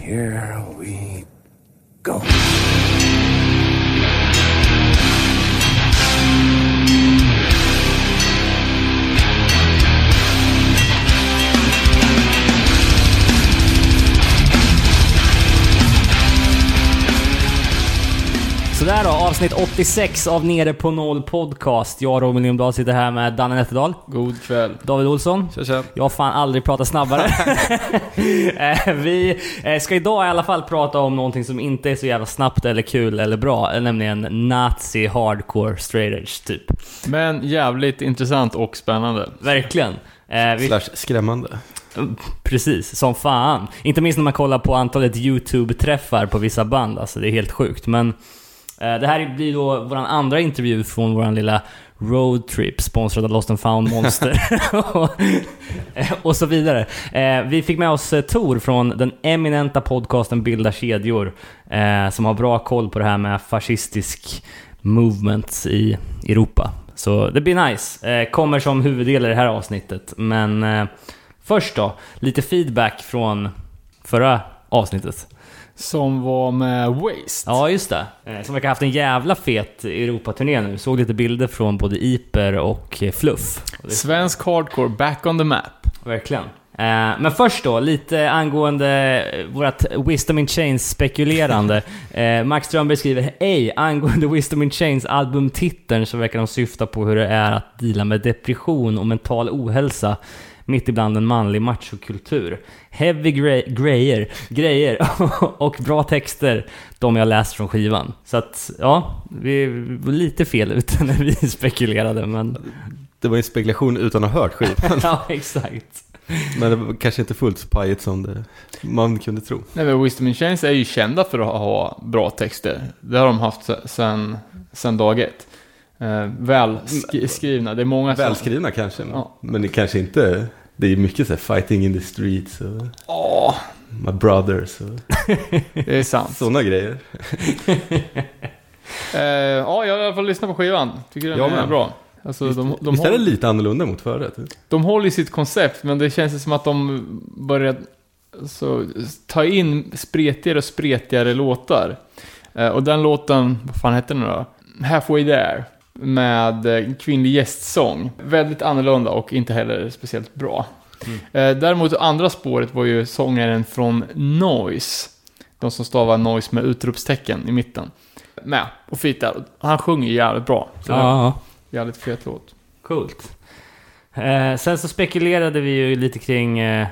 Here we go. Sådär då, avsnitt 86 av Nere på Noll Podcast. Jag, Robin Lindblad, sitter här med Danne Nätterdal, God kväll. David Olsson. Tja, tja. Jag har fan aldrig pratat snabbare. Eh, Vi eh, ska idag i alla fall prata om någonting som inte är så jävla snabbt eller kul eller bra, eh, nämligen nazi hardcore straight edge typ. Men jävligt intressant och spännande. Verkligen. Vi, Slash skrämmande. precis, som fan. Inte minst när man kollar på antalet YouTube-träffar på vissa band, alltså det är helt sjukt. Men det här blir då vår andra intervju från vår lilla roadtrip sponsrad av Lost and found Monster och, och så vidare. Eh, vi fick med oss eh, Tor från den eminenta podcasten Bilda kedjor eh, som har bra koll på det här med fascistisk movement i Europa. Så det blir nice. Eh, kommer som huvuddel i det här avsnittet. Men eh, först då, lite feedback från förra avsnittet. Som var med Waste. Ja, just det. Eh, Som verkar ha haft en jävla fet Europaturné nu. Såg lite bilder från både Iper och eh, Fluff. Svensk hardcore back on the map. Verkligen. Eh, Men först då, lite angående vårt Wisdom in Chains spekulerande. Max Strömberg skriver Ej, angående Wisdom in Chains albumtiteln så verkar de syfta på hur det är att deala med depression och mental ohälsa mitt ibland en manlig machokultur. Heavy grejer, grejer och bra texter, de jag läst från skivan. Så att, ja, vi var lite fel ute när vi spekulerade, men... Det var en spekulation utan att ha hört skivan. ja, exakt. Men det var kanske inte fullt så pajigt som det man kunde tro. Nej, men Wisdom in Chains är ju kända för att ha bra texter. Det har de haft se- sen, sen dag ett. Eh, väl sk- skrivna. Det är många som... Välskrivna kanske, men, Ja. men det kanske inte... Det är mycket så här fighting in the streets och Ja, my brothers och det är sant. sådana grejer. Eh, ja, jag har i alla fall lyssnat på skivan. Tycker den Jag är bra. Alltså, de, de, Visst är det lite annorlunda mot förut? de håller i sitt koncept, men det känns som att de börjar så, ta in spretigare och spretigare låtar. Eh, och den låten, vad fan hette den då? Halfway there. Med eh, kvinnlig gästsång. Väldigt annorlunda och inte heller speciellt bra. Eh, däremot andra spåret var ju sångaren från Noise. De som stavar Noise med utropstecken i mitten. Med och fit där. Han sjunger jävligt bra. Så Ja, jävligt fet låt. coolt. Eh, sen så spekulerade vi ju lite kring eh,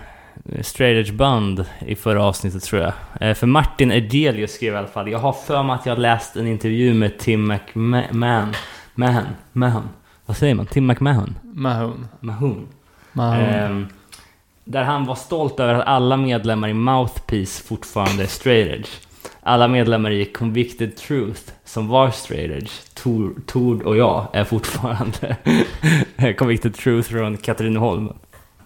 straight edge band i förra avsnittet tror jag. Eh, för Martin Edelius skrev i alla fall, jag har för mig att jag läst en intervju med Tim McMahon. Mahan, Mahan. Vad säger man? Tim McMahon? Mahon. Mahon. Mahon. Ehm, där han var stolt över att alla medlemmar i Mouthpiece fortfarande är straight edge. Alla medlemmar i Convicted Truth, som var straight edge, Tor, Tord och jag, är fortfarande Convicted Truth från Katrineholm.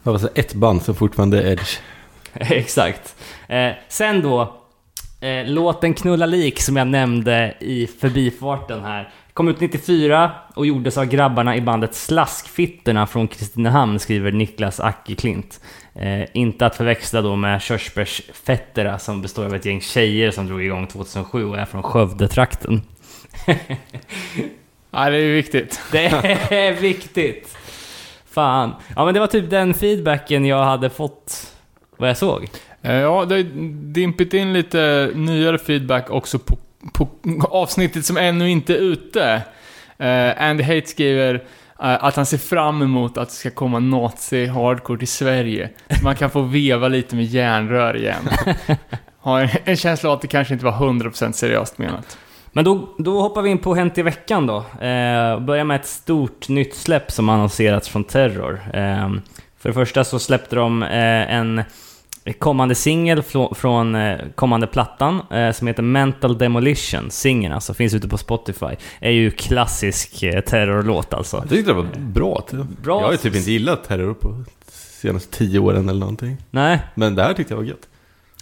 Det var så ett band som fortfarande är edge. Exakt. Eh, sen då, eh, låten Knulla lik som jag nämnde i förbifarten här. Kom ut 94 och gjordes av grabbarna i bandet Slaskfitterna från Kristinehamn, skriver Niklas Ackerklint. Eh, inte att förväxla då med Körsbärsfetterna som består av ett gäng tjejer som drog igång 2007 och är från Skövdetrakten. Ja, det är ju viktigt. Det är viktigt! Fan. Ja men det var typ den feedbacken jag hade fått vad jag såg. Eh, Ja, det har dimpit in lite nyare feedback också på, på avsnittet som ännu inte är ute. Eh, Andy Hate skriver eh, att han ser fram emot att det ska komma nazi-hardcore till Sverige. Så man kan få veva lite med järnrör igen. Har en- en känsla av att det kanske inte var 100% seriöst menat. Men då, då hoppar vi in på Hänt i veckan då. Eh, börjar med ett stort nytt släpp som annonserats från Terror. Eh, för det första så släppte de eh, en kommande singel från eh, kommande plattan eh, som heter Mental Demolition. Singeln alltså, finns ute på Spotify. Är ju klassisk eh, terrorlåt alltså. Jag tyckte det var bra. Bra. Jag har ju typ inte gillat terror på senaste tio åren eller någonting. Nej, Men det här tyckte jag var gött.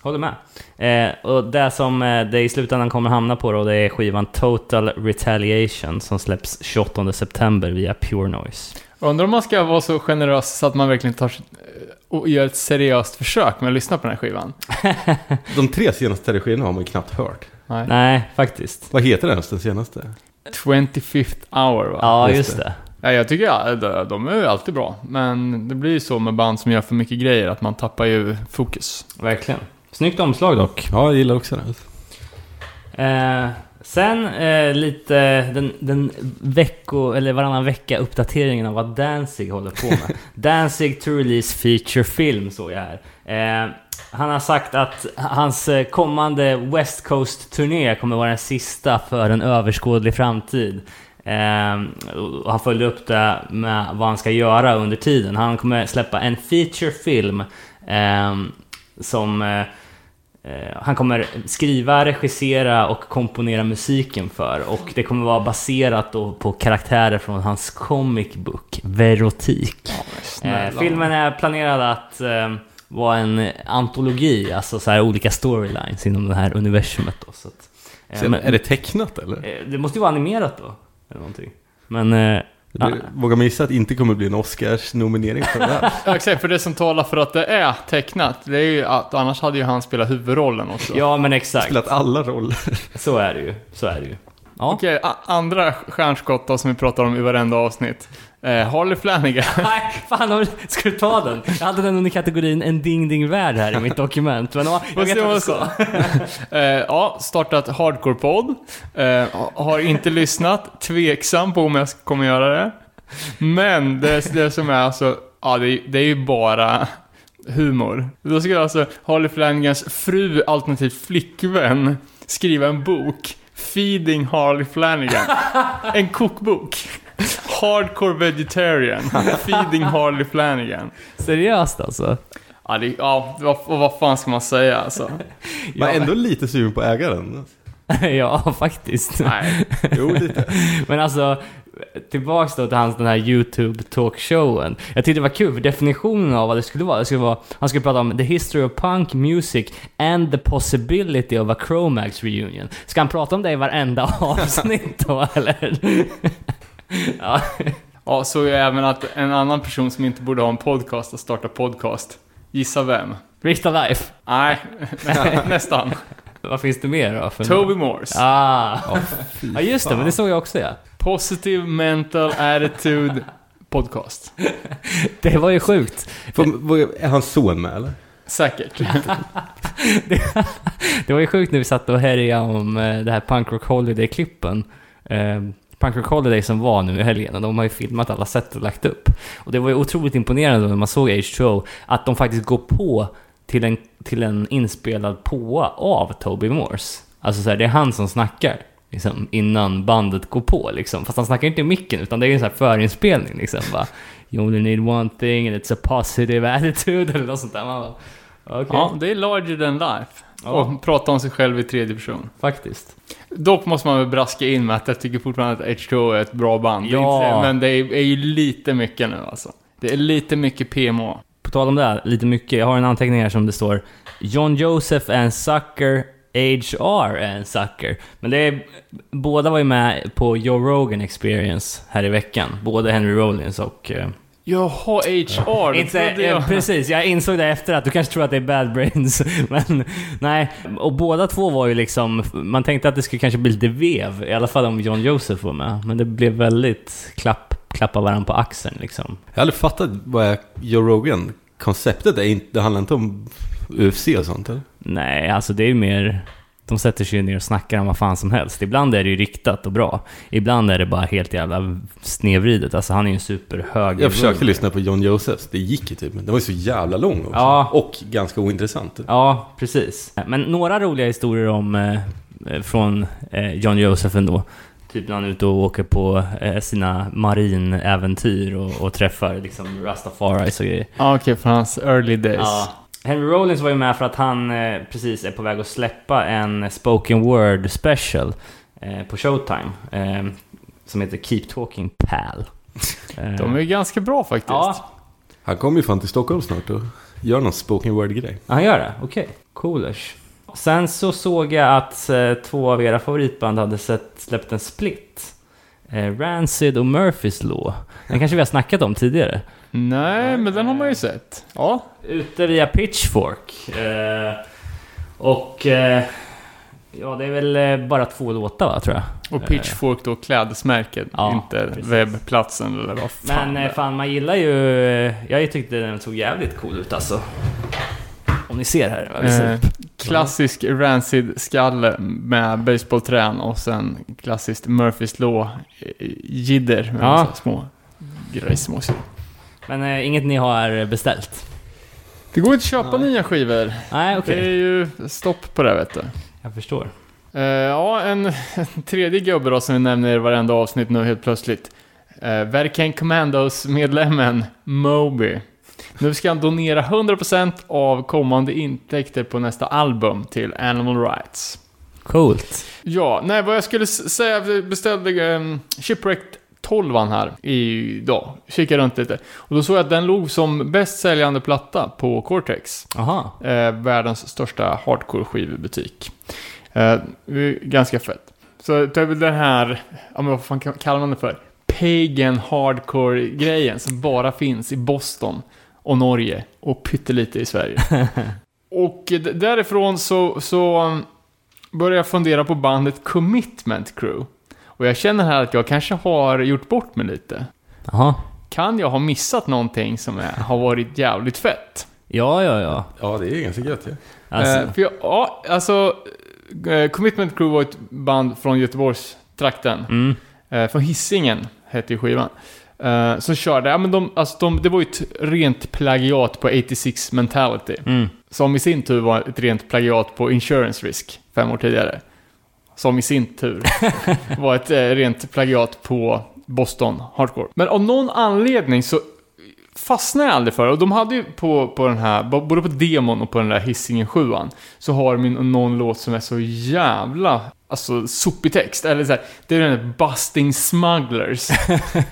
Håller med. Eh, och det som eh, det i slutändan kommer hamna på då, det är skivan Total Retaliation som släpps 28 september via Pure Noise. Undrar om man ska vara så generös så att man verkligen tar och gör ett seriöst försök med att lyssna på den här skivan. De tre senaste registerna har man ju knappt hört. Nej. Nej, faktiskt. Vad heter den ens, den senaste? 25th hour va? Ja, just just det. det. Ja, jag tycker ja, de- är ju alltid bra. Men det blir ju så med band som gör för mycket grejer att man tappar ju fokus. Verkligen. Snyggt omslag dock. Ja, jag gillar också den. Eh, sen eh, lite den, den vecko, eller varannan vecka uppdateringen av vad Danzig håller på med. Danzig to release feature film såg jag här. Eh, han har sagt att hans eh, kommande West Coast-turné kommer vara den sista för en överskådlig framtid. Eh, och han följde upp det med vad han ska göra under tiden. Han kommer släppa en feature film eh, som Eh, han kommer skriva, regissera och komponera musiken för och det kommer vara baserat på karaktärer från hans comic book Verotik. Eh, filmen är planerad att eh, vara en antologi, alltså så här olika storylines inom det här universumet då. Så att, eh, Sen, men- är det tecknat eller? eh, det måste ju vara animerat då, eller någonting. Men... Blir, Vågar man gissa att det inte kommer bli en Oscars-nominering för det här? Ja, exakt, för det som talar för att det är tecknat, det är ju att annars hade ju han spelat huvudrollen också. ja men exakt, Spelat alla roller. så är det ju. Så är det ju. Ja. Okej, andra stjärnskott då, som vi pratar om i varenda avsnitt. Eh, Harley Flanagan. Nej, fan ska du ta den? Jag hade den under kategorin en ding ding värld här i mitt dokument. Men ja, jag vet ska vad du sa. eh, ja, startat Hardcore-podd. Eh, har inte lyssnat. Tveksam på om jag kommer göra det. Men det, det som är alltså, ja det, är- det är ju bara humor. Då ska alltså Harley Flanagans fru alternativt flickvän skriva en bok. Feeding Harley Flanagan. En kokbok. Hardcore vegetarian. Feeding Harley Flanagan. Seriöst alltså? Ja, det, ja vad, vad fan ska man säga alltså? Man är ändå lite sugen på ägaren. ja, faktiskt. Nej. Jo, lite. Men alltså, tillbaks då till hans den här YouTube talkshowen. Jag tyckte det var kul, för definitionen av vad det skulle vara, det skulle vara, han skulle prata om the history of punk music and the possibility of a Chromax reunion. Ska han prata om det i varenda avsnitt då, eller? ja. Ja, så är även att en annan person som inte borde ha en podcast att starta podcast. Gissa vem? Rita Life. Nej, nästan. Vad finns det mer då? För Toby Morse. Ah. ja, just det, men det såg jag också ja. Positive Mental Attitude Podcast. Det var ju sjukt. Vad- är hans son med eller? Säkert. det, det var ju sjukt när vi satt och härjade om eh, det här Punk Rock Holiday-klippen. Eh, Holiday som var nu i helgen och de har ju filmat alla sätt och lagt upp. Och det var ju otroligt imponerande när man såg H2O att de faktiskt går på till en, till en inspelad påa av Toby Morse. Alltså så här, det är han som snackar. Liksom, innan bandet går på liksom. Fast han snackar inte i micken utan det är en sån här förinspelning liksom. Bara, you only need one thing and it's a positive attitude eller något sånt där. Man bara, okej. Ja, det är larger than life. Ja. Och prata om sig själv i tredje person. Faktiskt. Dock måste man väl braska in med att jag tycker fortfarande att H2O är ett bra band. Det Ja. inte det, Men det är, är ju lite mycket nu alltså. Det är lite mycket PMA. På tal om det, här, lite mycket. Jag har en anteckning här som det står John Joseph är en sucker, HR är en sucker. Men det är, båda var ju med på Joe Rogan Experience här i veckan. Både Henry Rollins och... Jaha, HR. inte, trodde eh, jag. precis, jag insåg det efter att du kanske tror att det är Bad Brains. Men nej, och båda två var ju liksom... Man tänkte att det skulle kanske bli lite vev, i alla fall om John Joseph var med. Men det blev väldigt klapp, klappa varandra på axeln liksom. Jag har aldrig fattat vad är Joe Rogan. Konceptet är inte, det handlar inte om UFC och sånt eller? Nej, alltså det är ju mer... De sätter sig ju ner och snackar om vad fan som helst. Ibland är det ju riktat och bra. Ibland är det bara helt jävla snedvridet. Alltså han är ju en superhög... Jag försökte lyssna på John Josephs, det gick ju typ. men Den var ju så jävla lång också. Ja. Och ganska ointressant. Ja, precis. Men några roliga historier om... Eh, eh, från eh, John Joseph ändå. Typ när han är ute och åker på eh, sina marinäventyr och, och träffar liksom Rastafaris och grejer. Ja, okej, för hans early days. Ja. Henry Rollins var ju med för att han eh, precis är på väg att släppa en spoken word special eh, på Showtime. Eh, som heter Keep Talking Pal. De är ganska bra faktiskt. Ja, Han kommer ju fan till Stockholm snart och gör någon spoken word-grej. han gör det? Okej. Coolers. Sen så såg jag att två av era favoritband hade sett, släppt en split. Rancid och Murphys Law. Den kanske vi har snackat om tidigare. Nej, men den har man ju sett. Ja. Ute via Pitchfork. Eh, och... Eh, ja, det är väl eh, bara två låtar va, tror jag. Och Pitchfork då klädesmärket, Ja, inte precis. webbplatsen eller vad fan Men det eh, fan, man gillar ju... eh, Jag tyckte den såg jävligt cool ut alltså. Om ni ser här. ser. Eh, klassisk Rancid-skalle med baseballträn och sen klassiskt Murphys Law eh, jidder med Ja. små grejsmås. Men eh, inget ni har beställt? Det går inte att köpa nya skivor. Nej, okej. Det är ju stopp på det vet du. Jag förstår. Eh, ja, en, en tredje gubbe då som vi nämner i varenda avsnitt nu helt plötsligt. Uh, Verkan Commandos-medlemmen Moby. Nu ska han donera 100% av kommande intäkter på nästa album till Animal Rights. Coolt. Ja, nej vad jag skulle s- säga, vi beställde um, Shipwrecked 12 här idag. Kikade runt lite. Och då såg jag att den låg som bäst säljande platta på Cortex. Aha. Eh, världens största hardcore-skivbutik. Eh, ganska fett. Så är väl den här, ja men vad fan kallar man det för? Pagan hardcore-grejen som bara finns i Boston och Norge och pyttelite i Sverige. och därifrån så, så um, började jag fundera på bandet Commitment Crew. Och jag känner här att jag kanske har gjort bort mig lite. Jaha. Kan jag ha missat någonting som är, har varit jävligt fett? Ja, ja, ja. Ja, det är ganska gött ja. Alltså, Eh, för jag, ja, alltså... eh, Commitment Crew var ett band från Göteborgstrakten. mm. Eh, från Hisingen hette ju skivan. Eh, som körde, ja men de, alltså de, det var ju ett rent plagiat på 86 Mentality. Mm. Som i sin tur var ett rent plagiat på Insurance Risk, fem år tidigare. Som i sin tur var ett eh, rent plagiat på Boston Hardcore. Men av någon anledning så fastnade jag aldrig för det. Och de hade ju på, på den här, både på demon och på den där Hisingen 7 så har de någon låt som är så jävla, alltså sopig text. Eller så här, det är den där Busting Smugglers.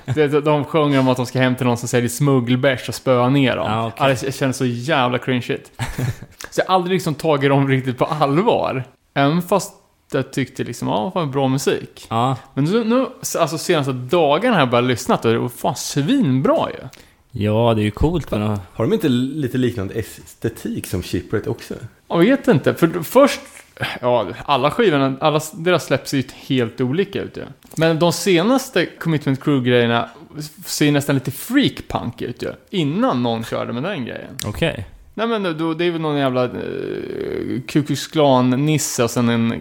de- de sjunger om att de ska hem till någon som säljer smuggelbärs och spöa ner dem. Ja, okej. Ja, det känns så jävla cringeigt. så jag har aldrig liksom tagit dem riktigt på allvar. Även fast jag tyckte liksom, ja, fan bra musik. Ja. Men nu, nu alltså senaste dagarna har jag bara lyssnat och det var fan svinbra ju. ja, det är ju coolt men... Har de inte lite liknande estetik som Shipwreck också? Jag vet inte, för först... Ja, alla skivorna, alla deras släpp ser ju helt olika ut ju. Men de senaste Commitment Crew-grejerna ser nästan lite freak-punk ut ju. Innan någon körde med den grejen. Okej. Nej men då, det är väl någon jävla uh, Ku Klux Klan-nisse och sen en... eh,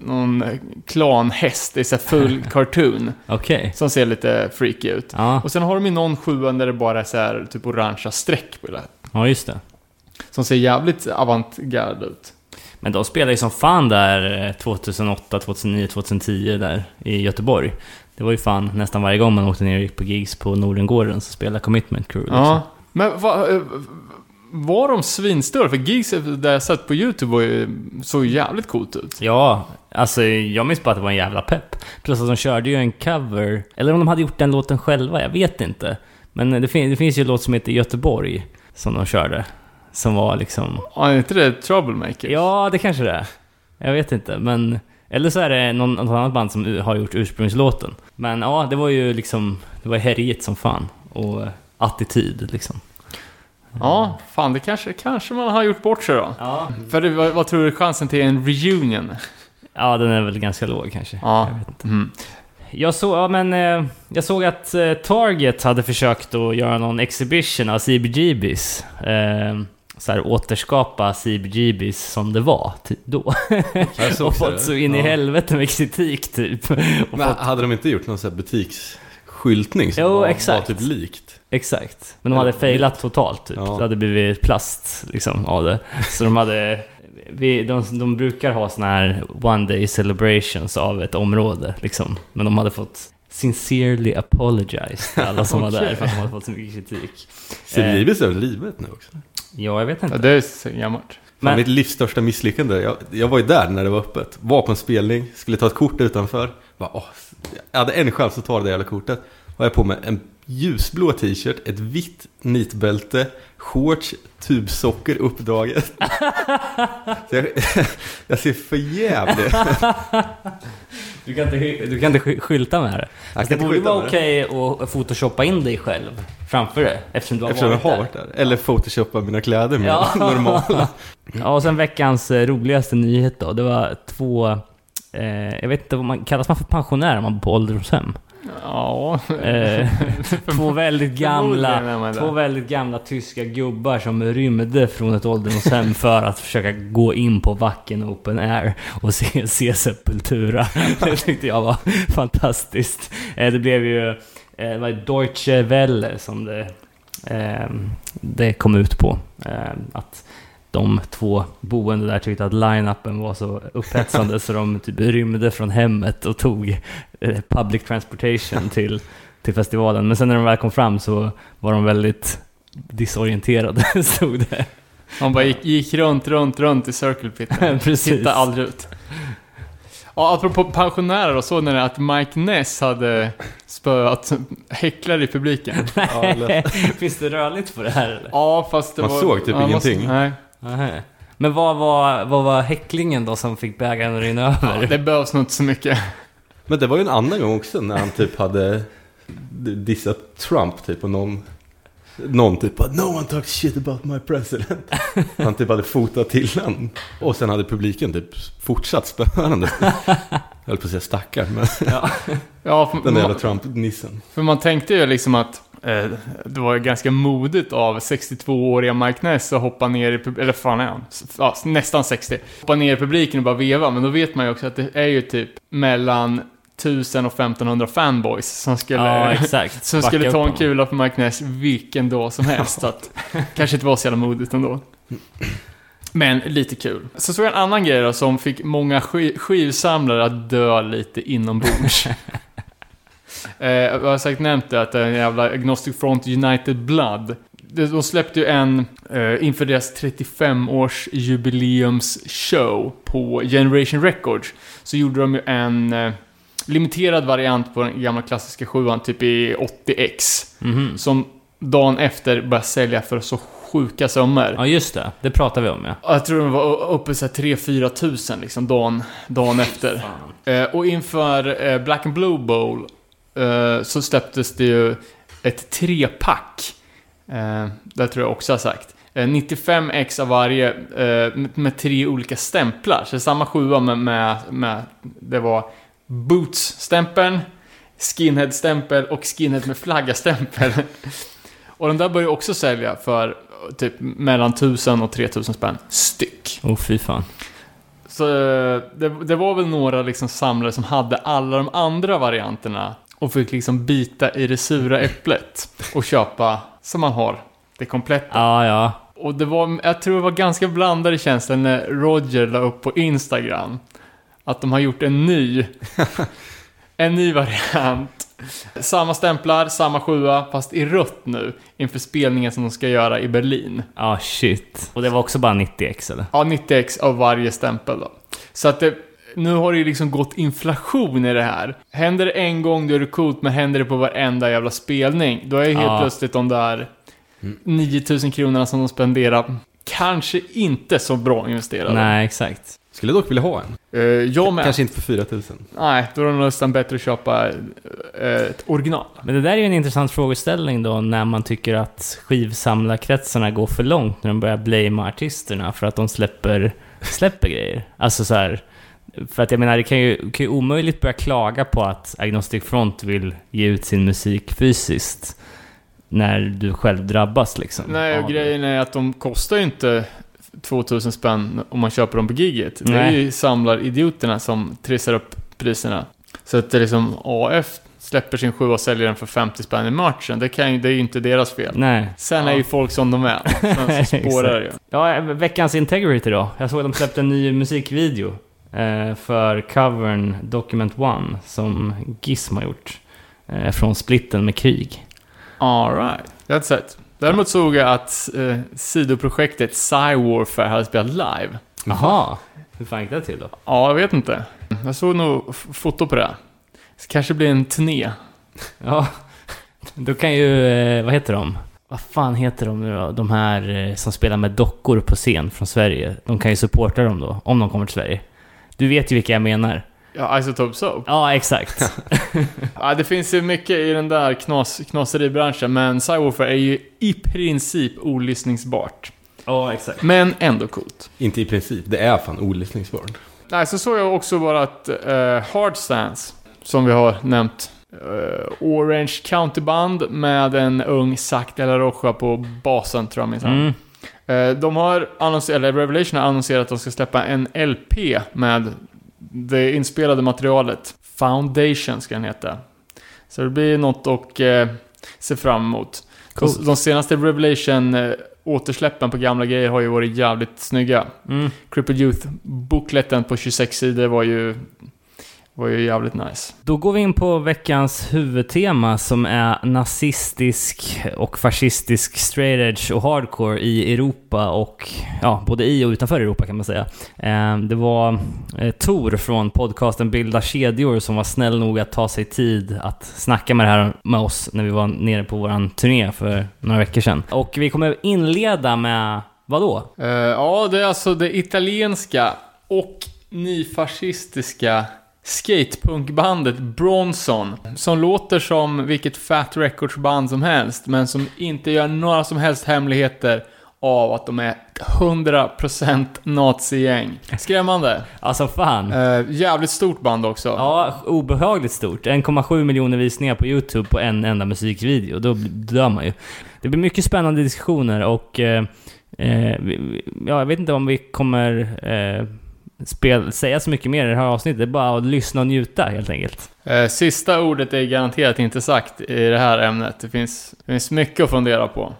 någon klanhäst i så här full cartoon. Okej. Som ser lite freaky ut. Ja. Och sen har de ju någon sjua där det bara är så här typ orangea streck på det. ja, just det. Som ser jävligt avantgarde ut. Men de spelade ju som fan där eh, 2008, 2009, 2010 där i Göteborg. Det var ju fan nästan varje gång man åkte ner och gick på gigs på Nordengården så spelade Commitment Crew liksom. Ja. Men va, eh, var de svinstörda? För gigs där jag sett på YouTube var ju, såg jävligt coolt ut. Ja, alltså jag minns bara att det var en jävla pepp. Plus att de körde ju en cover, eller om de hade gjort den låten själva, jag vet inte. Men det, fin- det finns ju en låt som heter Göteborg, som de körde. Som var liksom... Ja, är inte det Troublemaker? Ja, det kanske det är. Jag vet inte, men... Eller så är det någon, något annat band som har gjort ursprungslåten. Men ja, det var ju liksom... Det var härjet som fan. Och attityd liksom. Ja, fan det kanske, kanske man har gjort bort sig då. Ja. För det, vad, vad tror du chansen till en reunion? Ja, den är väl ganska låg kanske. Ja. Jag vet inte. Mm. Jag, så, ja, men, eh, jag såg att eh, Target hade försökt att göra någon exhibition av CBGBs. Eh, så här, återskapa CBGBs som det var ty- då. Jag såg och så fått så in i Ja. helvete med kritik typ. och Men fått, hade de inte gjort någon sån här butiksskyltning som Jo, var, exakt. var typ likt? Exakt. Men de hade Ja, failat totalt typ. Ja. Det hade blivit plast liksom av det. Så de hade... Vi, de, de brukar ha såna här one day celebrations av ett område liksom. Men de hade fått sincerely apologize till alla som var där för att de hade fått så mycket kritik. Civilibis är väl livet nu också? Ja, jag vet Ja, inte. det är så gammalt. Men- mitt livs största misslyckande. Jag, jag var ju där när det var öppet. Var på en spelning, skulle ta ett kort utanför. Bara, åh, jag hade en chans att ta det där jävla kortet. Har jag på mig en ljusblå t-shirt, ett vitt nitbälte, shorts, tubsocker uppdraget. Jag, jag ser för jävlig Du kan inte, du kan inte sky- skylta med det. Jag kan det borde vara okej att photoshoppa in dig själv framför det. Eftersom du har Eftersom jag varit har där. varit där. Eller photoshoppa mina kläder med Ja. normala. Ja, och sen veckans eh, roligaste nyhet då. Det var två... Eh, jag vet inte vad man... Kallas man för pensionär om man bor på ålderdomshem? Ja. Eh, två väldigt gamla... Två väldigt gamla tyska gubbar som rymde från ett ålderdomshem för att försöka gå in på Wacken Open Air och se, se Sepultura. Det tyckte jag var fantastiskt. Eh, Det blev ju... eh, Det var Deutsche Welle som det, eh, det kom ut på. Eh, Att de två boende där tyckte att line-upen var så upphetsande så de typ rymde från hemmet och tog eh, public transportation till, till festivalen. Men sen när de väl kom fram så var de väldigt disorienterade, stod det. Han bara gick, gick runt, runt, runt i circle piten. Precis. Tittade aldrig ut. Ja, apropå pensionärer och så, när det att Mike Ness hade spöat häcklare i publiken. Eller- Finns det rörligt på det här eller? Ja, fast det Man var... såg typ ja, man- ingenting. Nej. Men vad var, vad var häcklingen då som fick bägaren att rinna Ja, över? det behövs nog inte så mycket. Men det var ju en annan gång också när han typ hade dissat Trump typ och någon någon typ bara, No one talks shit about my president. Han typ hade fotat till han. Och sen hade publiken typ fortsatt spöande. Jag höll på att säga stackar, men Ja, för, den jävla man, Trump-nissen. för man tänkte ju liksom att det var ganska modigt av 62-åriga Mike Ness att hoppa ner i pub- eller fan är han? Ja, nästan 60. Hoppa ner i publiken och bara veva, men då vet man ju också att det är ju typ mellan 1000 och 1500 fanboys som skulle... Ja, exakt. Som Backa skulle ta en kula på Mike Ness vilken dag som helst. Så att, kanske inte var så jävla modigt ändå. Men lite kul. Så såg jag en annan grej då som fick många sk- skivsamlare att dö lite inombords. eh, jag har sagt nämnt det, att det är en jävla Agnostic Front United Blood. De släppte ju en eh, inför deras 35-års jubileumsshow på Generation Records. Så gjorde de ju en eh, limiterad variant på den gamla klassiska sjuan, typ i 80x. Mhm. Som dagen efter började sälja för så sjuka summor. Ja, just det. Det pratar vi om ja. Jag tror de var uppe så här 3-4 tusen liksom dagen, dagen efter. Eh, och inför eh, Black and Blue Bowl så släpptes det ju ett trepack. Eh, det tror jag också har sagt. Eh, 95 ex av varje eh, med, tre olika stämplar. Så samma sjua med, med, med det var Boots-stämpeln, Skinhead-stämpel och Skinhead med flagga-stämpel. och de där börjar ju också sälja för eh, typ mellan 1000 och 3000 spänn styck. Åh, fy fan. Så eh, det, det var väl några liksom samlare som hade alla de andra varianterna och fick liksom bita i det sura äpplet och köpa som man har det kompletta. Ja, ja. Och det var, jag tror det var ganska blandade känslor när Roger la upp på Instagram att de har gjort en ny, en ny variant. Samma stämplar, samma sjua, fast i rött nu inför spelningen som de ska göra i Berlin. Ja, shit. Och det var också bara 90x eller? Ja, 90x av varje stämpel då. Så att det, nu har det ju liksom gått inflation i det här. Händer det en gång då är det coolt, men händer det på varenda jävla spelning, då är ju helt Ja. plötsligt de där 9000 kronorna som de spenderar kanske inte så bra investerade. Nej, exakt. Skulle dock vilja ha en. Eh, jag med. Kanske inte för 4000. Nej, då är det nästan bättre att köpa eh, ett original. Men det där är ju en intressant frågeställning då när man tycker att skivsamlarkretsarna går för långt när de börjar blamea artisterna för att de släpper, släpper grejer. Alltså så här, för att jag menar, det kan ju, kan ju omöjligt börja klaga på att Agnostic Front vill ge ut sin musik fysiskt när du själv drabbas liksom. Nej, och grejen är att de kostar ju inte 2000 spänn om man köper dem på giget. Det är Nej. ju samlaridioterna som trissar upp priserna. Så att det är liksom AF släpper sin sjua och säljer den för 50 spänn i matchen. Det, kan ju, det är ju inte deras fel. Nej. Sen är ju folk som de är. Sen så spårar det ju. Ja, veckans Integrity då. Jag såg att de släppte en ny musikvideo för covern Document One som Gizm har gjort. Eh, från splitten med krig. Alright, that's it. Däremot såg jag att eh, sidoprojektet Psy Warfare hade spelat live. Jaha. Hur fan gick det till då? Ja, jag vet inte. Jag såg nog foto på det. Det kanske blir en turné. Ja, då kan ju, eh, vad heter de? Vad fan heter de nu då? De här eh, som spelar med dockor på scen från Sverige. De kan ju supporta dem då, om de kommer till Sverige. Du vet ju vilka jag menar. Ja, Isotope Soap. Ja, exakt. Ja, det finns ju mycket i den där knas, knaseribranschen, men Cywarfare är ju i princip olyssningsbart. Ja, exakt. Men ändå coolt. Inte i princip, det är fan olyssningsbart. Nej, så såg jag också bara att uh, Hard Stance, som vi har nämnt, eh, Orange County-band med en ung Zac De La Rocha på basen, tror jag minsann. Mm. Eh, de har annonserat, eller Revelation har annonserat att de ska släppa en LP med det inspelade materialet. Foundation ska den heta. Så det blir något att eh, se fram emot. Coolt. De, senaste Revelation eh, återsläppen på gamla grejer har ju varit jävligt snygga. Mm. Crippled Youth-bookleten på 26 sidor var ju, var ju jävligt nice. Då går vi in på veckans huvudtema som är nazistisk och fascistisk straight edge och hardcore i Europa och ja, både i och utanför Europa kan man säga. Eh, Det var eh, Tor från podcasten Bilda kedjor som var snäll nog att ta sig tid att snacka med det här med oss när vi var nere på våran turné för några veckor sedan. Och vi kommer inleda med vad då? Eh, ja, det är alltså det italienska och nyfascistiska skatepunkbandet Bronson. Som låter som vilket Fat Records band som helst, men som inte gör några som helst hemligheter av att de är 100% nazigäng. Skrämmande. Alltså fan. Eh, jävligt stort band också. Ja, obehagligt stort. 1,7 miljoner visningar på YouTube på en enda musikvideo. Då dör man ju. Det blir mycket spännande diskussioner och... Eh, vi- ja, jag vet inte om vi kommer spel, säga så mycket mer i det här avsnittet. Det är bara att lyssna och njuta helt enkelt. Eh, sista ordet är garanterat inte sagt i det här ämnet. Det finns, det finns mycket att fundera på.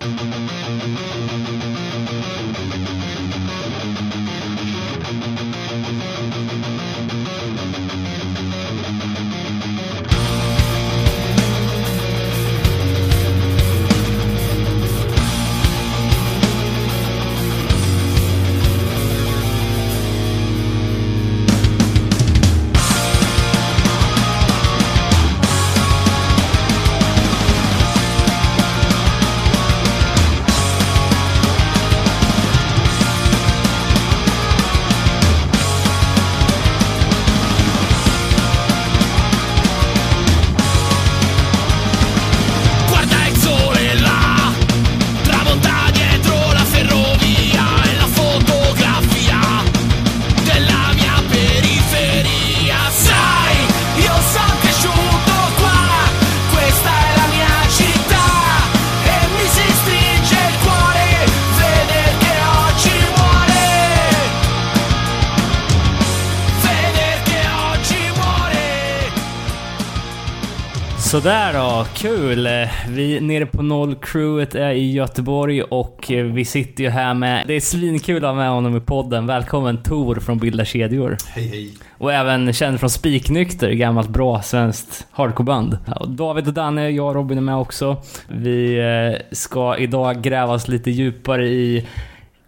Kul! Vi nere på noll crewet är i Göteborg och vi sitter ju här med... Det är svinkul att ha med honom i podden. Välkommen Tor från Bilda kedjor. Hej hej. Och även känd från Spiknykter, gammalt bra svenskt hardcoreband. David och Danne, jag och Robin är med också. Vi eh, ska idag gräva oss lite djupare i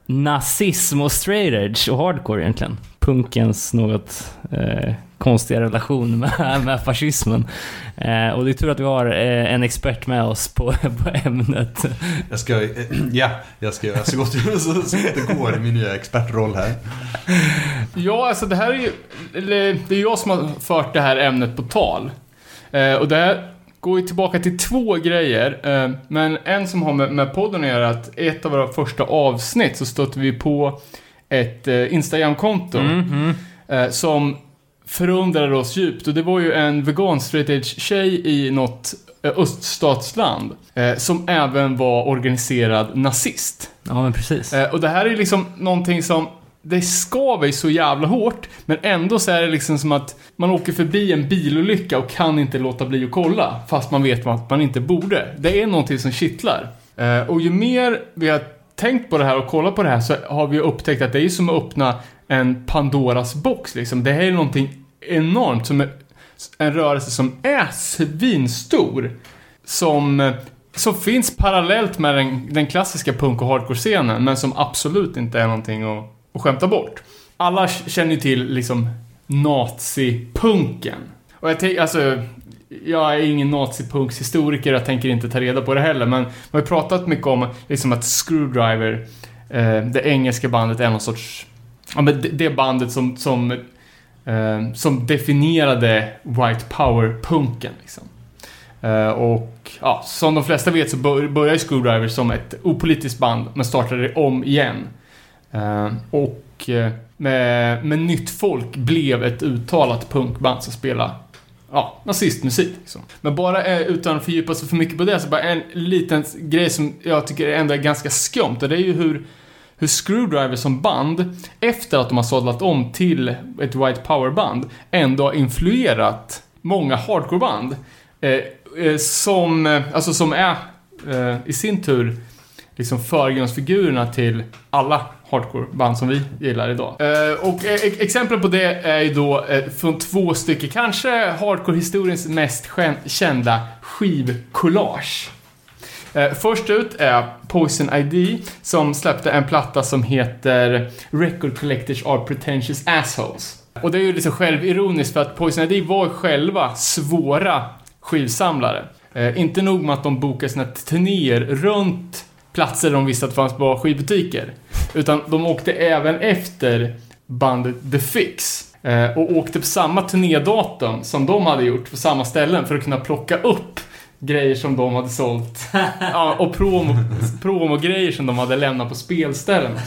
nazism och straight edge och hardcore egentligen. Punkens något eh, konstiga relation med, med fascismen. Eh, och det är tur att vi har eh, en expert med oss på, på ämnet. Jag ska, ja, jag ska göra så gott så, så det går i min nya expertroll här. Ja, alltså det här är ju... Det är jag som har fört det här ämnet på tal. Eh, och det här går ju tillbaka till två grejer. Eh, men en som har med, podden att göra, att i ett av våra första avsnitt så stötte vi på ett eh, Instagram-konto. Eh, som förundrade oss djupt. Och det var ju en vegan straight edge tjej i något öststatsland. Som även var organiserad nazist. Ja, men precis. Och det här är liksom någonting som det skaver så jävla hårt, men ändå så är det liksom som att man åker förbi en bilolycka och kan inte låta bli att kolla, fast man vet att man inte borde. Det är någonting som kittlar. Eh, och ju mer vi har tänkt på det här och kollat på det här så har vi upptäckt att det är som att öppna en Pandoras box liksom. Det här är någonting enormt, som är en rörelse som är svinstor. Som, eh, som finns parallellt med den, den klassiska punk och hardcore-scenen, men som absolut inte är någonting att, och skämta bort. Alla känner ju till liksom nazipunken. Och jag tänker, alltså, jag är ingen nazipunkshistoriker, jag tänker inte ta reda på det heller, men man har ju pratat mycket om liksom att Screwdriver, eh, det engelska bandet, är någon sorts, ja men det, det bandet som, som eh, som definierade White Power-punken. Liksom. Eh, och ja, som de flesta vet så började Screwdriver som ett opolitiskt band, men startade om igen. Eh, och eh, med, med nytt folk blev ett uttalat punkband som spelade ja, nazistmusik. Liksom. Men bara eh, utan att fördjupa sig för mycket på det, så bara en liten grej som jag tycker ändå är ganska skumt. Och det är ju hur, hur Screwdriver som band, efter att de har sadlat om till ett White Power-band, ändå har influerat många hardcore-band. Eh, eh, som, alltså som är eh, i sin tur liksom förgrundsfigurerna till alla hardcore-band som vi gillar idag. Eh, och eh, exempel på det är ju då eh, från två stycken, kanske hardcore-historiens mest kända skivcollage. Eh, först ut är Poison ID som släppte en platta som heter Record Collectors Are Pretentious Assholes. Och det är ju liksom självironiskt för att Poison ID var själva svåra skivsamlare. Eh, inte nog med att de bokade sina turnéer runt platser de visste att det fanns bra skivbutiker. Utan de åkte även efter bandet The Fix. Eh, och åkte på samma turnédatum som de hade gjort på samma ställen för att kunna plocka upp grejer som de hade sålt. Ja, och promo, promo som de hade lämnat på spelställen.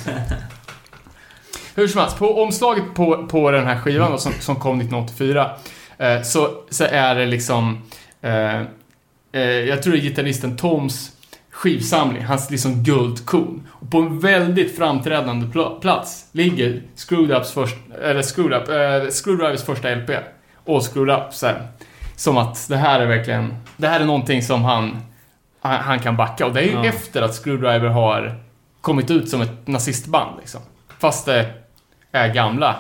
Hur som helst, på omslaget på, på den här skivan då, som, som kom 1984 eh, så, så är det liksom eh, eh, jag tror det är gitarristen Toms skivsamling, hans liksom guldkorn. Och på en väldigt framträdande pl- plats ligger Screwed-Ups först, eller Screwed-Up, eh, Screwdrivers första LP. Och Screwed-Up sen. Som att det här är verkligen, det här är någonting som han, han, han kan backa. Och det är ju Ja. efter att Screwdriver har kommit ut som ett nazistband liksom. Fast det är gamla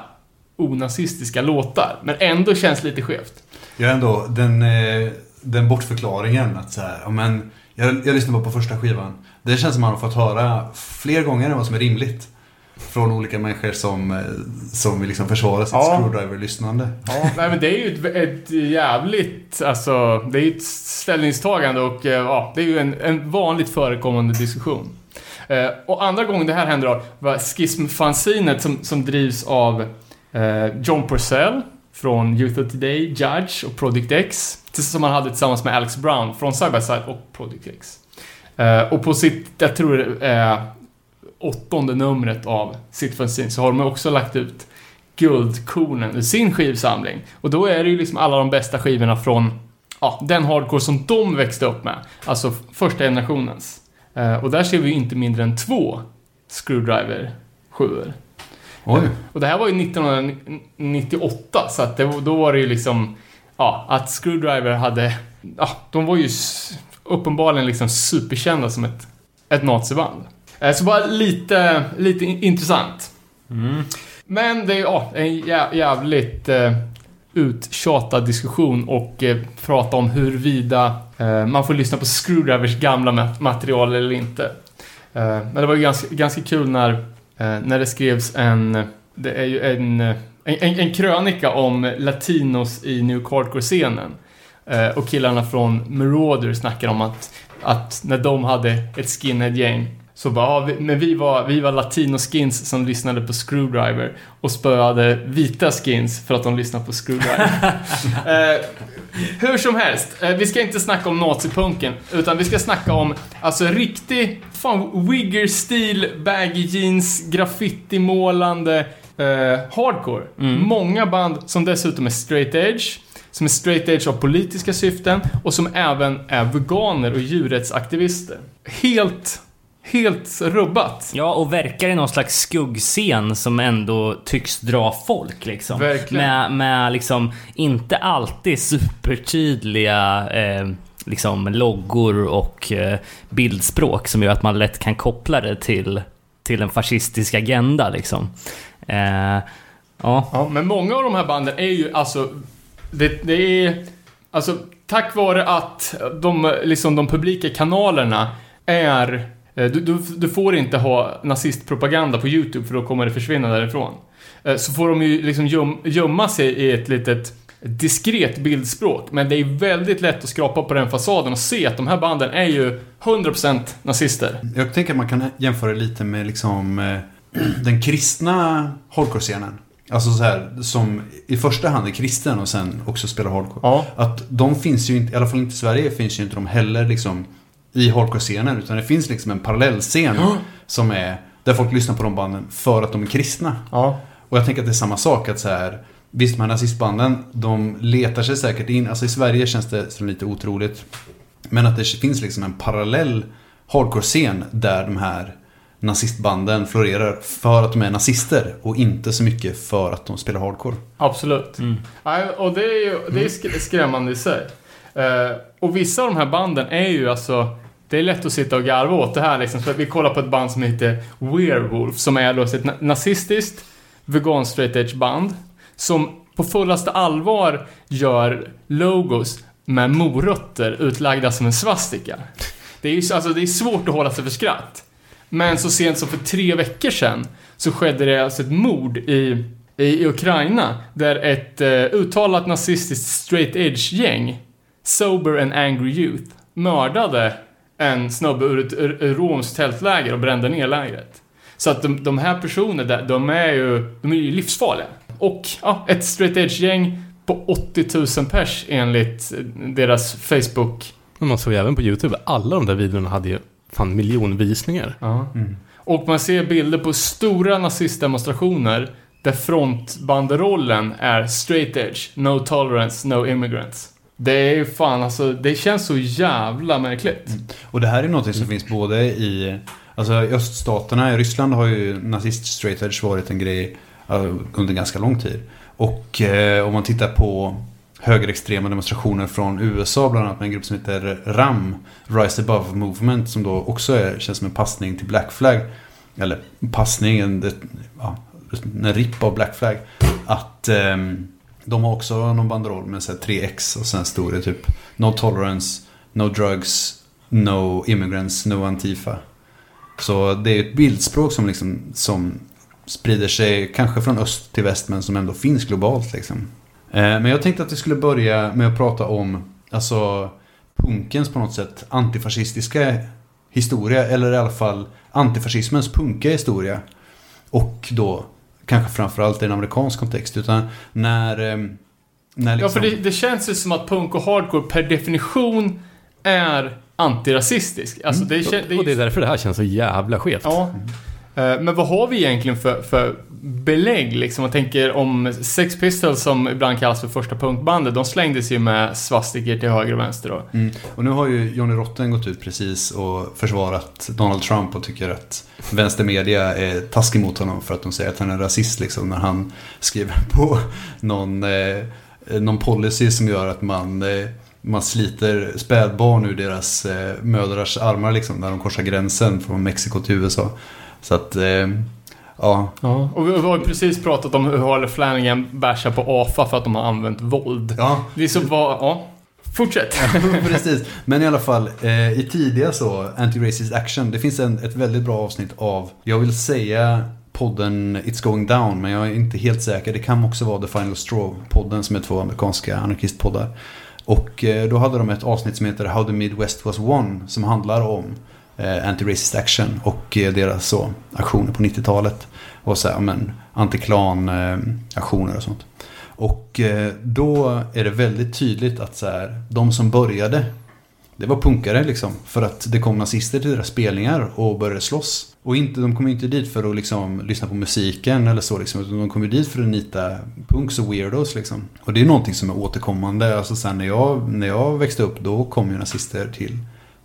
onazistiska låtar. Men ändå känns lite skevt. Är ändå den, eh, den bortförklaringen att så här, ja, men jag, jag lyssnade bara på första skivan. Det känns som man har fått höra fler gånger än vad som är rimligt. Från olika människor som, eh, som vill liksom försvara sitt Ja. screwdriver-lyssnande. Ja, nej men det är ju ett, ett jävligt, alltså, det är ju ett ställningstagande och eh, ja, det är ju en, en vanligt förekommande diskussion. Eh, och andra gången det här händer då var Schism-fanzinet som, som drivs av eh, John Purcell från Youth of Today, Judge och Project X. Som han hade tillsammans med Alex Brown från Side by Side och Project X. Eh, och på sitt, jag tror det är eh, åttonde numret av sitt fanzine så har de också lagt ut guldkornen ur sin skivsamling. Och då är det ju liksom alla de bästa skivorna från ja, den hardcore som de växte upp med. Alltså första generationens. Eh, och där ser vi ju inte mindre än två Screwdriver 7 Oj. Och det här var ju 1998, så att det, då var det ju liksom... Ja, att Screwdriver hade... Ja, de var ju uppenbarligen liksom superkända som ett, ett naziband. Eh, Så bara lite, lite in- intressant. Men det är ja, en jä- jävligt eh, uttjatad diskussion och eh, prata om huruvida eh, man får lyssna på Screwdrivers gamla ma- material eller inte. Eh, men det var ju ganska, ganska kul när, Eh, när det skrevs en, det är ju en, en, en, en krönika om latinos i New Hardcore-scenen. Eh, och killarna från Marauder snackar om att, att när de hade ett skinhead-gäng så bara, men vi var, vi var latino-skins som lyssnade på Screwdriver och spöade vita skins för att de lyssnade på Screwdriver. eh, hur som helst, eh, vi ska inte snacka om nazipunken, utan vi ska snacka om alltså riktig, fan, wigger-stil, baggy jeans, graffiti-målande, eh, hardcore. Många band som dessutom är straight edge, som är straight edge av politiska syften och som även är veganer och djurrättsaktivister. Helt, helt rubbat. Ja, och verkar i någon slags skuggscen som ändå tycks dra folk liksom. Verkligen. Med, med liksom inte alltid supertydliga eh, liksom loggor och eh, bildspråk som gör att man lätt kan koppla det till, till en fascistisk agenda liksom. Eh, ja. Ja, men många av de här banden är ju alltså... Det, det är... Alltså, tack vare att de, liksom, de publika kanalerna är... eh, Du, du, du får inte ha nazistpropaganda på YouTube för då kommer det försvinna därifrån. Eh, Så får de ju liksom göm, gömma sig i ett litet diskret bildspråk. Men det är väldigt lätt att skrapa på den fasaden och se att de här banden är ju 100% nazister. Jag tänker att man kan jämföra lite med liksom eh, den kristna hardcore-scenen. alltså så här, som i första hand är kristen och sen också spelar hardcore. Ja. Att de finns ju inte, i alla fall inte i Sverige, finns ju inte de heller liksom i hardcore-scenen. Utan det finns liksom en parallellscen som är där folk lyssnar på de banden för att de är kristna. Ja. Och jag tänker att det är samma sak att så här Visst, de här nazistbanden, de letar sig säkert in. Alltså i Sverige känns det som lite otroligt. Men att det finns liksom en parallell hardcore-scen där de här nazistbanden florerar för att de är nazister och inte så mycket för att de spelar hardcore. Absolut. Nej, och det är ju det är sk- skrämmande i sig. Eh, och vissa av de här banden är ju alltså det är lätt att sitta och garva åt det här liksom. för att vi kollar på ett band som heter Werewolf som är då ett nazistiskt vegan straight edge band som på fullaste allvar gör logos med morötter utlagda som en svastika. Det är ju alltså, det är svårt att hålla sig för skratt. Men så sent som för tre veckor sedan så skedde det alltså ett mord i, i, i Ukraina där ett eh, uttalat nazistiskt straight edge-gäng, Sober and Angry Youth, mördade en snubbe ur ett romskt tältläger och brände ner lägret. Så att de, de här personerna, de är ju, de är ju livsfarliga. Och ja, ett straight edge-gäng på 80 000 pers enligt deras Facebook Men man såg ju även på YouTube, alla de där videorna hade ju fan miljonvisningar. Ja. Och man ser bilder på stora nazistdemonstrationer där frontbanderollen är straight edge, no tolerance, no immigrants. Det är ju fan alltså, det känns så jävla märkligt. Och det här är något som finns både i Alltså i öststaterna, i Ryssland har ju nazist straight edge varit en grej eh, under ganska lång tid. Och eh, om man tittar på högerextrema demonstrationer från USA, bland annat med en grupp som heter RAM, Rise Above Movement, som då också är, känns som en passning till Black Flag. Eller passning, en, ja, en ripp av Black Flag. Att ehm, de har också någon banderoll med så här 3X och sen stod det typ No tolerance, no drugs, no immigrants, no Antifa. Så det är ett bildspråk som, liksom, som sprider sig kanske från öst till väst men som ändå finns globalt. Liksom. Eh, men jag tänkte att vi skulle börja med att prata om alltså, punkens på något sätt antifascistiska historia. Eller i alla fall antifascismens punkiga historia. Och då kanske framförallt i en amerikansk kontext. Utan när... eh, när Ja, liksom, för det, det känns ju som att punk och hardcore per definition är antirasistisk. Alltså det, kän- det är Och det är därför det här känns så jävla skevt. Ja. Eh, men vad har vi egentligen för, för belägg liksom? Jag tänker om Sex Pistols som ibland kallas för första punkbandet. De slängdes ju med svastiker till höger och vänster då. Mm. Och nu har ju Johnny Rotten gått ut precis och försvarat Donald Trump och tycker att vänstermedia är taskig mot honom för att de säger att han är rasist liksom när han skriver på någon, eh, någon policy som gör att man, eh, man sliter spädbarn ur deras eh, mödrars armar liksom när de korsar gränsen från Mexiko till USA. Så att, eh, ja. Ja. Och vi har ju precis pratat om hur Harley Flanagan bashar på AFA för att de har använt våld. ja. Det är så vad, ja. Fortsätt. Precis. Men i alla fall, eh, i tidiga så, Anti-Racist Action, det finns en, ett väldigt bra avsnitt av, jag vill säga podden It's Going Down, men jag är inte helt säker. Det kan också vara The Final Straw-podden som är två amerikanska anarkistpoddar. Och eh, då hade de ett avsnitt som heter How the Midwest Was Won, som handlar om Eh, Anti-Racist Action och eh, deras så, aktioner på 90-talet. Och så här, men, antiklan-aktioner eh, och sånt. Och eh, då är det väldigt tydligt att så här, de som började, det var punkare liksom. För att det kom nazister till deras spelningar och började slåss. Och inte, de kom ju inte dit för att liksom lyssna på musiken eller så liksom. Utan de kom ju dit för att nita punks och weirdos liksom. Och det är någonting som är återkommande. Alltså sen när jag, när jag växte upp, då kom ju nazister till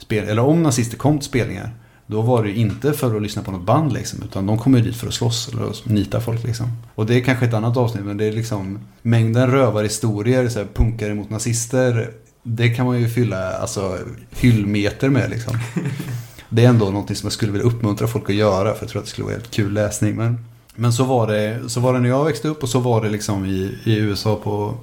spel. Eller om nazister kom till spelningar. Då var det inte för att lyssna på något band liksom. Utan de kom ju dit för att slåss eller nita folk liksom. Och det är kanske ett annat avsnitt. Men det är liksom mängden rövarhistorier, så här, punkare mot nazister. Det kan man ju fylla alltså, hyllmeter med liksom. Det är ändå någonting som jag skulle vilja uppmuntra folk att göra. För jag tror att det skulle vara helt kul läsning. Men, men så, var det, så var det när jag växte upp och så var det liksom i, i USA på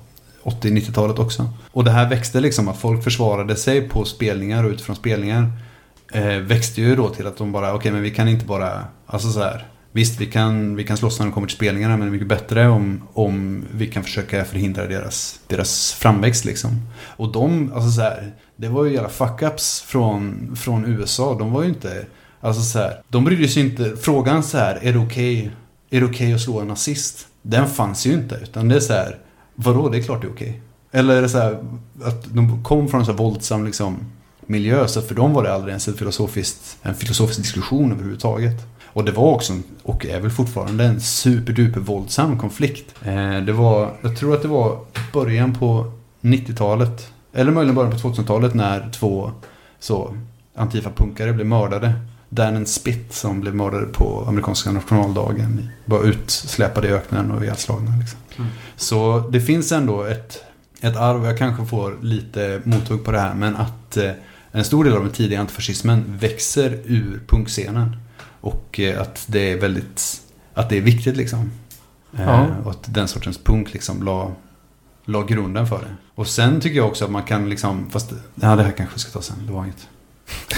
80-90-talet också. Och det här växte liksom att folk försvarade sig på spelningar och utifrån spelningar. Eh, växte ju då till att de bara, okej men vi kan inte bara, alltså så här. Visst vi kan, vi kan slåss när de kommer till spelningarna men det är mycket bättre om, om vi kan försöka förhindra deras, deras framväxt liksom. Och de, alltså så här, det var ju jävla fuck-ups från, från USA. De var ju inte, alltså så här, de brydde sig inte, frågan så här, är det okej är det okej att slå en nazist? den fanns ju inte. Utan det är så här, vadå, det är klart det är okej. Eller är det så här, att de kom från en så här våldsam liksom, miljö, så för dem var det aldrig ens en filosofisk diskussion överhuvudtaget. Och det var också, och är väl fortfarande, en superduper våldsam konflikt. Eh, det var, jag tror att det var början på 90-talet, eller möjligen början på 2000-talet när två så Antifa-punkare blev mördade. Dan Spitt som blev mördade på amerikanska nationaldagen. Bara utsläpade i öknen och ihjälslagna. Liksom. Så det finns ändå ett, ett arv, jag kanske får lite mothugg på det här, men att eh, en stor del av den tidiga antifascismen växer ur punkscenen. Och eh, att det är väldigt, att det är viktigt liksom. Eh, Ja. Och att den sortens punk liksom la, la grunden för det. Och sen tycker jag också att man kan liksom, fast ja, det här kanske vi ska ta sen, det var inget.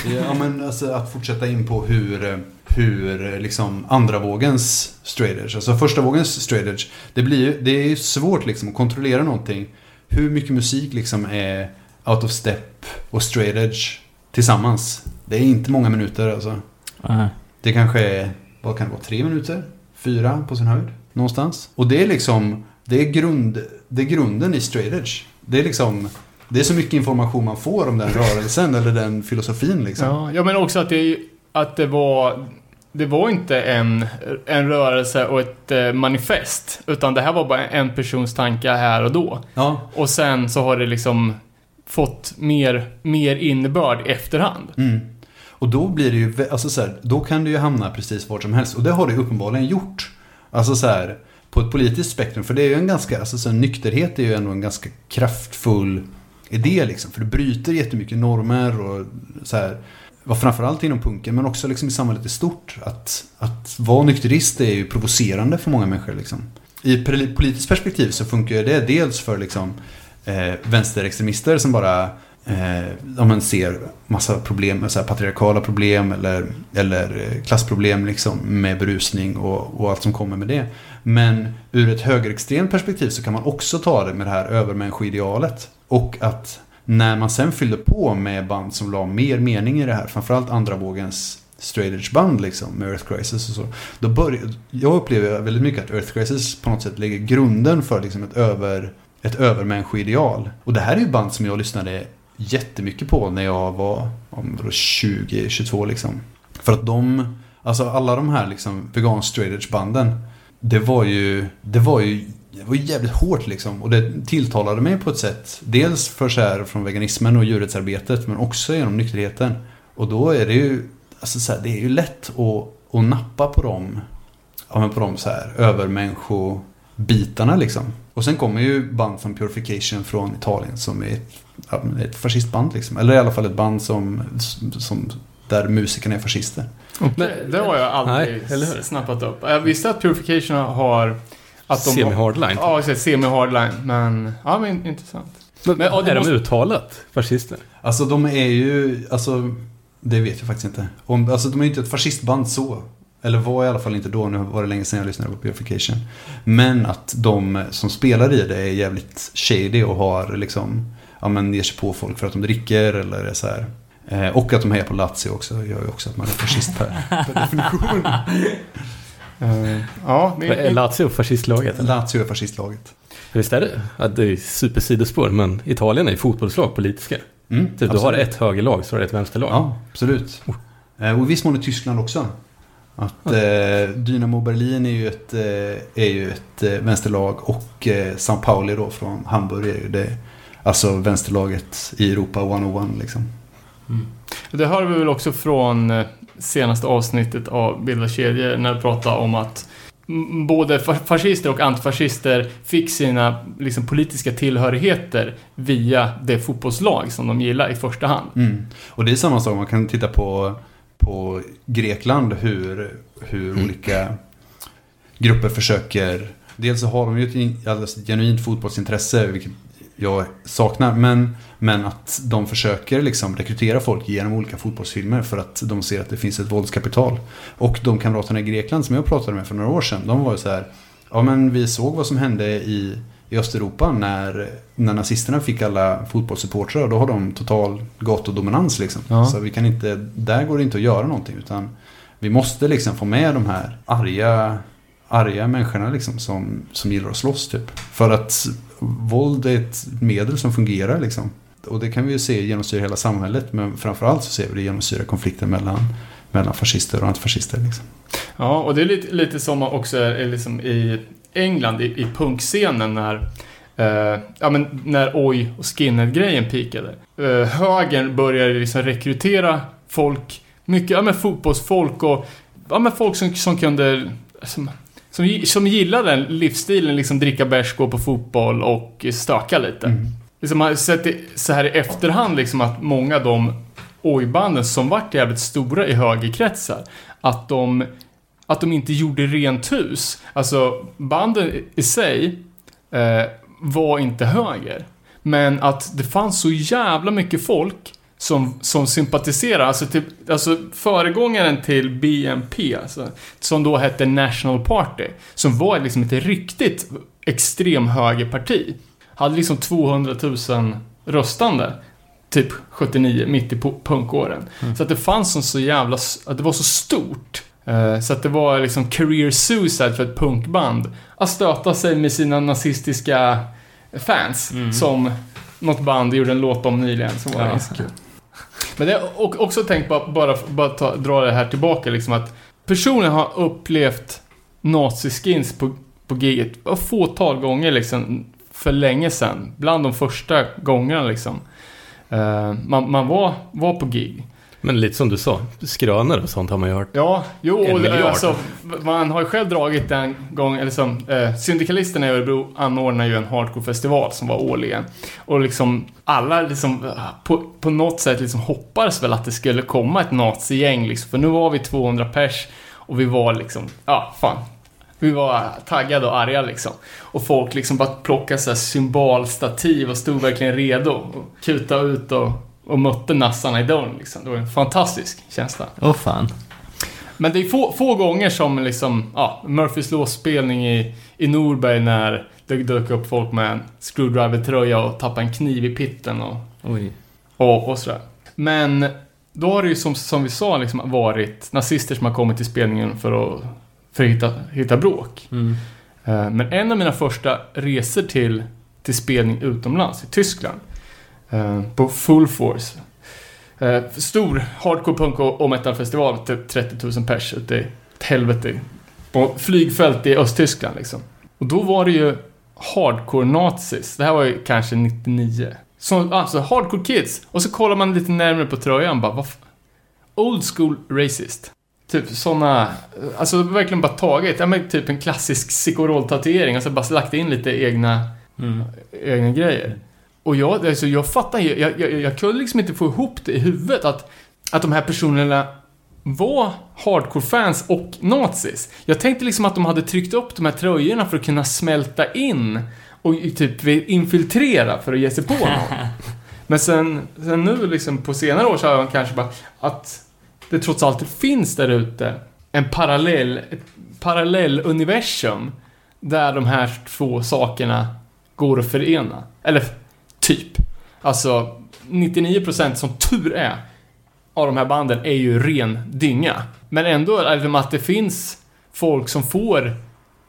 Ja men alltså att fortsätta in på hur, hur liksom andra vågens straight edge, alltså första vågens straight edge. Det, blir ju, det är ju svårt liksom att kontrollera någonting. Hur mycket musik liksom är out of step och straight edge tillsammans. Det är inte många minuter alltså. Nej. Det kanske är, vad kan det vara, tre minuter? Fyra på sin höjd? Någonstans. Och det är liksom, det är, grund, det är grunden i straight edge. Det är liksom, det är så mycket information man får om den rörelsen eller den filosofin liksom. Ja, ja men också att det, att det var... Det var inte en, en rörelse och ett eh, manifest. Utan det här var bara en persons tankar här och då. Ja, Och sen så har det liksom fått mer, mer innebörd i efterhand. Mm. Och då blir det ju, alltså så här, då kan det ju hamna precis vart som helst. Och det har det ju uppenbarligen gjort. Alltså så här, på ett politiskt spektrum. För det är ju en ganska, alltså så här, nykterhet är ju ändå en ganska kraftfull idé liksom. För det bryter jättemycket normer och så här. Var framförallt inom punken men också liksom i samhället i stort. Att, att vara nykterist är ju provocerande för många människor liksom. I politiskt perspektiv så funkar det dels för liksom eh, vänsterextremister som bara eh, man ser massa problem, så här patriarkala problem eller, eller eh, klassproblem liksom, med berusning och, och allt som kommer med det. Men ur ett högerextremt perspektiv så kan man också ta det med det här övermänniskoidealet. Och att när man sen fyllde på med band som la mer mening i det här, framförallt andra vågens straight edge band liksom, med Earth Crisis och så. Då började, jag upplever väldigt mycket att Earth Crisis på något sätt lägger grunden för liksom ett, över, ett övermänniskoideal. Och det här är ju band som jag lyssnade jättemycket på när jag var om 20-22 liksom. För att de, alltså alla de här liksom vegan straight edge banden, det var ju, det var ju det var ju jävligt hårt liksom. Och det tilltalade mig på ett sätt. Dels för så här från veganismen och djurrättsarbetet. Men också genom nykterheten. Och då är det ju, alltså så här, det är ju lätt att, att nappa på dem. Ja men på de så här övermänniskobitarna liksom. Och sen kommer ju band som Purification från Italien som är ett, ett fascistband liksom. Eller i alla fall ett band som, som där musikerna är fascister. det, det har jag aldrig Nej, snappat upp. Jag visste att Purification har... Att de Semi-hardline. Ja, exakt. Semi-hardline. Men, ja men intressant. Men, Men, är måste- de uttalat fascister? Alltså de är ju, alltså det vet jag faktiskt inte. Om, alltså de är ju inte ett fascistband så. Eller var i alla fall inte då, nu var det länge sedan jag lyssnade på Purification. Men att de som spelar i det är jävligt shady och har liksom, ja men ger sig på folk för att de dricker eller är så här. Eh, och att de hejar på Lazio också, gör ju också att man är fascist per, per definition. Eh, ja, Är Lazio fascistlaget? eller? Lazio är fascistlaget. Visst är det? Ja, det är supersidospår, men Italien är ju fotbollslag politiska. Mm, Typ, du har ett högerlag, så har du ett vänsterlag. Ja, absolut. Eh, Och i viss mån i Tyskland också. Att eh, Dynamo Berlin är ju ett, eh, är ju ett eh, vänsterlag och eh, São Pauli då från Hamburg är ju det. Alltså vänsterlaget i Europa 101 liksom. Det hör vi väl också från eh, senaste avsnittet av Bilda kedjor när vi pratade om att mm, både fa- fascister och antifascister fick sina liksom, politiska tillhörigheter via det fotbollslag som de gillar i första hand. Mm. Och det är samma sak, man kan titta på, på Grekland hur, hur olika grupper försöker Dels så har de ju ett alldeles genuint fotbollsintresse, vilket jag saknar. Men, men att de försöker liksom rekrytera folk genom olika fotbollsfilmer för att de ser att det finns ett våldskapital. Och de kamraterna i Grekland som jag pratade med för några år sedan, de var ju så här Ja men vi såg vad som hände i, i Östeuropa när, när nazisterna fick alla fotbollssupportrar. Då har de total gatudominans liksom. Ja. Så vi kan inte, där går det inte att göra någonting. Utan vi måste liksom få med de här arga, arga människorna liksom som, som gillar att slåss typ. För att våld är ett medel som fungerar liksom. Och det kan vi ju se genomsyra hela samhället. Men framförallt så ser vi det genomsyra konflikten mellan, mellan fascister och antifascister. Liksom. Ja, och det är lite, lite som också är liksom i England, i, i punkscenen när eh, ja, men när oj och skinhead-grejen pikade. Uh, högern började liksom rekrytera folk, mycket ja, men fotbollsfolk och ja, men folk som, som kunde som, som, som gillade den livsstilen, liksom dricka bärs, gå på fotboll och stöka lite. Mm. Liksom, man har sett det så här i efterhand liksom att många av de oj-banden som vart jävligt stora i högerkretsar, att de, att de inte gjorde rent hus. Alltså, banden i sig eh, var inte höger. Men att det fanns så jävla mycket folk som, som sympatiserar, alltså, typ, alltså föregångaren till BNP, alltså, som då hette National Party, som var liksom ett riktigt extremhögerparti, hade liksom 200 000 röstande, typ 79, mitt i pu- punkåren. Så att det fanns en så jävla, att det var så stort. Eh, Så att det var liksom career suicide för ett punkband att stöta sig med sina nazistiska fans som något band gjorde en låt om nyligen som var Ja. ganska kul. Men det har också tänkt bara, bara, bara ta, dra det här tillbaka liksom att personen har upplevt naziskins på, på giget ett fåtal gånger liksom för länge sedan. Bland de första gångerna liksom. Uh, man, man var, var på gig. Men lite som du sa, skrönor och sånt har man ju hört. Ja, jo, En miljard. alltså, man har ju själv dragit den gången, eller som, eh, Syndikalisterna i Örebro anordnar ju en hardcore-festival som var årligen. Och liksom, alla liksom, eh, på, på något sätt liksom hoppades väl att det skulle komma ett nazigäng liksom, för nu var vi 200 pers och vi var liksom, ja, fan. Vi var taggade och arga liksom. Och folk liksom bara plockade så här symbolstativ och stod verkligen redo. Och kuta ut och, och mötte nassarna i dörren liksom. Det var en fantastisk känsla. Åh fan. Men det är få, få gånger som liksom, ja, Murphys låsspelning i, i Norberg när det dök upp folk med en screwdriver-tröja och tappade en kniv i pitten och, Oj. och, och sådär. Men då har det ju som, som vi sa liksom varit nazister som har kommit till spelningen för att, för att hitta, hitta bråk. Mm. Eh, Men en av mina första resor till, till spelning utomlands, i Tyskland, på Full Force. Eh, Stor hardcore punk och metalfestival, typ 30 000 pers ute i ett helvete. På flygfält i Östtyskland liksom. Och då var det ju hardcore nazis. Det här var ju kanske 99. Så, alltså hardcore kids. Och så kollar man lite närmare på tröjan bara, vad Old school racist. Typ såna, alltså verkligen bara tagit, ja men typ en klassisk Sikorol-tatuering och så bara lagt in lite egna, Mm. egna grejer. Och jag, alltså jag fattar ju, jag, jag, jag kunde liksom inte få ihop det i huvudet att, att de här personerna var hardcore-fans och nazis. Jag tänkte liksom att de hade tryckt upp de här tröjorna för att kunna smälta in och typ infiltrera för att ge sig på någon. Men sen, sen nu liksom på senare år så har jag kanske bara att det trots allt finns där ute en parallell, ett parallelluniversum där de här två sakerna går att förena. Eller typ. Alltså 99% som tur är av de här banden är ju ren dynga. Men ändå är det att det finns folk som får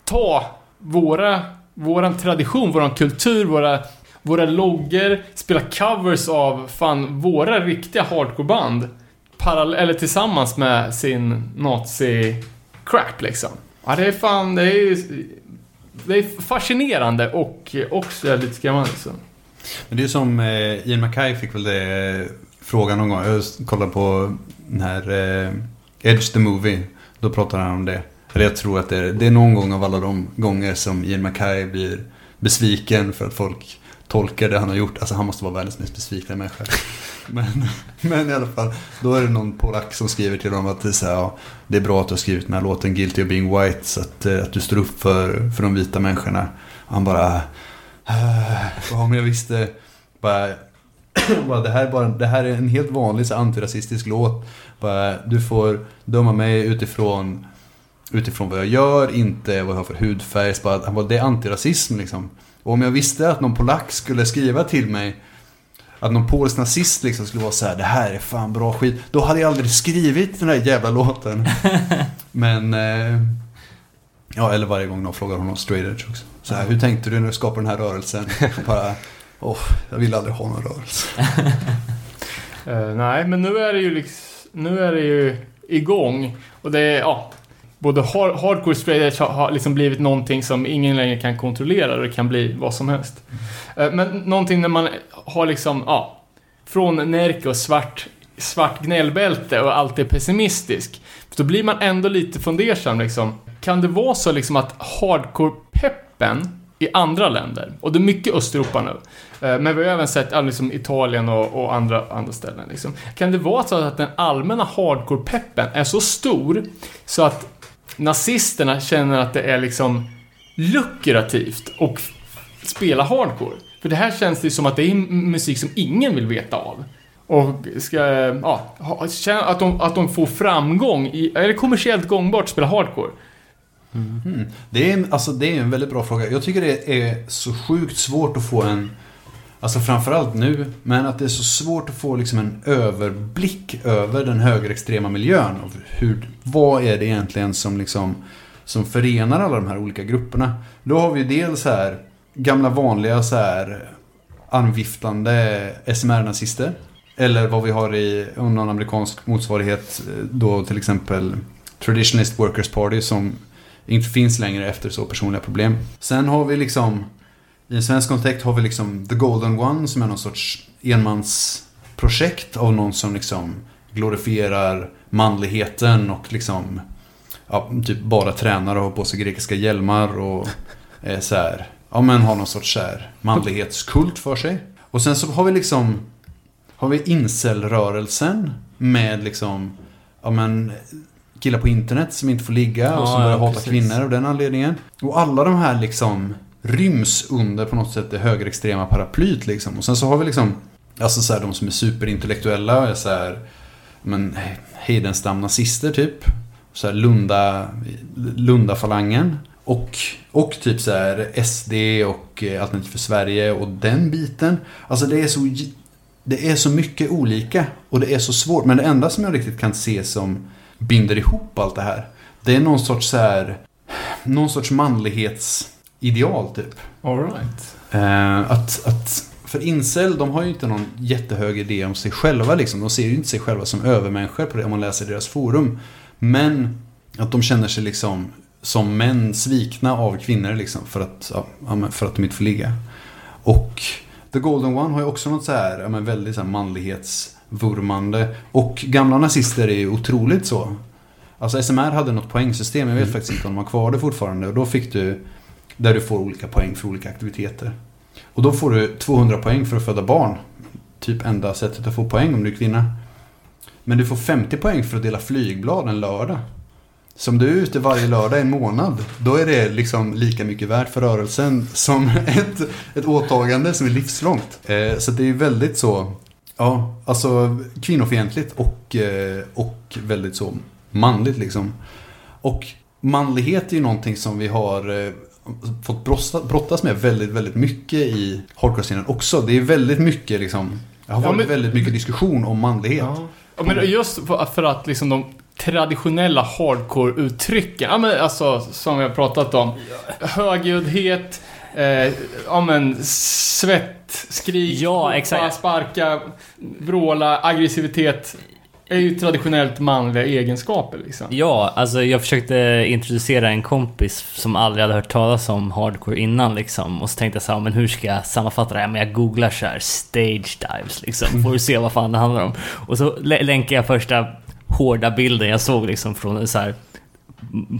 ta våra, våran tradition, våran kultur, våra, våra loggor, spela covers av fan våra riktiga hardcoreband. Parallell, eller tillsammans med sin nazi-crap liksom. Ja, det är fan, det är ju... Det är fascinerande och också lite skrämmande. liksom. Men det är som eh, Ian Mackay fick väl det eh, frågan någon gång. Jag kollade på den här eh, Edge the Movie. Då pratar han om det. Eller jag tror att det är, det är någon gång av alla de gånger som Ian Mackay blir besviken för att folk tolkar det han har gjort. Alltså han måste vara världens mest besvikna människa. Men, men i alla fall, då är det någon polack som skriver till honom att det är, så här, ja, det är bra att du har skrivit den här låten Guilty of being white. Så att, eh, att du står upp för, för de vita människorna. Och han bara, "Ah, ja men jag visste, bara, bara, det, här är bara, det här är en helt vanlig så antirasistisk låt. Bara, du får döma mig utifrån, utifrån vad jag gör, inte vad jag har för hudfärg. Bara, han bara, det är antirasism liksom. Och om jag visste att någon polack skulle skriva till mig att någon polsk nazist liksom skulle vara så här, det här är fan bra skit. Då hade jag aldrig skrivit den här jävla låten. Men, eh, Ja, eller varje gång de frågar honom straight edge också. Så här, hur tänkte du när du skapade den här rörelsen? Bara, åh, jag vill aldrig ha någon rörelse. Eh, nej, men nu är det ju liksom, nu är det ju igång. Och det är, ja, både har, hardcore straight har, liksom blivit någonting som ingen längre kan kontrollera och det kan bli vad som helst. Eh, men någonting när man har liksom, ja, från Närke och svart, svart gnällbälte och alltid pessimistisk. Då blir man ändå lite fundersam liksom. Kan det vara så liksom att hardcore-peppen i andra länder, och det är mycket Östeuropa nu, eh, men vi har även sett ja, liksom Italien och, och andra, andra ställen. Liksom. Kan det vara så att den allmänna hardcore-peppen är så stor så att nazisterna känner att det är liksom lukrativt och spela hardcore? För det här känns det som att det är musik som ingen vill veta av. Och ska, ja, att de, att de får framgång i, är det kommersiellt gångbart att spela hardcore? Mm. Mm. Det är, en- alltså, det är en väldigt bra fråga. Jag tycker det är så sjukt svårt att få en... Alltså framförallt nu, men att det är så svårt att få liksom en överblick över den högerextrema miljön. Och hur, vad är det egentligen som, liksom, som förenar alla de här olika grupperna? Då har vi dels här gamla vanliga så här anviftande SMR-nazister. Eller vad vi har i någon amerikansk motsvarighet eh, då till exempel Traditionalist Workers Party som inte finns längre efter så personliga problem. Sen har vi liksom i en svensk kontext har vi liksom The Golden One som är någon sorts enmansprojekt av någon som liksom glorifierar manligheten och liksom ja, typ bara tränar och har på sig grekiska hjälmar och är så här, ja men har någon sorts så här manlighetskult för sig. Och sen så har vi liksom har vi incelrörelsen med liksom ja men killar på internet som inte får ligga och som börjar ja, hata precis. kvinnor av den anledningen. Och alla de här liksom ryms under på något sätt det högerextrema paraplyt liksom. Och sen så har vi liksom, alltså så här, de som är superintellektuella och är så här, men Heidenstam-nazister typ. Så här Lunda, Lunda-falangen. Och, och typ så här SD och eh, Alternativ för Sverige och den biten. Alltså det är så det är så mycket olika och det är så svårt. Men det enda som jag riktigt kan se som binder ihop allt det här. Det är någon sorts så här, någon sorts manlighetsideal typ. Alright. Eh, att, att, för incel, de har ju inte någon jättehög idé om sig själva liksom. De ser ju inte sig själva som övermänniskor på det om man läser deras forum. Men att de känner sig liksom som män svikna av kvinnor liksom. För att, ja, för att de inte får ligga. Och The Golden One har ju också något så här, ja, men väldigt så här manlighetsvurmande. Och gamla nazister är ju otroligt så. Alltså SMR hade något poängsystem, jag vet faktiskt inte om de har kvar det fortfarande. Och då fick du, där du får olika poäng för olika aktiviteter. Och då får du 200 poäng för att föda barn. Typ enda sättet att få poäng om du är kvinna. Men du får 50 poäng för att dela flygblad en lördag. Så om du är ute varje lördag en månad, då är det liksom lika mycket värt för rörelsen som ett, ett åtagande som är livslångt. Eh, så det är väldigt så, ja, alltså kvinnofientligt och, eh, och väldigt så manligt liksom. Och manlighet är ju någonting som vi har eh, fått brottas med väldigt, väldigt mycket i hardcore-scenen också. Det är väldigt mycket liksom, det har Ja, varit men- väldig mycket diskussion om manlighet. Ja. ja, men just för, för att liksom de traditionella hardcore-uttrycken, ja men alltså som vi har pratat om. Högljuddhet, eh, ja men svett, skrik, Ja, exakt. sparka, vråla, aggressivitet. Är ju traditionellt manliga egenskaper liksom. Ja, alltså jag försökte introducera en kompis som aldrig hade hört talas om hardcore innan liksom. Och så tänkte jag så här, men hur ska jag sammanfatta det här? Men jag googlar så här stage dives liksom. Får du se vad fan det handlar om. Och så lä- länkar jag första hårda bilden jag såg liksom från så här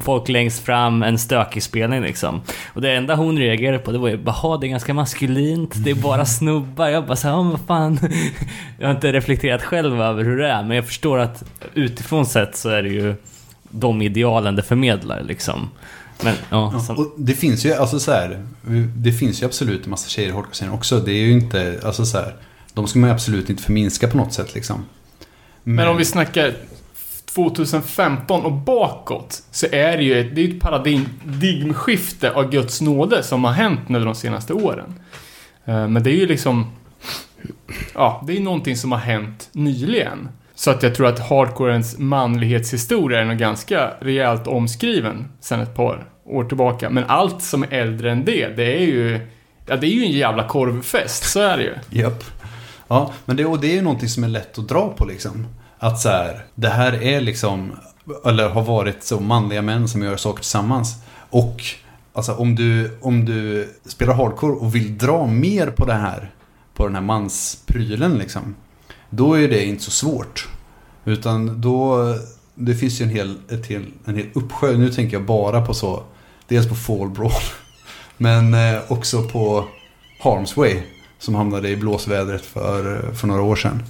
folk längst fram, en stökig spelning liksom. Och det enda hon reagerade på det var ju bara, det är ganska maskulint, det är bara snubbar. Jag bara såhär, ja men vad fan. Jag har inte reflekterat själv över hur det är, men jag förstår att utifrån sett så är det ju de idealen det förmedlar liksom. Men ja, Ja, som, och det finns ju, alltså så här, det finns ju absolut en massa tjejer i hardcore också. Det är ju inte, alltså så här, de ska man ju absolut inte förminska på något sätt liksom. Men om vi snackar 2015 och bakåt så är det ju ett, det är ett paradigmskifte av Guds nåde som har hänt nu de senaste åren. Eh, men det är ju liksom... Ja, det är ju någonting som har hänt nyligen. Så att jag tror att hardcorens manlighetshistoria är nog ganska rejält omskriven sen ett par år tillbaka. Men allt som är äldre än det, det är ju... Ja, det är ju en jävla korvfest, så är det ju. Japp. Ja, men det, och det är ju någonting som är lätt att dra på liksom. Att så här, det här är liksom, eller har varit så manliga män som gör saker tillsammans. Och alltså om du, om du spelar hardcore och vill dra mer på det här, på den här mansprylen liksom. Då är det inte så svårt. Utan då, det finns ju en hel, ett hel, en hel uppsjö. Nu tänker jag bara på så, dels på Fall Brawl. Men eh, också på Harmsway. Som hamnade i blåsvädret för, eh, för några år sedan.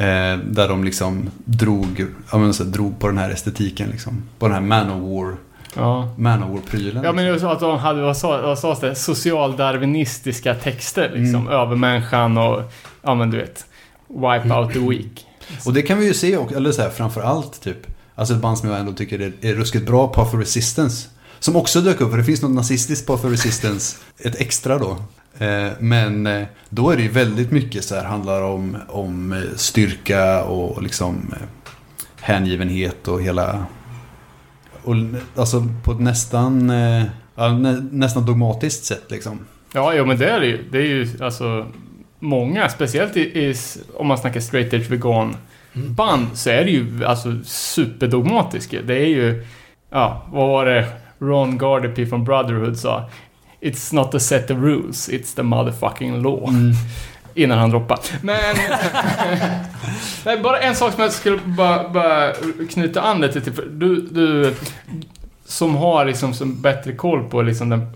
Eh, där de liksom drog, ja, men så här, drog på den här estetiken liksom. På den här Manowar, Ja. Manowar-prylen. Ja men det var så att de hade, vad sa- vad sades det, socialdarwinistiska texter liksom. Övermänniskan och, ja men du vet, wipe out the weak. Och det kan vi ju se, och- eller så här, framför allt typ. Alltså ett band som jag ändå tycker är, är ruskigt bra, Path of Resistance. Som också dök upp, för det finns något nazistiskt Path of Resistance. Ett extra då. Eh, Men eh, då är det ju väldigt mycket så här, handlar om, om eh, styrka och liksom hängivenhet och hela... Och alltså på ett nästan, ja, nästan dogmatiskt sätt liksom. Ja, jo men det är det ju. Det är ju alltså många, speciellt i, i om man snackar straight edge vegan band så är det ju alltså superdogmatiska. Det är ju, ja, vad var det Ron Gardepy från Brotherhood sa? It's not a set of rules, it's the motherfucking law. Innan han droppade. Men... Nej, bara en sak som jag skulle bara, bara knyta an lite till. Du, du som har liksom som bättre koll på liksom den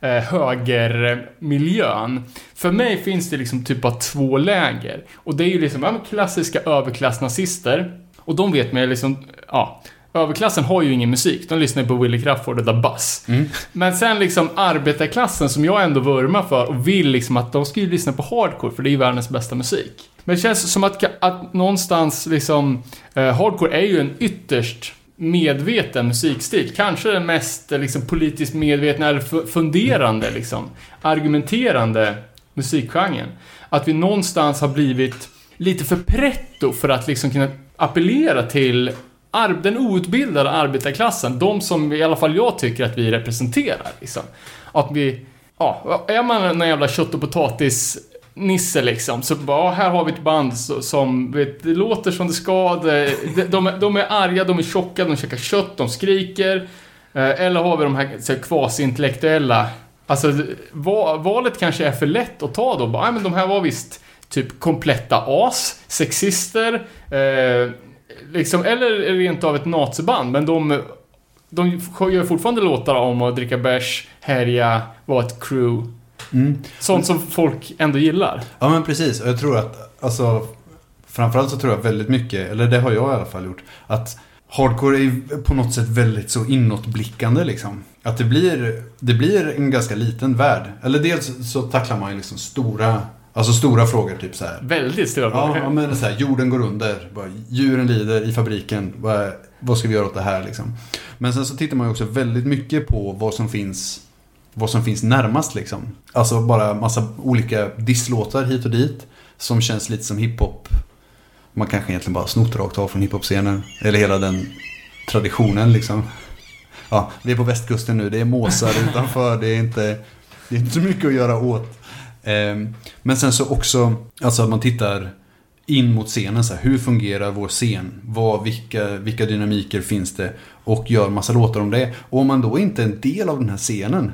eh, högermiljön. För mig finns det liksom typ av två läger. Och det är ju liksom ja, klassiska överklassnazister. Och de vet man liksom, ja. Överklassen har ju ingen musik, de lyssnar på Willie Crawford och The Buzz. Men sen liksom arbetarklassen som jag ändå vurmar för och vill liksom att de ska ju lyssna på hardcore för det är ju världens bästa musik. Men det känns som att, att någonstans liksom, eh, hardcore är ju en ytterst medveten musikstil. Kanske den mest eh, liksom, politiskt medvetna eller fu- funderande, liksom, argumenterande musikgenren. Att vi någonstans har blivit lite för pretto för att liksom kunna appellera till den outbildade arbetarklassen. De som i alla fall jag tycker att vi representerar. Liksom. Att vi, ja, är man en jävla kött och potatis Nisse liksom, så bara, ja, här har vi ett band som, vet, det låter som det ska, det, de, de, är, de är arga, de är tjocka, de käkar kött, de skriker. Eh, eller har vi de här kvasi-intellektuella, alltså valet kanske är för lätt att ta då, bara, men de här var visst typ kompletta as, sexister, eh, liksom, eller rent av ett naziband, men de, de gör fortfarande låtar om att dricka bärs, härja, vara ett crew. Sånt som folk ändå gillar. Ja men precis, och jag tror att alltså Framförallt så tror jag väldigt mycket, eller det har jag i alla fall gjort Att hardcore är på något sätt väldigt så inåtblickande liksom Att det blir, det blir en ganska liten värld Eller dels så tacklar man ju liksom stora Alltså stora frågor typ så här. Väldigt stora frågor. ja, men så här, jorden går under, bara, djuren lider i fabriken, vad, vad ska vi göra åt det här liksom? Men sen så tittar man ju också väldigt mycket på vad som finns vad som finns närmast liksom. Alltså bara massa olika disslåtar hit och dit. Som känns lite som hiphop. Man kanske egentligen bara snott rakt av från hiphop-scenen. Eller hela den traditionen liksom. Ja, vi är på västkusten nu. Det är måsar utanför. Det är inte, det är inte så mycket att göra åt. Ehm, Men sen så också, alltså att man tittar in mot scenen. Så här, hur fungerar vår scen? Vad, vilka, vilka dynamiker finns det? Och gör massa låtar om det. Och om man då inte är en del av den här scenen.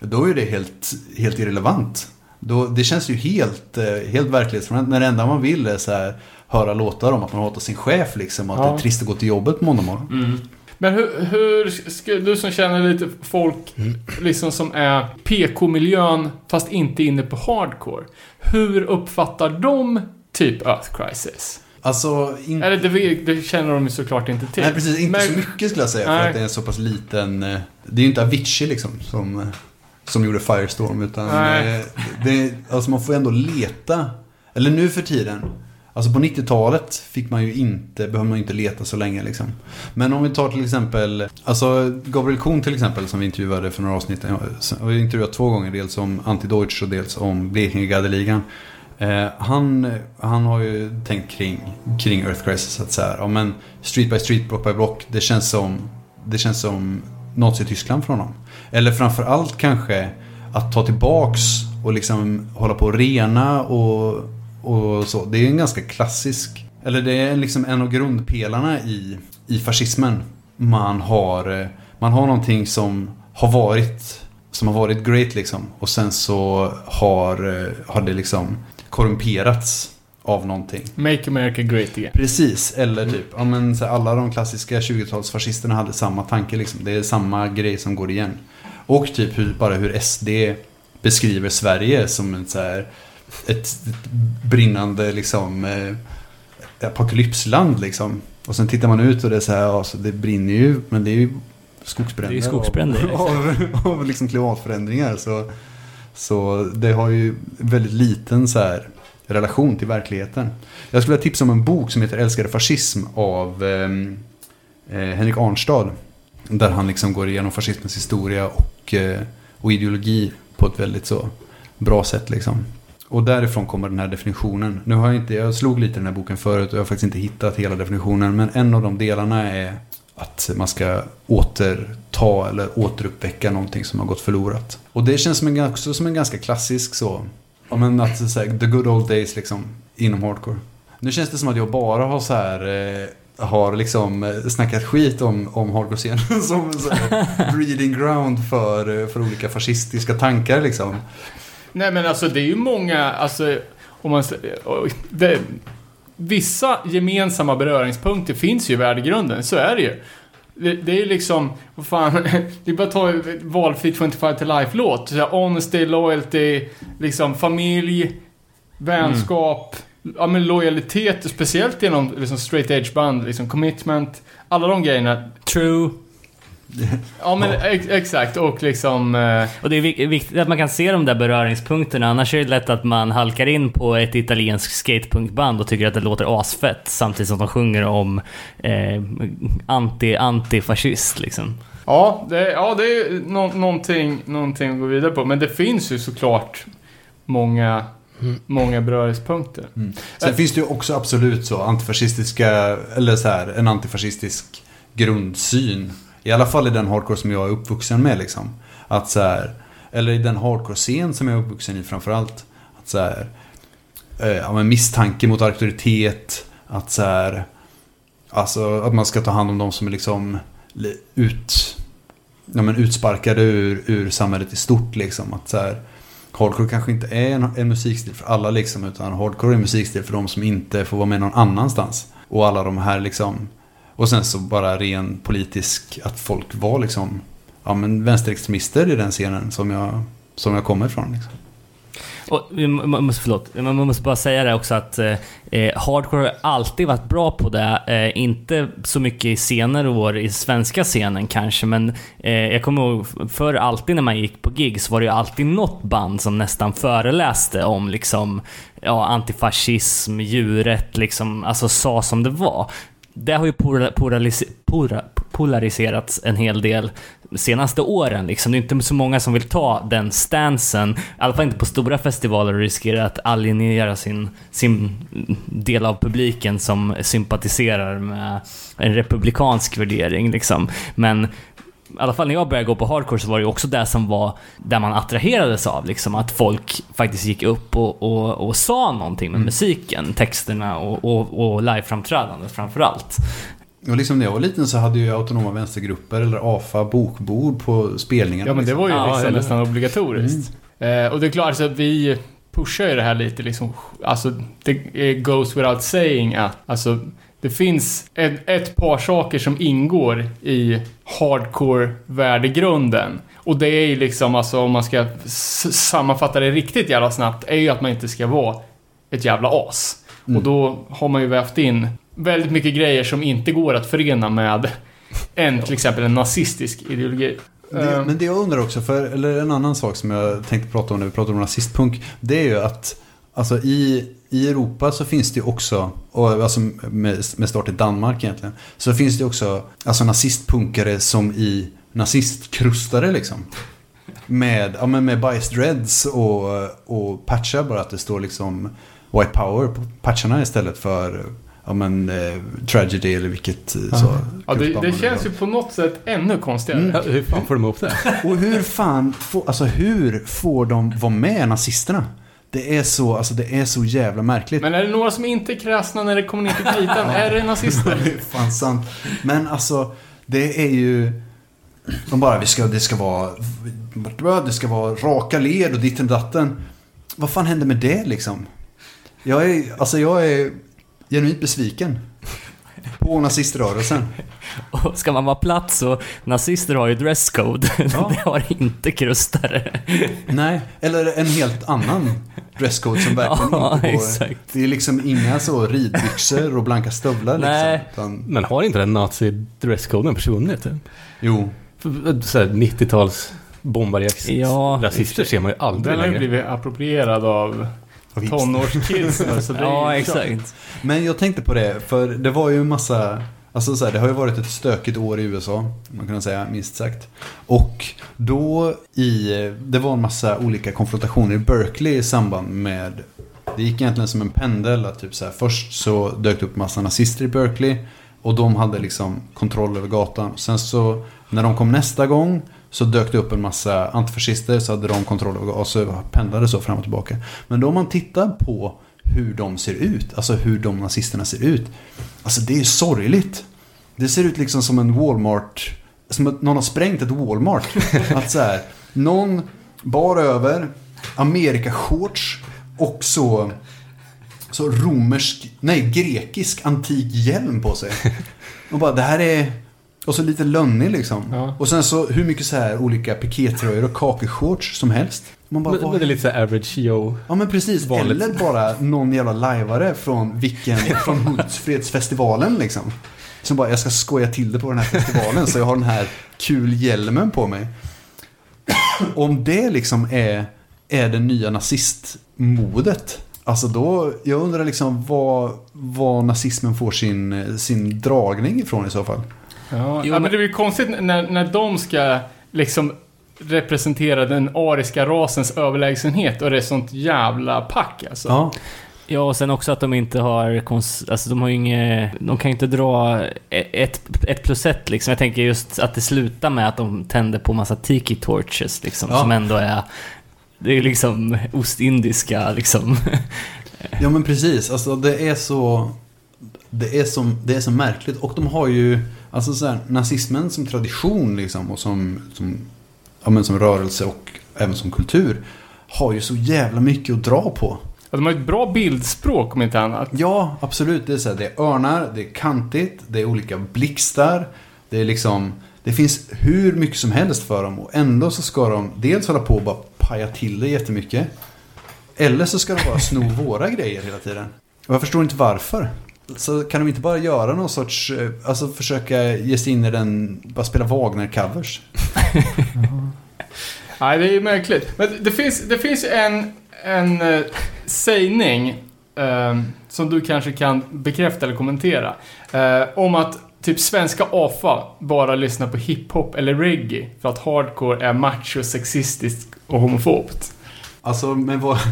Då är det helt, helt irrelevant. Då, det känns ju helt, eh, helt verklighetsfrånvänt. När det enda man vill är så här, höra låtar om att man hatar sin chef liksom. Att Ja. det är trist att gå till jobbet på måndag morgon. Men hur, hur ska, du som känner lite folk liksom som är PK-miljön fast inte inne på hardcore. Hur uppfattar de typ Earth Crisis? Alltså, in... Eller det, det känner de ju såklart inte till. Nej, precis. Inte Men- så mycket skulle jag säga. För Nej. att det är en så pass liten... eh, Det är ju inte Avicii liksom som, eh, som gjorde Firestorm. Utan eh, det, alltså man får ändå leta. Eller nu för tiden. Alltså på 90-talet fick man ju inte, behöver man ju inte leta så länge liksom. Men om vi tar till exempel, alltså Gabriel Kuhn till exempel som vi intervjuade för några avsnitt. Eh, Jag har intervjuat två gånger, dels om Anti-Deutsch och dels om Blekinge Gadeligan. Eh, han, han har ju tänkt kring, kring Earth Crisis att så här, ja men Street by Street, Block by Block, det känns som, det känns som Nazityskland från honom. Eller framförallt kanske att ta tillbaks och liksom hålla på och rena och, och så. Det är en ganska klassisk, eller det är liksom en av grundpelarna i, i fascismen. Man har, eh, man har någonting som har varit, som har varit great liksom. Och sen så har, eh, har det liksom korrumperats av någonting. Make America Great Again. Precis, eller typ, ja men så alla de klassiska 20-talsfascisterna hade samma tanke liksom. Det är samma grej som går igen. Och typ hur, bara hur SD beskriver Sverige som en så här, ett, brinnande liksom eh, apokalypsland liksom. Och sen tittar man ut och det är så här, ja, så det brinner ju, men det är ju skogsbränder. Det är skogsbränder, Av, av, av liksom klimatförändringar. Så, så det har ju väldigt liten så här relation till verkligheten. Jag skulle vilja tipsa om en bok som heter Älskade fascism av ehm, eh, Henrik Arnstad. Där han liksom går igenom fascismens historia och, eh, och ideologi på ett väldigt så bra sätt liksom. Och därifrån kommer den här definitionen. Nu har jag inte, jag slog lite i den här boken förut och jag har faktiskt inte hittat hela definitionen. Men en av de delarna är att man ska återta eller återuppväcka någonting som har gått förlorat. Och det känns som en, också som en ganska klassisk så, ja men att säga, the good old days liksom inom hardcore. Nu känns det som att jag bara har så här eh, har liksom eh, snackat skit om, om hardcore-scenen som en här breeding ground för, eh, för olika fascistiska tankar liksom. Nej men alltså det är ju många, alltså om man det, Vissa gemensamma beröringspunkter finns ju i värdegrunden, så är det ju. Det, det är ju liksom, vad fan, det är bara att ta valfri 25 to life-låt. Honesty, loyalty, liksom familj, vänskap, ja men lojalitet, speciellt inom liksom straight edge band, liksom commitment, alla de grejerna. True. Ja men ex exakt, och liksom... eh, Och det är vik- viktigt att man kan se de där beröringspunkterna, annars är det lätt att man halkar in på ett italienskt skatepunkband och tycker att det låter asfett samtidigt som de sjunger om eh, anti-antifascist liksom. Ja, det, ja, det är ju nå, någonting, någonting att gå vidare på. Men det finns ju såklart många, många beröringspunkter. Sen finns det ju också absolut så antifascistiska, eller så här, en antifascistisk grundsyn. I alla fall i den hardcore som jag är uppvuxen med liksom. Att så här, eller i den hardcore-scen som jag är uppvuxen i framförallt. Att så här, eh, ja, men misstanke mot auktoritet. Att så här, alltså att man ska ta hand om de som är liksom ut, ja, men utsparkade ur, ur samhället i stort liksom. Att så här, hardcore kanske inte är en, en musikstil för alla liksom. Utan hardcore är en musikstil för de som inte får vara med någon annanstans. Och alla de här liksom. Och sen så bara ren politisk, att folk var liksom, ja men vänsterextremister i den scenen som jag, som jag kommer ifrån. Liksom. Och måste, förlåt, man måste bara säga det också att eh, eh, hardcore har alltid varit bra på det. Eh, inte så mycket i senare år i svenska scenen kanske, men eh, jag kommer ihåg för alltid när man gick på gig så var det ju alltid något band som nästan föreläste om liksom ja, antifascism, djurrätt, liksom, alltså sa som det var. Det har ju polaris- polariserats en hel del de senaste åren. Liksom. Det är inte så många som vill ta den stansen, i alla fall inte på stora festivaler och riskera att alienera sin, sin del av publiken som sympatiserar med en republikansk värdering. Liksom. Men i alla fall när jag började gå på hardcore så var det ju också det som var där man attraherades av. Liksom, att folk faktiskt gick upp och, och, och sa någonting med musiken, texterna och, och, och liveframträdandet framförallt. Och liksom när jag var liten så hade ju autonoma vänstergrupper eller AFA bokbord på spelningarna. Ja men det var ju Ja, liksom eller- nästan obligatoriskt. Eh, och det är klart, alltså, vi pushar ju det här lite liksom, alltså det goes without saying att, alltså det finns ett, ett par saker som ingår i hardcore-värdegrunden. Och det är ju liksom, alltså om man ska sammanfatta det riktigt jävla snabbt, är ju att man inte ska vara ett jävla as. Och då har man ju vävt in väldigt mycket grejer som inte går att förena med en, till exempel en nazistisk ideologi. Det, Eh, men det jag undrar också, för, eller en annan sak som jag tänkte prata om när vi pratar om nazistpunk. Det är ju att alltså i, i Europa så finns det också, och alltså med, med start i Danmark egentligen. Så finns det också alltså nazistpunkare som i nazistkrustare liksom. Med, ja, men med bias dreads och, och patchar bara att det står liksom white power på patcharna istället för ja men, eh, Tragedy eller vilket eh, så. Ja, det, det känns ju på något sätt ännu konstigare. Mm. Ja, hur fan får de ihop det? Och hur fan, får, alltså hur får de vara med nazisterna? Det är så, alltså det är så jävla märkligt. Men är det några som inte är kräsna när det kommer ner till kritan? är det nazister? Det är fan sant. Men alltså, det är ju... De bara, vi ska, det ska vara... Det ska vara raka led och ditten datten. Vad fan hände med det liksom? Jag är, alltså jag är genuint besviken. På naziströrelsen. Och ska man vara platt så, nazister har ju dresscode. Ja. Det har inte krustare. Nej, eller en helt annan dresscode som verkligen Ja, inte går... exakt. Det är liksom inga så ridbyxor och blanka stövlar liksom. Nej. Utan, Men har inte den nazi-dresskoden försvunnit? jo. För- Så här 90-tals bombarjacks Ja. rasister ser man ju aldrig Den har ju längre. blivit approprierad av. tonårskids Ja, exakt. Men jag tänkte på det, för det var ju en massa... Alltså så här, det har ju varit ett stökigt år i USA, man kan säga, minst sagt. Och då i... Det var en massa olika konfrontationer i Berkeley i samband med... Det gick egentligen som en pendel, att typ så här, först så dök det upp massa nazister i Berkeley. Och de hade liksom kontroll över gatan. Sen så, när de kom nästa gång, så dök det upp en massa antifascister, så hade de kontroll över gatan. Och så pendlade så fram och tillbaka. Men då om man tittar på hur de ser ut, alltså hur de nazisterna ser ut. Alltså det är sorgligt. Det ser ut liksom som en Walmart, som att någon har sprängt ett Walmart. Att så här, någon bar över, Amerika-shorts och så, så romersk, nej grekisk antik hjälm på sig. Och bara det här är, och så lite lönnig liksom. Ja. Och sen så hur mycket så här olika pikétröjor och kakeshorts som helst. Man bara, Men, men det är lite så här average Joe. Ja men precis, Vanligt. eller bara någon jävla lajvare från vilken, från Hultsfredsfestivalen liksom. Som bara, jag ska skoja till det på den här festivalen så jag har den här kul hjälmen på mig. Om det liksom är, är det nya nazistmodet. Alltså då, jag undrar liksom vad, vad nazismen får sin, sin dragning ifrån i så fall. Ja, Jo, men men- det blir ju konstigt när, när de ska liksom representera den ariska rasens överlägsenhet och det är sånt jävla pack alltså. Ja, Ja, och sen också att de inte har... Kons- alltså de har ju inget... De kan ju inte dra e- ett, ett plus ett liksom. Jag tänker just att det slutar med att de tänder på massa tiki torches liksom. Ja. Som ändå är... Det är liksom ostindiska liksom. Ja men precis, alltså det är så det är, så, det är så märkligt och de har ju alltså så här, nazismen som tradition liksom och som, som, ja, men som rörelse och även som kultur har ju så jävla mycket att dra på. Ja, De har ett bra bildspråk om inte annat. Ja, absolut. Det är, så här, det är örnar, det är kantigt, det är olika blixtar. Det är liksom, det finns hur mycket som helst för dem och ändå så ska de dels hålla på och bara paja till det jättemycket. Eller så ska de bara sno våra grejer hela tiden. Och jag förstår inte varför. Så kan de inte bara göra någon sorts, eh, alltså försöka ge sig in i den, bara spela Wagner-covers? Nej, det är ju märkligt. Men det finns, det finns en, en uh, sägning eh, som du kanske kan bekräfta eller kommentera. eh, om att typ svenska AFA bara lyssnar på hiphop eller reggae för att hardcore är macho, sexistiskt och homofobt. Alltså, men vad...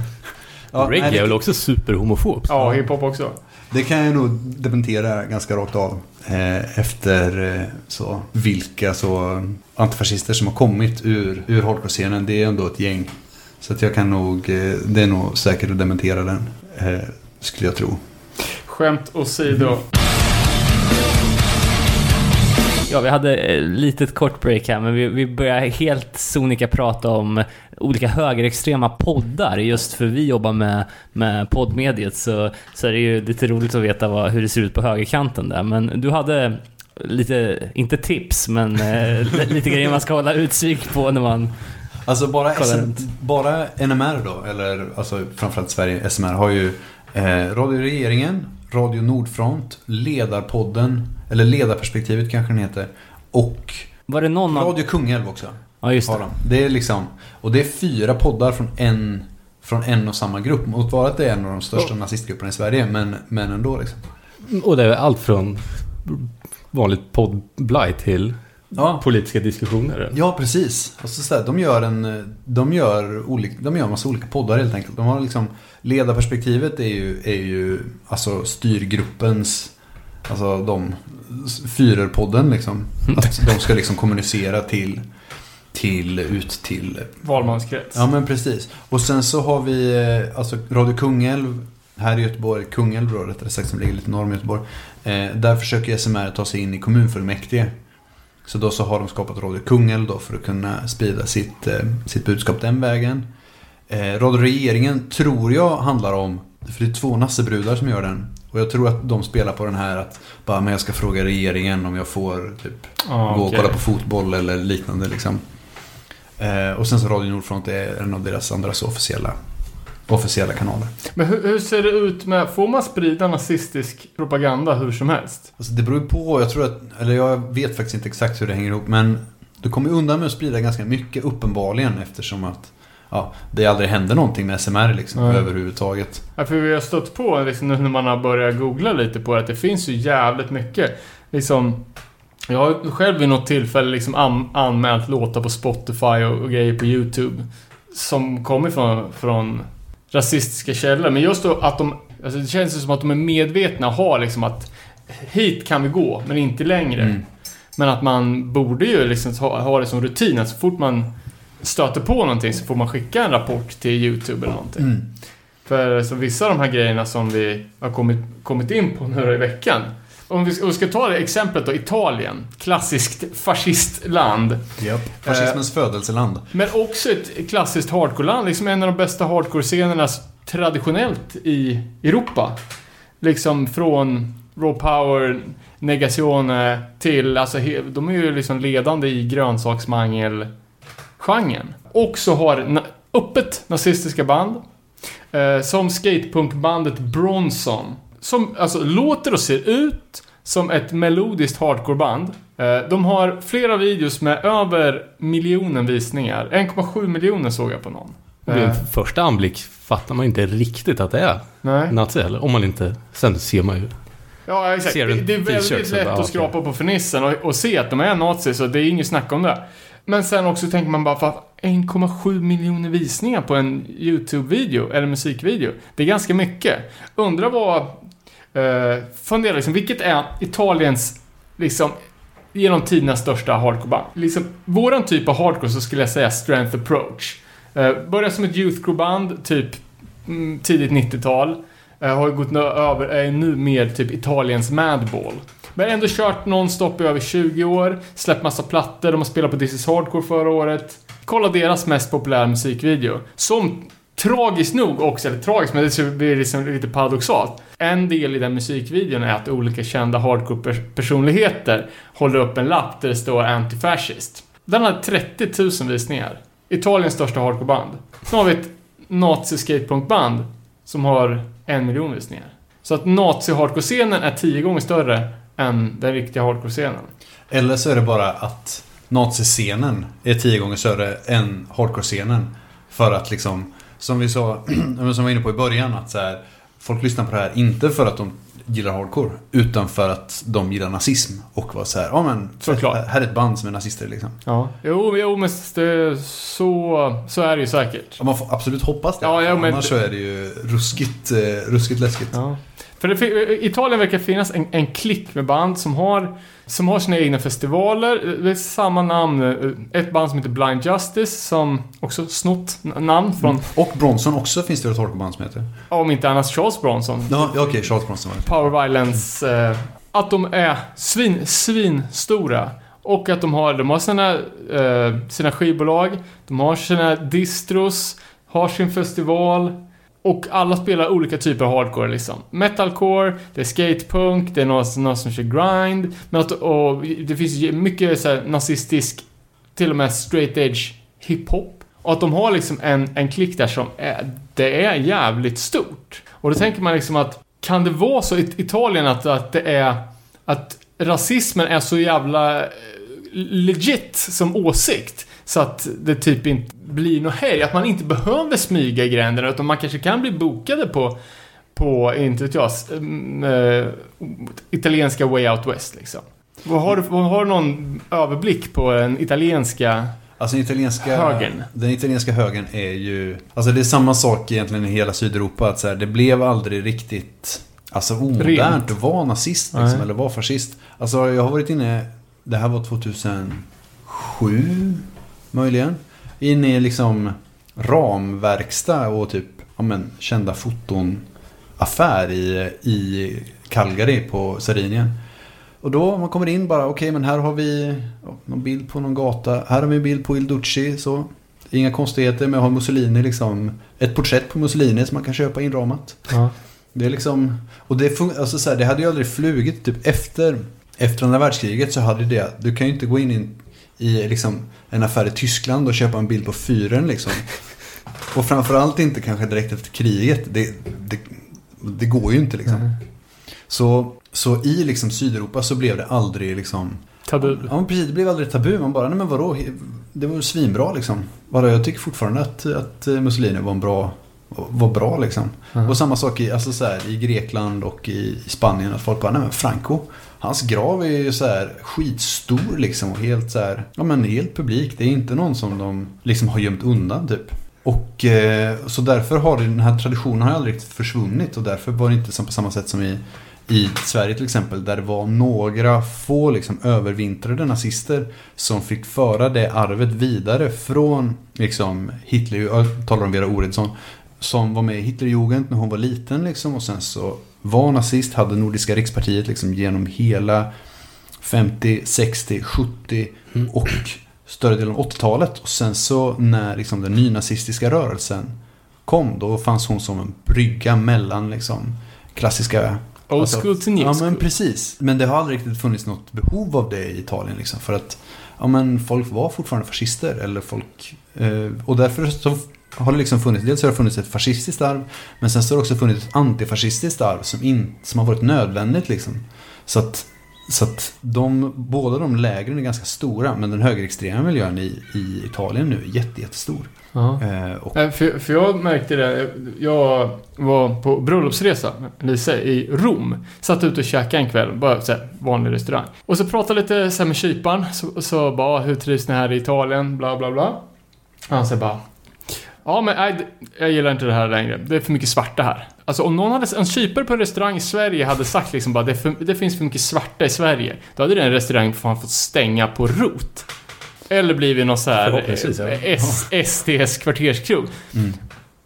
Ja, Reggae är väl också superhomofobt? Ja, hiphop också. Det kan jag nog dementera ganska rakt av. Eh, efter eh, så, vilka så antifascister som har kommit ur, ur hardcore-scenen. Det är ändå ett gäng. Så att jag kan nog, eh, det är nog säkert att dementera den. Skulle jag tro. Skämt åsido. Ja, vi hade ett litet kort break här, men vi, vi börjar helt sonika prata om olika högerextrema poddar. Just för vi jobbar med, med poddmediet så, så är det ju lite roligt att veta vad, hur det ser ut på högerkanten där. Men du hade lite, inte tips, men eh, lite grejer man ska hålla utkik på när man... Alltså bara, SM, bara NMR då, eller alltså framförallt Sverige, SMR har ju eh, Radio Regeringen, Radio Nordfront, Ledarpodden, eller Ledarperspektivet kanske den heter, och Var det någon av... Radio Kungälv också. Ja, just det. de. Det är liksom, och det är fyra poddar från en, från en och samma grupp. Mot vara att det är en av de största nazistgrupperna i Sverige, men, men ändå liksom. Och det är allt från vanligt poddblaj till Ja, politiska diskussioner. ja precis. Alltså, så här, de gör en, de gör, olika, de gör massa olika poddar helt enkelt. De har liksom, ledarperspektivet är ju, är ju alltså styrgruppens, alltså de, Fyrerpodden liksom. Att de ska liksom kommunicera till, till, ut till Valmanskrets. Ja men precis. Och sen så har vi eh, alltså Radio Kungälv här i Göteborg, Kungälv då rättare sagt som ligger lite norr om Göteborg. Eh, där försöker SMR ta sig in i kommunfullmäktige. Så då så har de skapat Radio Kungälv då för att kunna sprida sitt, eh, sitt budskap den vägen. Eh, Radio Regeringen tror jag handlar om, för det är två nassebrudar som gör den. Och jag tror att de spelar på den här att bara, men jag ska fråga regeringen om jag får typ Ah, gå och kolla på fotboll eller liknande liksom. Eh, och sen så Radio Nordfront är en av deras andra så officiella, officiella kanaler. Men hur, hur ser det ut med, får man sprida nazistisk propaganda hur som helst? Alltså det beror på, jag tror att, eller jag vet faktiskt inte exakt hur det hänger ihop men du kommer undan med att sprida ganska mycket uppenbarligen eftersom att ja, det aldrig händer någonting med SMR liksom Nej. överhuvudtaget. Ja, för vi har stött på liksom, nu när man har börjat googla lite på det, att det finns ju jävligt mycket. Liksom, jag har själv vid något tillfälle liksom an, anmält låtar på Spotify och, och grejer på YouTube. Som kommer från, från rasistiska källor. Men just då att de, alltså det känns ju som att de är medvetna och har liksom att hit kan vi gå, men inte längre. Mm. Men att man borde ju liksom ha, ha det som rutin att så fort man stöter på någonting så får man skicka en rapport till YouTube eller någonting. Mm. För så vissa av de här grejerna som vi har kommit, kommit in på nu i veckan. Om vi ska, om vi ska ta det exemplet då, Italien. Klassiskt fascistland. Fascismens födelseland. Men också ett klassiskt hardcore-land. Liksom en av de bästa hardcore-scenerna traditionellt i Europa. Liksom från Raw Power, Negazione till, alltså de är ju liksom ledande i grönsaksmangel-genren. Och så har na- öppet nazistiska band. Eh, som skatepunkbandet Bronson. Som alltså låter och ser ut som ett melodiskt hardcoreband. Eh, de har flera videos med över miljonen visningar. 1,7 miljoner såg jag på någon. Vid Eh, en första anblick fattar man inte riktigt att det är nej. nazi heller. Om man inte... Sen ser man ju. Ja, exakt. Det, är väldigt lätt att skrapa på fernissen och, och se att de är nazi, så det är inget snack om det. Men sen också tänker man bara, för att 1,7 miljoner visningar på en YouTube-video, eller musikvideo, det är ganska mycket. Undrar vad... Eh, fundera liksom, vilket är Italiens, liksom, genom tiderna största hardcoreband? Liksom, våran typ av hardcore så skulle jag säga strength approach. Eh, började som ett youthcore-band, typ mm, tidigt 90-tal. Eh, har gått över, är nu mer typ Italiens Madball. Men ändå kört nonstop i över 20 år, släppt massa plattor, de har spelat på This is Hardcore förra året. Kolla deras mest populära musikvideo. Som tragiskt nog också, eller tragiskt, men det blir liksom lite paradoxalt. En del i den musikvideon är att olika kända hardcore-personligheter håller upp en lapp där det står antifascist. Den har 30 000 visningar. Italiens största hardcoreband. Sen har vi ett nazi-skatepunkband som har en miljon visningar. Så att nazi-hardcore-scenen är tio gånger större än den riktiga hardcore-scenen. Eller så är det bara att naziscenen är tio gånger större än hardcore-scenen. För att liksom, som vi sa, som vi var inne på i början, att så här, folk lyssnar på det här inte för att de gillar hardcore, utan för att de gillar nazism. Och var så här, ja men, Såklart. här här är ett band som är nazister liksom. Ja. Jo, jo men det, så, så är det ju säkert. Ja, man får absolut hoppas det. Ja, ja, men- Annars så är det ju ruskigt, eh, ruskigt läskigt. Ja. För det, i Italien verkar finnas en, en klick med band som har, som har sina egna festivaler. Det är samma namn. eh, Ett band som heter Blind Justice som också snott namn från, Och Bronson också finns det ett hardcoreband som heter. om inte annars Charles Bronson. Ja, ja, okej, Charles Bronson. Power Violence. Eh, att de är svin, svin stora. Och att de har, de har sina, eh, sina skivbolag, de har sina distros, har sin festival. Och alla spelar olika typer av hardcore liksom. Metalcore, det är skatepunk, det är någon, som kör grind. Men att, och det finns ju mycket så här, nazistisk, till och med straight edge hiphop. Och att de har liksom en, en klick där som är, det är jävligt stort. Och då tänker man liksom att kan det vara så i Italien att, att det är att rasismen är så jävla eh, legit som åsikt så att det typ inte blir något hej. Att man inte behöver smyga i gränderna utan man kanske kan bli bokade på på, inte vet jag, eh, italienska Way Out West liksom. Vad har, du, vad har du någon överblick på den italienska... Alltså den italienska Högern. Den italienska högern är ju... Alltså det är samma sak egentligen i hela Sydeuropa. Att så här, det blev aldrig riktigt... Alltså omodernt att vara nazist liksom, Nej. eller vara fascist. Alltså jag har varit inne... Det här var 2007 möjligen. Inne i liksom ramverkstad och typ ja, men, kända foton affär i, i Calgary på Sardinien. Och då man kommer in bara, okej men här har vi ja, någon bild på någon gata. Här har vi en bild på Il Duce, så. Inga konstigheter, men jag har Mussolini liksom. Ett porträtt på Mussolini som man kan köpa inramat. Ja. Det är liksom, och det, alltså så här, det hade ju aldrig flugit typ efter, efter andra världskriget så hade det, du kan ju inte gå in i, i liksom en affär i Tyskland och köpa en bild på fyren liksom. Och framförallt inte kanske direkt efter kriget. Det, det, det går ju inte liksom. Så, så i liksom Sydeuropa så blev det aldrig liksom Tabu. Ja precis, det blev aldrig tabu. Man bara, nej men vadå? Det var ju svinbra liksom. Bara, jag tycker fortfarande att, att Mussolini var en bra, var bra liksom. Och samma sak i, alltså så här, i Grekland och i, i Spanien. Att folk bara, nej men Franco. Hans grav är ju så här skitstor liksom. Och helt så här, ja men helt publik. Det är inte någon som de liksom har gömt undan typ. Och eh, så därför har den här traditionen har aldrig riktigt försvunnit. Och därför var det inte som på samma sätt som i i Sverige till exempel där det var några få liksom övervintrade nazister som fick föra det arvet vidare från liksom Hitler, jag talar om Vera Oredsson som var med i Hitlerjugend när hon var liten liksom och sen så var nazist, hade Nordiska rikspartiet liksom genom hela 50, 60, 70 och större delen av 80-talet och sen så när liksom den nynazistiska rörelsen kom då fanns hon som en brygga mellan liksom klassiska Old Alltså, school to new Ja school. men precis. Men det har aldrig riktigt funnits något behov av det i Italien liksom. För att ja, men folk var fortfarande fascister. Eller folk, eh, och därför så har det liksom funnits, dels har det funnits ett fascistiskt arv. Men sen så har det också funnits ett antifascistiskt arv som, in, som har varit nödvändigt liksom. Så att, så att de, båda de lägren är ganska stora. Men den högerextrema miljön i, i Italien nu är jätte, jättestor. Eh, och, För, för jag märkte det. Jag var på bröllopsresa med Lisa i Rom. Satt ute och käkade en kväll, bara så här, vanlig restaurang. Och så pratade lite så här med kyparen. Så, så bara, hur trivs ni här i Italien? Bla bla bla. Han säger bara, ja men nej, det- jag gillar inte det här längre. Det är för mycket svarta här. Alltså om någon hade, en kypare på en restaurang i Sverige hade sagt liksom bara, det, för, det finns för mycket svarta i Sverige. Då hade den restaurangen fan fått stänga på rot. Eller blivit någon så här ja. eh, STs kvarterskrog. mm.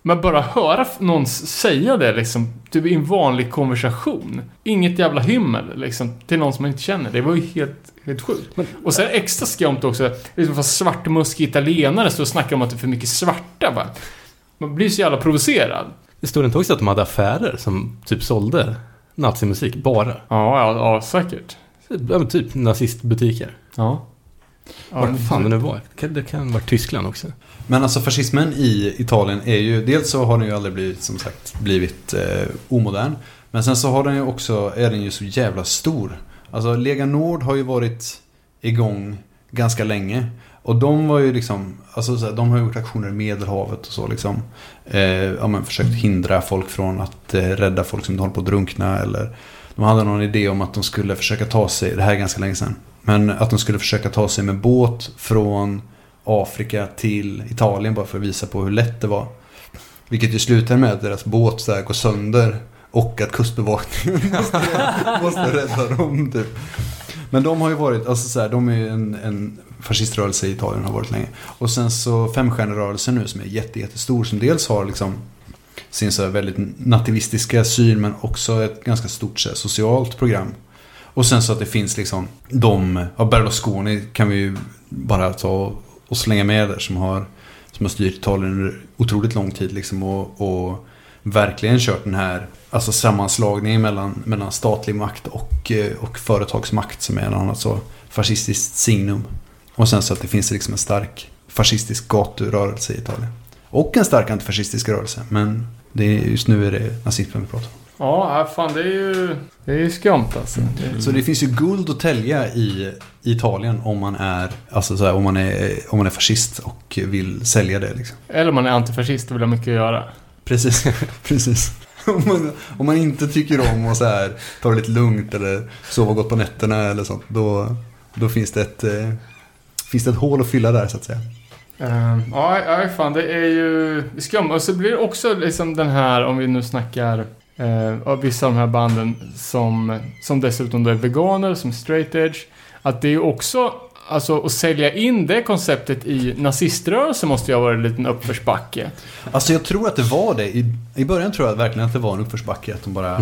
Men bara höra någon säga det liksom, typ i en vanlig konversation. Inget jävla himmel liksom, till någon som man inte känner. Det var ju helt, helt sjukt. och sen extra skumt också, liksom för svartmuskig italienare står och snackar om att det är för mycket svarta va. Man blir så jävla provocerad. Det stod inte också att de hade affärer som typ sålde nazimusik bara? Ja, ja, ja säkert. Ja, men typ nazistbutiker. Ja. Vad fan det nu var. Det kan, det kan vara Tyskland också. Men alltså fascismen i Italien är ju, dels så har den ju aldrig blivit, som sagt, blivit eh, omodern. Men sen så har den ju också, är den ju så jävla stor. Alltså Lega Nord har ju varit igång ganska länge. Och de var ju liksom, alltså så här, de har gjort aktioner i Medelhavet och så liksom. Eh, ja men försökt hindra folk från att eh, rädda folk som håller på att drunkna eller de hade någon idé om att de skulle försöka ta sig, det här är ganska länge sedan. Men att de skulle försöka ta sig med båt från Afrika till Italien bara för att visa på hur lätt det var. Vilket ju slutar med att deras båt så här går sönder och att kustbevakningen måste, måste rädda dem typ. Men de har ju varit, alltså så här, de är ju en, en fasciströrelse i Italien har varit länge. Och sen så femstjärnerörelsen nu som är jätte, jättestor som dels har liksom sin så här väldigt nativistiska syn men också ett ganska stort så här, socialt program. Och sen så att det finns liksom de, ja Berlusconi kan vi ju bara ta och slänga med där som har, som har styrt Italien under otroligt lång tid liksom och, och verkligen kört den här alltså sammanslagningen mellan, mellan statlig makt och, eh, och företagsmakt som är en annat så alltså fascistiskt signum. Och sen så att det finns liksom en stark fascistisk gaturörelse i Italien. Och en stark antifascistisk rörelse. Men det är, just nu är det nazismen vi pratar om. Ja, fan det är ju... Det är ju skumt alltså. Det- Så det finns ju guld att tälja i Italien om man är, alltså så här, om man är, om man är fascist och vill sälja det liksom. Eller om man är antifascist och vill ha mycket att göra. Precis, precis. om, man, om man inte tycker om att så här, ta det lite lugnt eller sova gott på nätterna eller sånt. Då, då finns, det ett, eh, finns det ett hål att fylla där så att säga. Uh, ja, ja, fan det är ju skum. Och så blir det också liksom den här, om vi nu snackar uh, av vissa av de här banden som, som dessutom då är veganer, som straight edge. Att det är ju också, alltså att sälja in det konceptet i naziströrelsen måste ju ha varit en liten uppförsbacke. Alltså jag tror att det var det. I, i början tror jag verkligen att det var en uppförsbacke. Att de bara,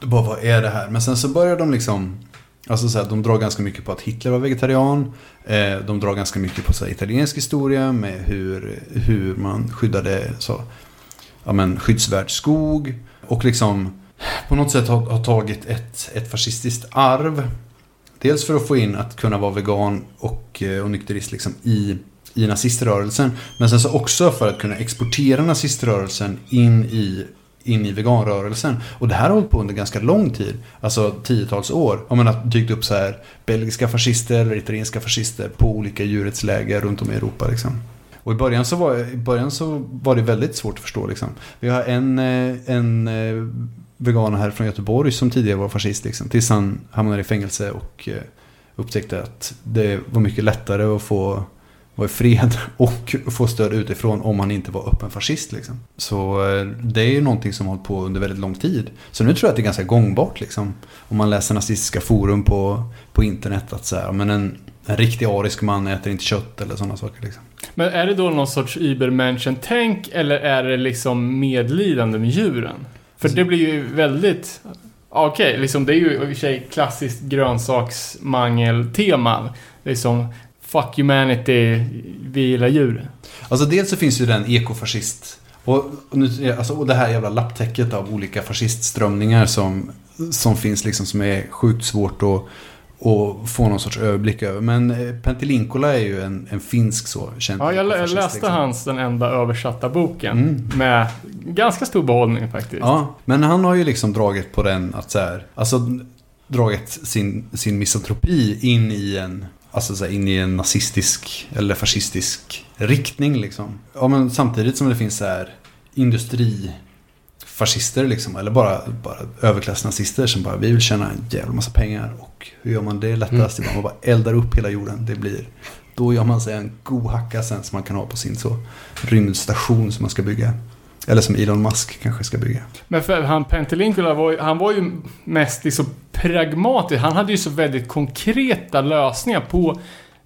de bara, vad är det här? Men sen så började de liksom, alltså så här, de drar ganska mycket på att Hitler var vegetarian. Eh, de drar ganska mycket på så här, italiensk historia med hur, hur man skyddade så, ja, men, skyddsvärd skog. Och liksom på något sätt har, har tagit ett, ett fascistiskt arv. Dels för att få in att kunna vara vegan och, eh, och nykterist liksom i, i naziströrelsen. Men sen så också för att kunna exportera naziströrelsen in i, in i veganrörelsen. Och det här har hållit på under ganska lång tid. Alltså tiotals år. Om man har dykt upp så här belgiska fascister eller italienska fascister på olika djurrättsläger runt om i Europa. Liksom. Och i början, så var, i början så var det väldigt svårt att förstå. Liksom. Vi har en, eh, en eh, vegan här från Göteborg som tidigare var fascist. Liksom, tills han hamnade i fängelse och eh, upptäckte att det var mycket lättare att få vara i fred och få stöd utifrån om man inte var öppen fascist. Liksom. Så det är ju någonting som har hållit på under väldigt lång tid. Så nu tror jag att det är ganska gångbart. Liksom. Om man läser nazistiska forum på, på internet. Att så här, men en, en riktig arisk man äter inte kött eller sådana saker. Liksom. Men är det då någon sorts Übermenschen-tänk eller är det liksom medlidande med djuren? För det blir ju väldigt... Okej, liksom det är ju i och för sig klassiskt grönsaksmangel-tema. Liksom, fuck humanity, vi gillar djur. Alltså dels så finns ju den ekofascist. Och, och, nu, alltså, och det här jävla lapptäcket av olika fascistströmningar som, som finns liksom som är sjukt svårt att och få någon sorts överblick över. Men eh, Pentelinkola är ju en, en finsk så känd Ja, jag läste liksom. hans den enda översatta boken. Mm. Med ganska stor behållning faktiskt. Ja, men han har ju liksom dragit på den att så här, alltså dragit sin, sin misantropi in i en, alltså så här, in i en nazistisk eller fascistisk riktning liksom. Ja, men samtidigt som det finns så här industrifascister liksom, eller bara, bara överklassnazister som bara, vi vill tjäna en jävla massa pengar och hur gör man det lättast? Man bara eldar upp hela jorden, det blir då gör man sig en god hacka sen som man kan ha på sin så rymdstation som man ska bygga. Eller som Elon Musk kanske ska bygga. Men för han Pentelinkula var ju, han var ju mest liksom pragmatisk. Han hade ju så väldigt konkreta lösningar på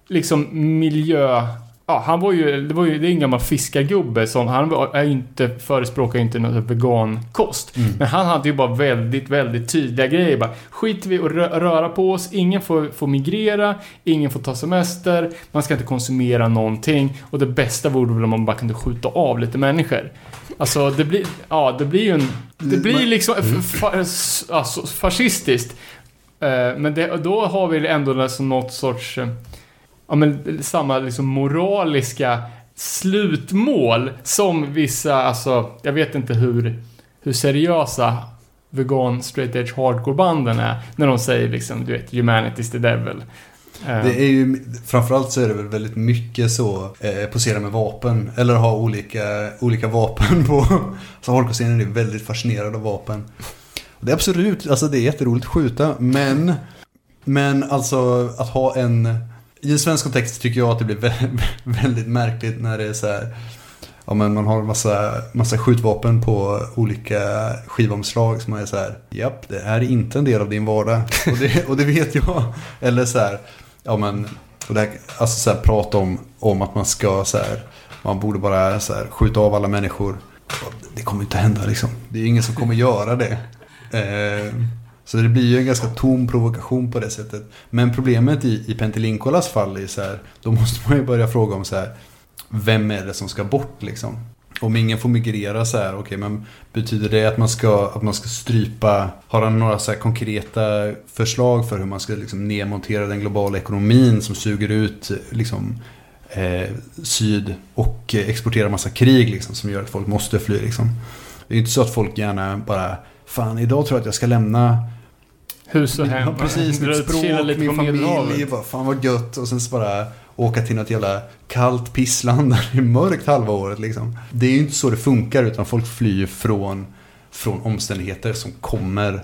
liksom miljö... Ja, han var ju, det var ju, det är en gammal fiskargubbe som, han är inte, förespråkar inte någon vegankost. Mm. Men han hade ju bara väldigt, väldigt tydliga grejer. Bara, skit vi rö- röra på oss, ingen får, får migrera, ingen får ta semester, man ska inte konsumera någonting. Och det bästa vore väl om man bara kunde skjuta av lite människor. Alltså det blir, ja det blir ju en, det blir liksom fa, s- alltså, fascistiskt. Eh, Men det, då har vi ändå liksom något sorts, eh, ja men samma liksom moraliska slutmål som vissa, alltså jag vet inte hur, hur seriösa vegan straight edge hardcore banden är när de säger liksom, du vet, humanity's the devil. Eh. Det är ju, framförallt så är det väl väldigt mycket så, eh, posera med vapen. Eller ha olika, olika vapen på. Så hardcore-scenen är väldigt fascinerad av vapen. Det är absolut, alltså det är jätteroligt att skjuta. Men, men alltså att ha en, i en svensk kontext tycker jag att det blir väldigt märkligt när det är så här. Ja men man har en massa, massa skjutvapen på olika skivomslag som är så här. Japp, det här är inte en del av din vardag. Och det, och det vet jag. Eller så här. Ja men, och det här, alltså så här, prata om, om att man ska så här. Man borde bara så här, skjuta av alla människor. Det kommer inte hända liksom. Det är ingen som kommer göra det. Eh, så det blir ju en ganska tom provokation på det sättet. Men problemet i, i Pentelinkolas fall är så här. Då måste man ju börja fråga om så här. Vem är det som ska bort liksom? Om ingen får migrera så här, okej men betyder det att man ska, att man ska strypa, har han några så här konkreta förslag för hur man ska liksom nedmontera den globala ekonomin som suger ut liksom eh, syd och exporterar massa krig liksom som gör att folk måste fly liksom. Det är ju inte så att folk gärna bara, fan idag tror jag att jag ska lämna hus och hem. Ja, precis, mitt språk, lite min familj, bara, fan vad gött. Och sen så bara åka till något jävla kallt pissland där det är mörkt halva året liksom. Det är ju inte så det funkar utan folk flyr från, från omständigheter som kommer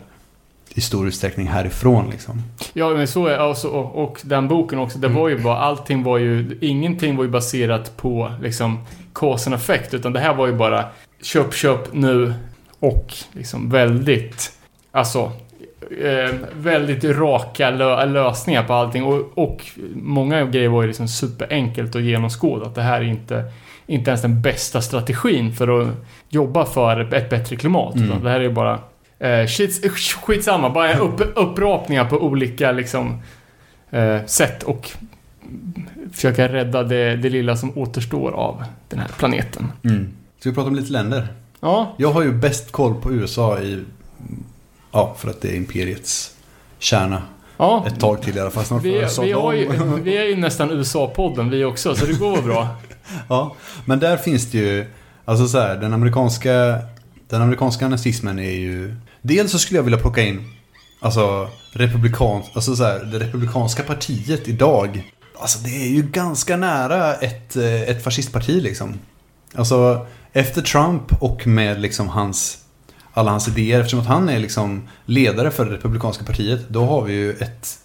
i stor utsträckning härifrån liksom. Ja, men så är alltså, och, och den boken också. Det var ju bara, allting var ju, ingenting var ju baserat på liksom cause and effect. Utan det här var ju bara köp, köp nu och liksom väldigt, alltså eh, väldigt raka lö lösningar på allting. Och, och många grejer var ju liksom superenkelt att genomskåda. Att det här är inte, inte ens den bästa strategin för att jobba för ett bättre klimat. Mm. Det här är ju bara Eh, shit, skitsamma, bara upp, upprapningar på olika liksom, eh, sätt och försöka rädda det, det lilla som återstår av den här planeten. Mm. Ska vi prata om lite länder? Ja, Jag har ju bäst koll på USA i... Ja, för att det är imperiets kärna. ja. Ett tag till i alla fall. Snart Vi, vi, har ju, vi är ju nästan USA-podden vi också, så det går bra. Ja, men där finns det ju... Alltså så här, den amerikanska... Den amerikanska nazismen är ju... Dels så skulle jag vilja plocka in... Alltså, republikan... Alltså så här, det republikanska partiet idag. Alltså det är ju ganska nära ett, eh, ett fascistparti liksom. Alltså, efter Trump och med liksom hans... Alla hans idéer, eftersom att han är liksom ledare för det republikanska partiet, då har vi ju ett,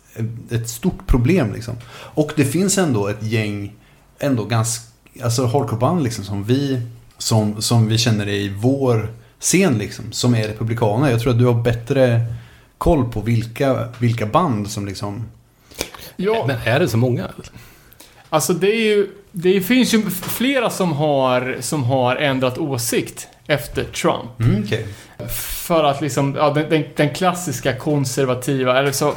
ett stort problem liksom. Och det finns ändå ett gäng, ändå ganska, alltså hardcore-band liksom som vi, som, som vi känner i vår scen liksom, som är republikaner. Jag tror att du har bättre koll på vilka, vilka band som liksom... Ja, Men är det så många? alltså det är ju... Det finns ju flera som har, som har ändrat åsikt efter Trump. Mm, okej. För att liksom, ja, den, den, klassiska konservativa, eller så...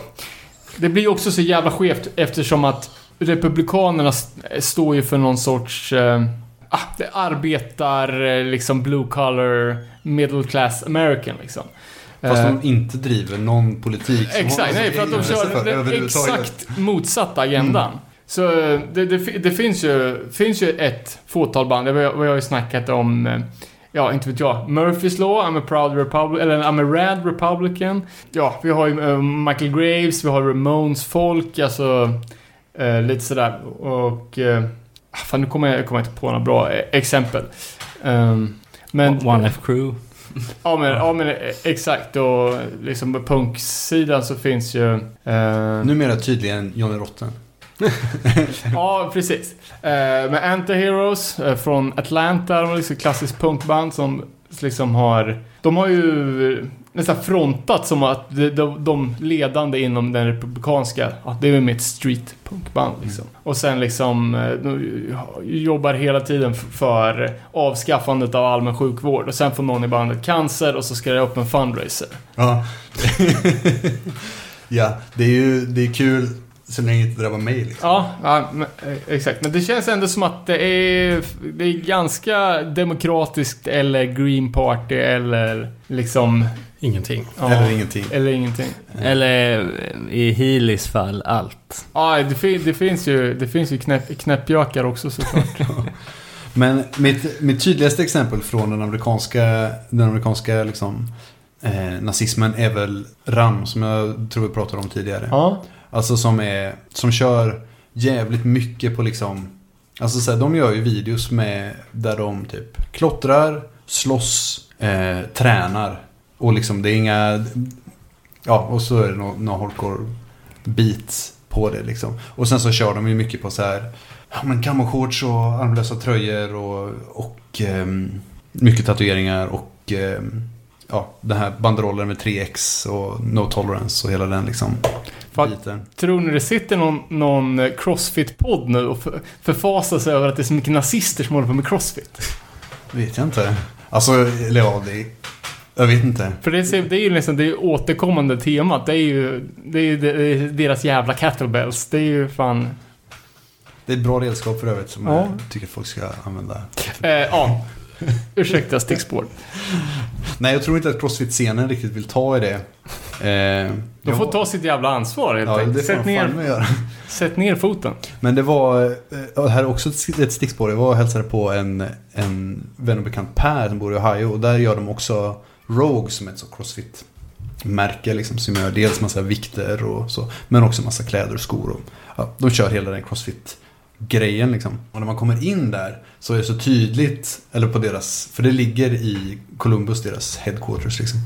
Det blir ju också så jävla skevt eftersom att Republikanerna st- står ju för någon sorts... Eh, ah, arbetar, eh, liksom blue collar, middle class American liksom. Fast Eh, de inte driver någon politik. som Exakt, nej för att de kör den exakt motsatta agendan. Så eh, det, det, det finns, ju, finns ju ett fåtal band, det har vi har ju snackat om, eh, ja inte vet jag, Murphys Law, I'm a proud republican, eller I'm a rad republican. Ja, vi har ju eh, Michael Graves, vi har Ramones folk, alltså eh, lite sådär. Och, eh, fan nu kommer jag, kommer jag inte på några bra exempel. Um, men, One Life Crew. Ja men, ja men exakt och liksom på punksidan så finns ju... Eh, Numera tydligen Johnny Rotten. Ja precis. Eh, men Antiheroes eh, från Atlanta, de är liksom klassiskt punkband som liksom har... De har ju nästan frontat som att de, de, de ledande inom den republikanska, ja, det är väl med ett street punkband liksom. Och sen liksom eh, de jobbar hela tiden för avskaffandet av allmän sjukvård och sen får någon i bandet cancer och så ska det upp en fundraiser. Ja. ja, det är ju det är kul så länge det inte drabbar mig liksom. Ja, ja men, eh, exakt. Men det känns ändå som att det är, det är ganska demokratiskt eller Green Party eller liksom... Ingenting. Ja, Eller ingenting. Eller ingenting. Eller eh, i Healys fall, allt. Ja, det, fin, det finns ju, det finns ju knäpp, knäppjökar också såklart. Men mitt, mitt tydligaste exempel från den amerikanska, den amerikanska liksom, eh, nazismen är väl RAM som jag tror vi pratade om tidigare. ja. Alltså som är, som kör jävligt mycket på liksom, alltså så här, de gör ju videos med, där de typ klottrar, slåss, eh, tränar. Och liksom det är inga, ja och så är det några nå hardcore beats på det liksom. Och sen så kör de ju mycket på så här, ja men camoshorts och armlösa tröjor och, och eh, mycket tatueringar och eh, ja, den här banderollen med 3X och No Tolerance och hela den liksom biten. Tror ni det sitter någon, någon Crossfit-podd nu och för, förfasar sig över att det är så mycket nazister som håller på med Crossfit? Vet jag inte. Alltså, eller ja, det Jag vet inte. För det, är- det är ju liksom det är återkommande temat. Det är ju det är ju de- deras jävla kettlebells. Det är ju fan... Det är ett bra redskap för övrigt som Ja. jag tycker folk ska använda. Eh, ja. Ursäkta stickspår. Nej, jag tror inte att Crossfit-scenen riktigt vill ta i det. Eh, De jag- får ta sitt jävla ansvar helt Ja, enkelt. Sätt ner, sätt ner foten. Men det var, eh, det här är också ett stickspår. Jag var och hälsade på en, en vän och bekant Per som bor i Ohio. Och där gör de också Rogue som är ett så crossfit-märke. Liksom, som gör dels massa vikter och så. Men också massa kläder och skor. Och, ja, de kör hela den grejen liksom. Och när man kommer in där så är det så tydligt, eller på deras, för det ligger i Columbus, deras headquarters liksom.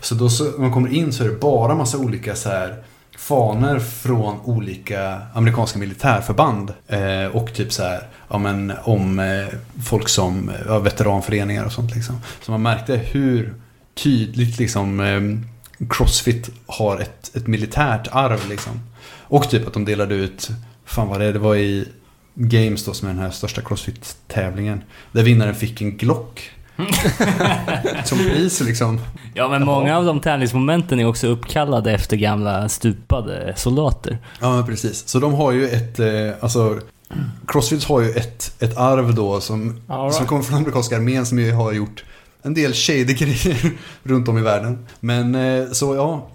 Så då så, när man kommer in så är det bara massa olika så här faner från olika amerikanska militärförband. Eh, och typ så här, ja men om eh, folk som, eh, ja, veteranföreningar och sånt liksom. Så man märkte hur tydligt liksom eh, Crossfit har ett, ett militärt arv liksom. Och typ att de delade ut, fan vad det det var i Games då som är den här största Crossfit-tävlingen. Där vinnaren fick en Glock. som pris liksom. Ja, men många av de tävlingsmomenten är också uppkallade efter gamla stupade soldater. Ja, men precis. Så de har ju ett, eh, alltså Crossfit har ju ett, ett arv då som, right. som kommer från amerikanska armén som ju har gjort en del shady grejer runt om i världen. Men eh, så ja,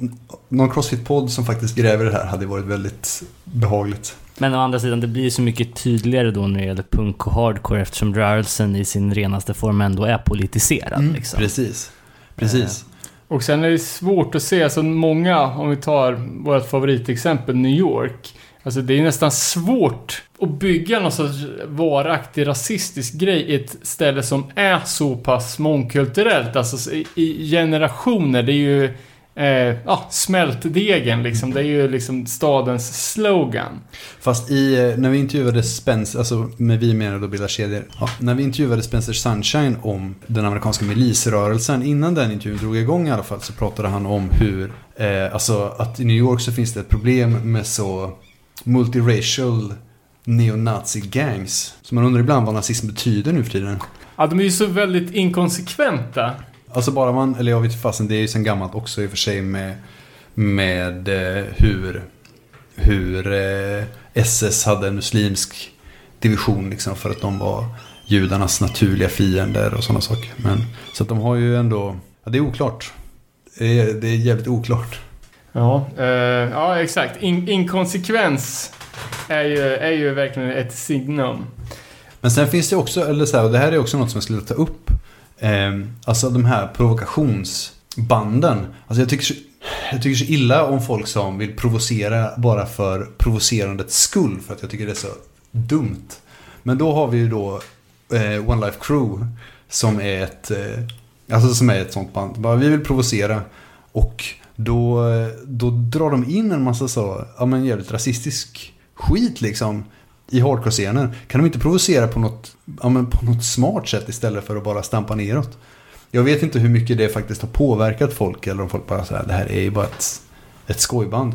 någon Crossfit-podd som faktiskt gräver det här hade varit väldigt behagligt. Men å andra sidan, det blir så mycket tydligare då när det gäller punk och hardcore eftersom rörelsen i sin renaste form ändå är politiserad. Liksom. Mm, Precis. Precis. Och sen är det svårt att se, alltså många, om vi tar vårt favoritexempel New York. Alltså det är nästan svårt att bygga någon sorts varaktig rasistisk grej i ett ställe som är så pass mångkulturellt. Alltså i- i generationer. Det är ju eh, ja, smältdegen liksom. Det är ju liksom stadens slogan. Fast i, eh, när vi intervjuade Spencer, alltså med vi menar då bilda kedjor. Ja, när vi intervjuade Spencer Sunshine om den amerikanska milisrörelsen, innan den intervjun drog igång i alla fall, så pratade han om hur, eh, alltså att i New York så finns det ett problem med så multiracial neonazi-gangs. Så man undrar ibland vad nazism betyder nu för tiden. Ja, de är ju så väldigt inkonsekventa. Alltså bara man, eller jag vet fasen, det är ju sen gammalt också i och för sig med, med eh, hur, hur eh, SS hade en muslimsk division liksom för att de var judarnas naturliga fiender och sådana saker. Men, så att de har ju ändå, ja, det är oklart. Det är, det är jävligt oklart. Ja, eh, ja exakt. In, inkonsekvens är ju, är ju verkligen ett signum. Men sen finns det också, eller så här, och det här är också något som jag skulle ta upp. Eh, alltså de här provokationsbanden. Alltså jag tycker, så, jag tycker så illa om folk som vill provocera bara för provocerandets skull. För att jag tycker det är så dumt. Men då har vi ju då eh, One Life Crew. Som är ett, eh, alltså som är ett sånt band. Bara, vi vill provocera. Och då, eh, då drar de in en massa så, ja men jävligt rasistisk skit liksom i hardcore-scenen. Kan de inte provocera på något, ja, på något smart sätt istället för att bara stampa neråt? Jag vet inte hur mycket det faktiskt har påverkat folk eller om folk bara säger det här är ju bara ett, ett skojband.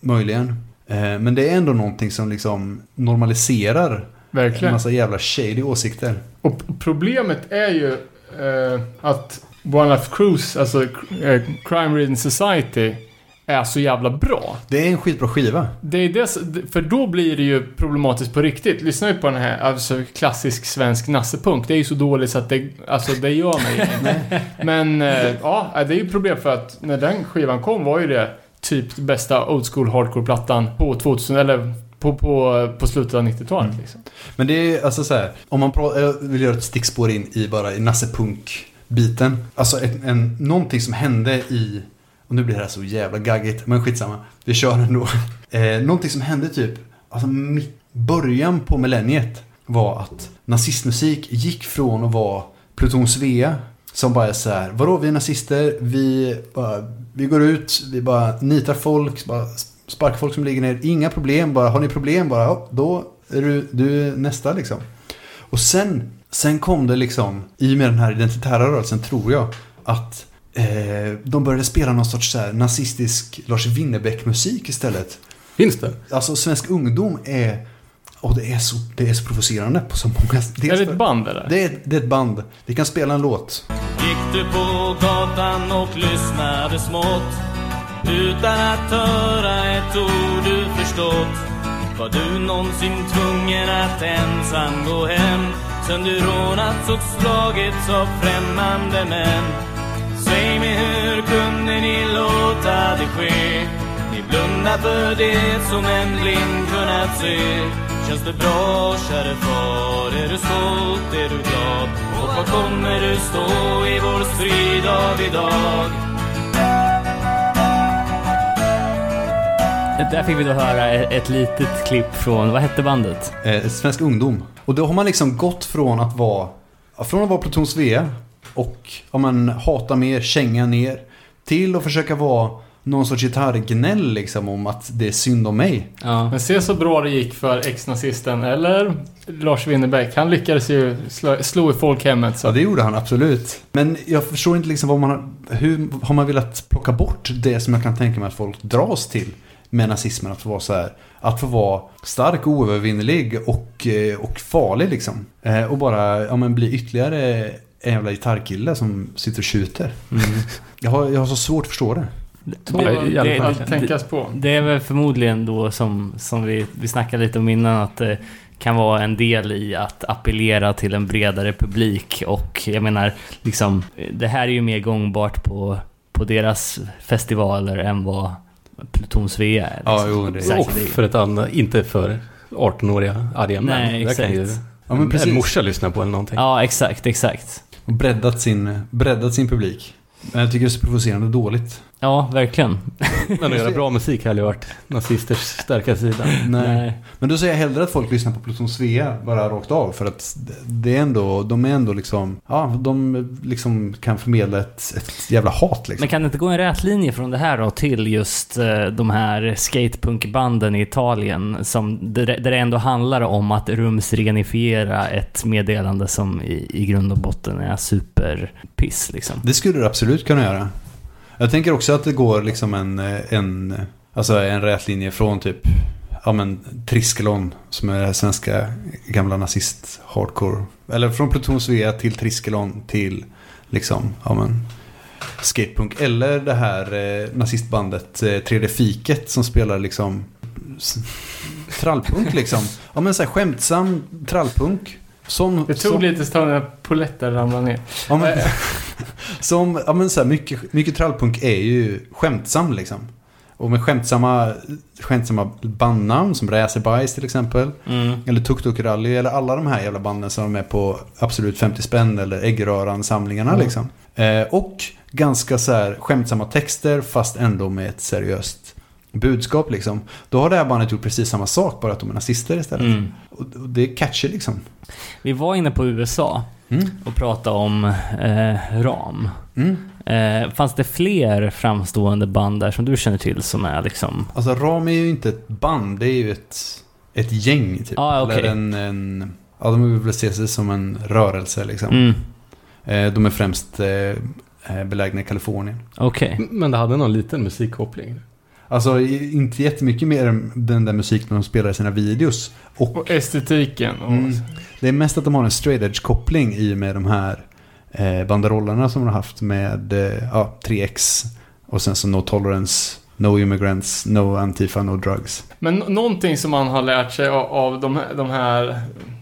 Möjligen. Eh, men det är ändå någonting som liksom normaliserar en Verkligen. massa jävla shady åsikter. Och problemet är ju eh, att One Life Cruise, alltså eh, Crime Reading Society, är så jävla bra. Det är en skitbra skiva. Det är det, s- för då blir det ju problematiskt på riktigt. Lyssna ju på den här, alltså klassisk svensk nassepunk. Det är ju så dåligt så att det, alltså det gör mig ingenting. Men eh, ja, det är ju problem för att när den skivan kom var ju det typ bästa old school hardcore-plattan på 2000, eller på, på, på slutet av 90-talet liksom. Men det är alltså så här, om man vill göra ett stickspår in i bara i Nasse Punk-biten. Alltså en, en, någonting som hände i, och nu blir det här så jävla gaggigt, men skitsamma. Vi kör ändå. Eh, någonting som hände typ, alltså mitt, början på millenniet var att nazistmusik gick från att vara Pluton Svea, som bara är så här, vadå vi är nazister, vi, bara, vi går ut, vi bara nitar folk, bara sparkar folk som ligger ner, inga problem, bara har ni problem, bara ja, då är du, du är nästa liksom. Och sen, sen kom det liksom, i och med den här identitära rörelsen tror jag, att eh, de började spela någon sorts så här nazistisk Lars Winnerbäck-musik istället. Finns det? Alltså svensk ungdom är, och det är så, det är så provocerande på så många... Är det ett band eller? Det är, det är ett band. Vi kan spela en låt. Gick du på gatan och lyssnade smått Utan att höra ett ord du förstått Var du någonsin tvungen att ensam gå hem Sen du rånats och slagits av främmande män Säg mig hur kunde ni låta det ske? Ni blundar för det som en blind kunnat se Känns det bra käre far? Är du stolt? Är du glad? Och var kommer du stå i vår strid av idag? Där fick vi då höra ett, litet klipp från, vad hette bandet? Eh, svensk ungdom. Och då har man liksom gått från att vara, från att vara Pluton Svea och ja, man hata mer, känga ner, till att försöka vara någon sorts gitarrgnäll liksom om att det är synd om mig. Ja. Men se så bra det gick för ex-nazisten, eller Lars Winnerbäck. Han lyckades ju slå, slå i folkhemmet. Så. Ja, det gjorde han absolut. Men jag förstår inte liksom vad man har, hur har man velat plocka bort det som jag kan tänka mig att folk dras till med nazismen. Att få vara så här, att få vara stark, oövervinnerlig och, eh, och farlig liksom. Eh, Och bara, ja men bli ytterligare en jävla gitarrkille som sitter och tjuter. Jag, har, jag har så svårt att förstå det. Tål Det- det- det- tänkas på. Det är väl förmodligen då som, som vi, vi snackade lite om innan att det kan vara en del i att appellera till en bredare publik och jag menar liksom det här är ju mer gångbart på, på deras festivaler än vad Pluton Svea är. Ja, liksom. jo, det- Exakt, Och det- för ett annat, inte för 18-åriga arga män. Nej, Där kan ju exakt. Ja, men en precis. morsa lyssna på eller någonting. Ja, exakt, exakt. Och breddat sin, breddat sin publik. Men jag tycker det är så provocerande dåligt. Ja, verkligen. Men att göra bra musik hade ju varit nazisters starka sida. Nej. Men då säger jag hellre att folk lyssnar på Pluton Svea bara rakt av. För att det är ändå, de är ändå liksom, ja, de liksom kan förmedla ett, ett jävla hat liksom. Men kan det inte gå en rät linje från det här då till just eh, de här skatepunkbanden i Italien som, där, där det ändå handlar om att rumsrenifiera ett meddelande som i, i grund och botten är superpiss liksom. Det skulle du absolut kunna göra. Jag tänker också att det går liksom en, en, alltså en rät linje från typ, ja men Triskelon som är det här svenska gamla nazist hardcore. Eller från Pluton Svea till Triskelon till liksom, ja men skatepunk. Eller det här eh, nazistbandet eh, 3D Fiket som spelar liksom trallpunk liksom. Ja men så här skämtsam trallpunk. Som, Det tog som, lite stund när polletten ramlade ner. Ja, men, som, ja men så här, mycket, mycket trallpunk är ju skämtsam liksom. Och med skämtsamma, skämtsamma bandnamn som Räserbajs till exempel. Mm. Eller Tuk Tuk Rally eller alla de här jävla banden som är med på Absolut 50 spänn eller Äggröran-samlingarna liksom. Eh, och ganska så här skämtsamma texter fast ändå med ett seriöst budskap liksom. Då har det här bandet gjort precis samma sak bara att de är nazister istället. Mm. Och, och det är catchy liksom. Vi var inne på USA Mm. och pratade om eh, RAM. Mm. Eh, fanns det fler framstående band där som du känner till som är liksom... Alltså Ram är ju inte ett band, det är ju ett, ett gäng typ. Ah, okej. Eller en, en, ja de vill väl se sig som en rörelse liksom. Mm. Eh, de är främst eh, eh, belägna i Kalifornien. Okej. Men det hade någon liten musikkoppling. Alltså inte jättemycket mer än den där musiken de spelar i sina videos. Och Och estetiken. Och, Mm. det är mest att de har en straight edge koppling i med de här eh, banderollerna som de har haft med eh, ja, 3X och sen så No Tolerance, No Immigrants, No Antifa, No Drugs. Men nå- någonting som man har lärt sig av, av de, de här,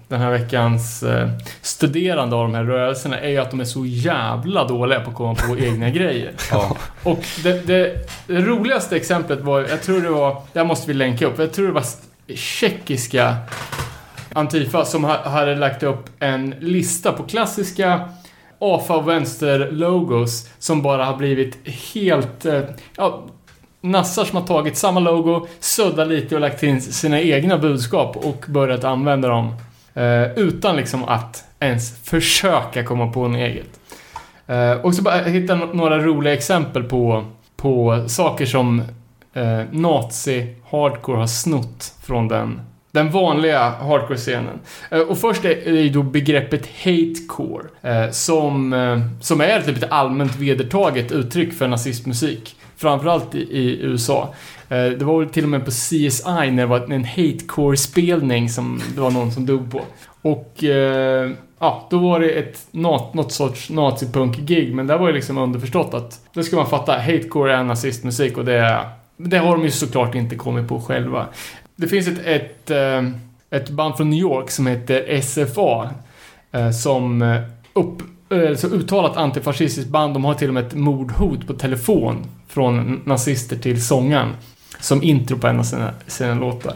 den här veckans eh, studerande av de här rörelserna är ju att de är så jävla dåliga på att komma på egna grejer. Ja. Och det, det, det roligaste exemplet var, jag tror det var, det här måste vi länka upp, jag tror det var tjeckiska Antifa som ha, hade lagt upp en lista på klassiska AFA och vänster-logos som bara har blivit helt, eh, ja, nassar som har tagit samma logo, suddat lite och lagt in sina egna budskap och börjat använda dem Eh, utan liksom att ens försöka komma på något eget. Eh, och så bara hitta några roliga exempel på, på saker som eh, nazi-hardcore har snott från den, den vanliga hardcore-scenen. Eh, och först är det ju då begreppet hatecore, eh, som, eh, som är typ ett allmänt vedertaget uttryck för nazistmusik. Framförallt i, i USA. Eh, det var väl till och med på CSI när det var en hatecore-spelning som det var någon som dog på. Och eh, ja, då var det ett nat, något sorts nazipunk-gig, men där var ju liksom underförstått att det ska man fatta, hatecore är nazistmusik och det, är- det har de ju såklart inte kommit på själva. Det finns ett, ett, eh, ett band från New York som heter SFA, eh, som eh, upp, Eh, så uttalat antifascistiskt band. De har till och med ett mordhot på telefon från nazister till sångaren som intro på en av sina, sina låtar.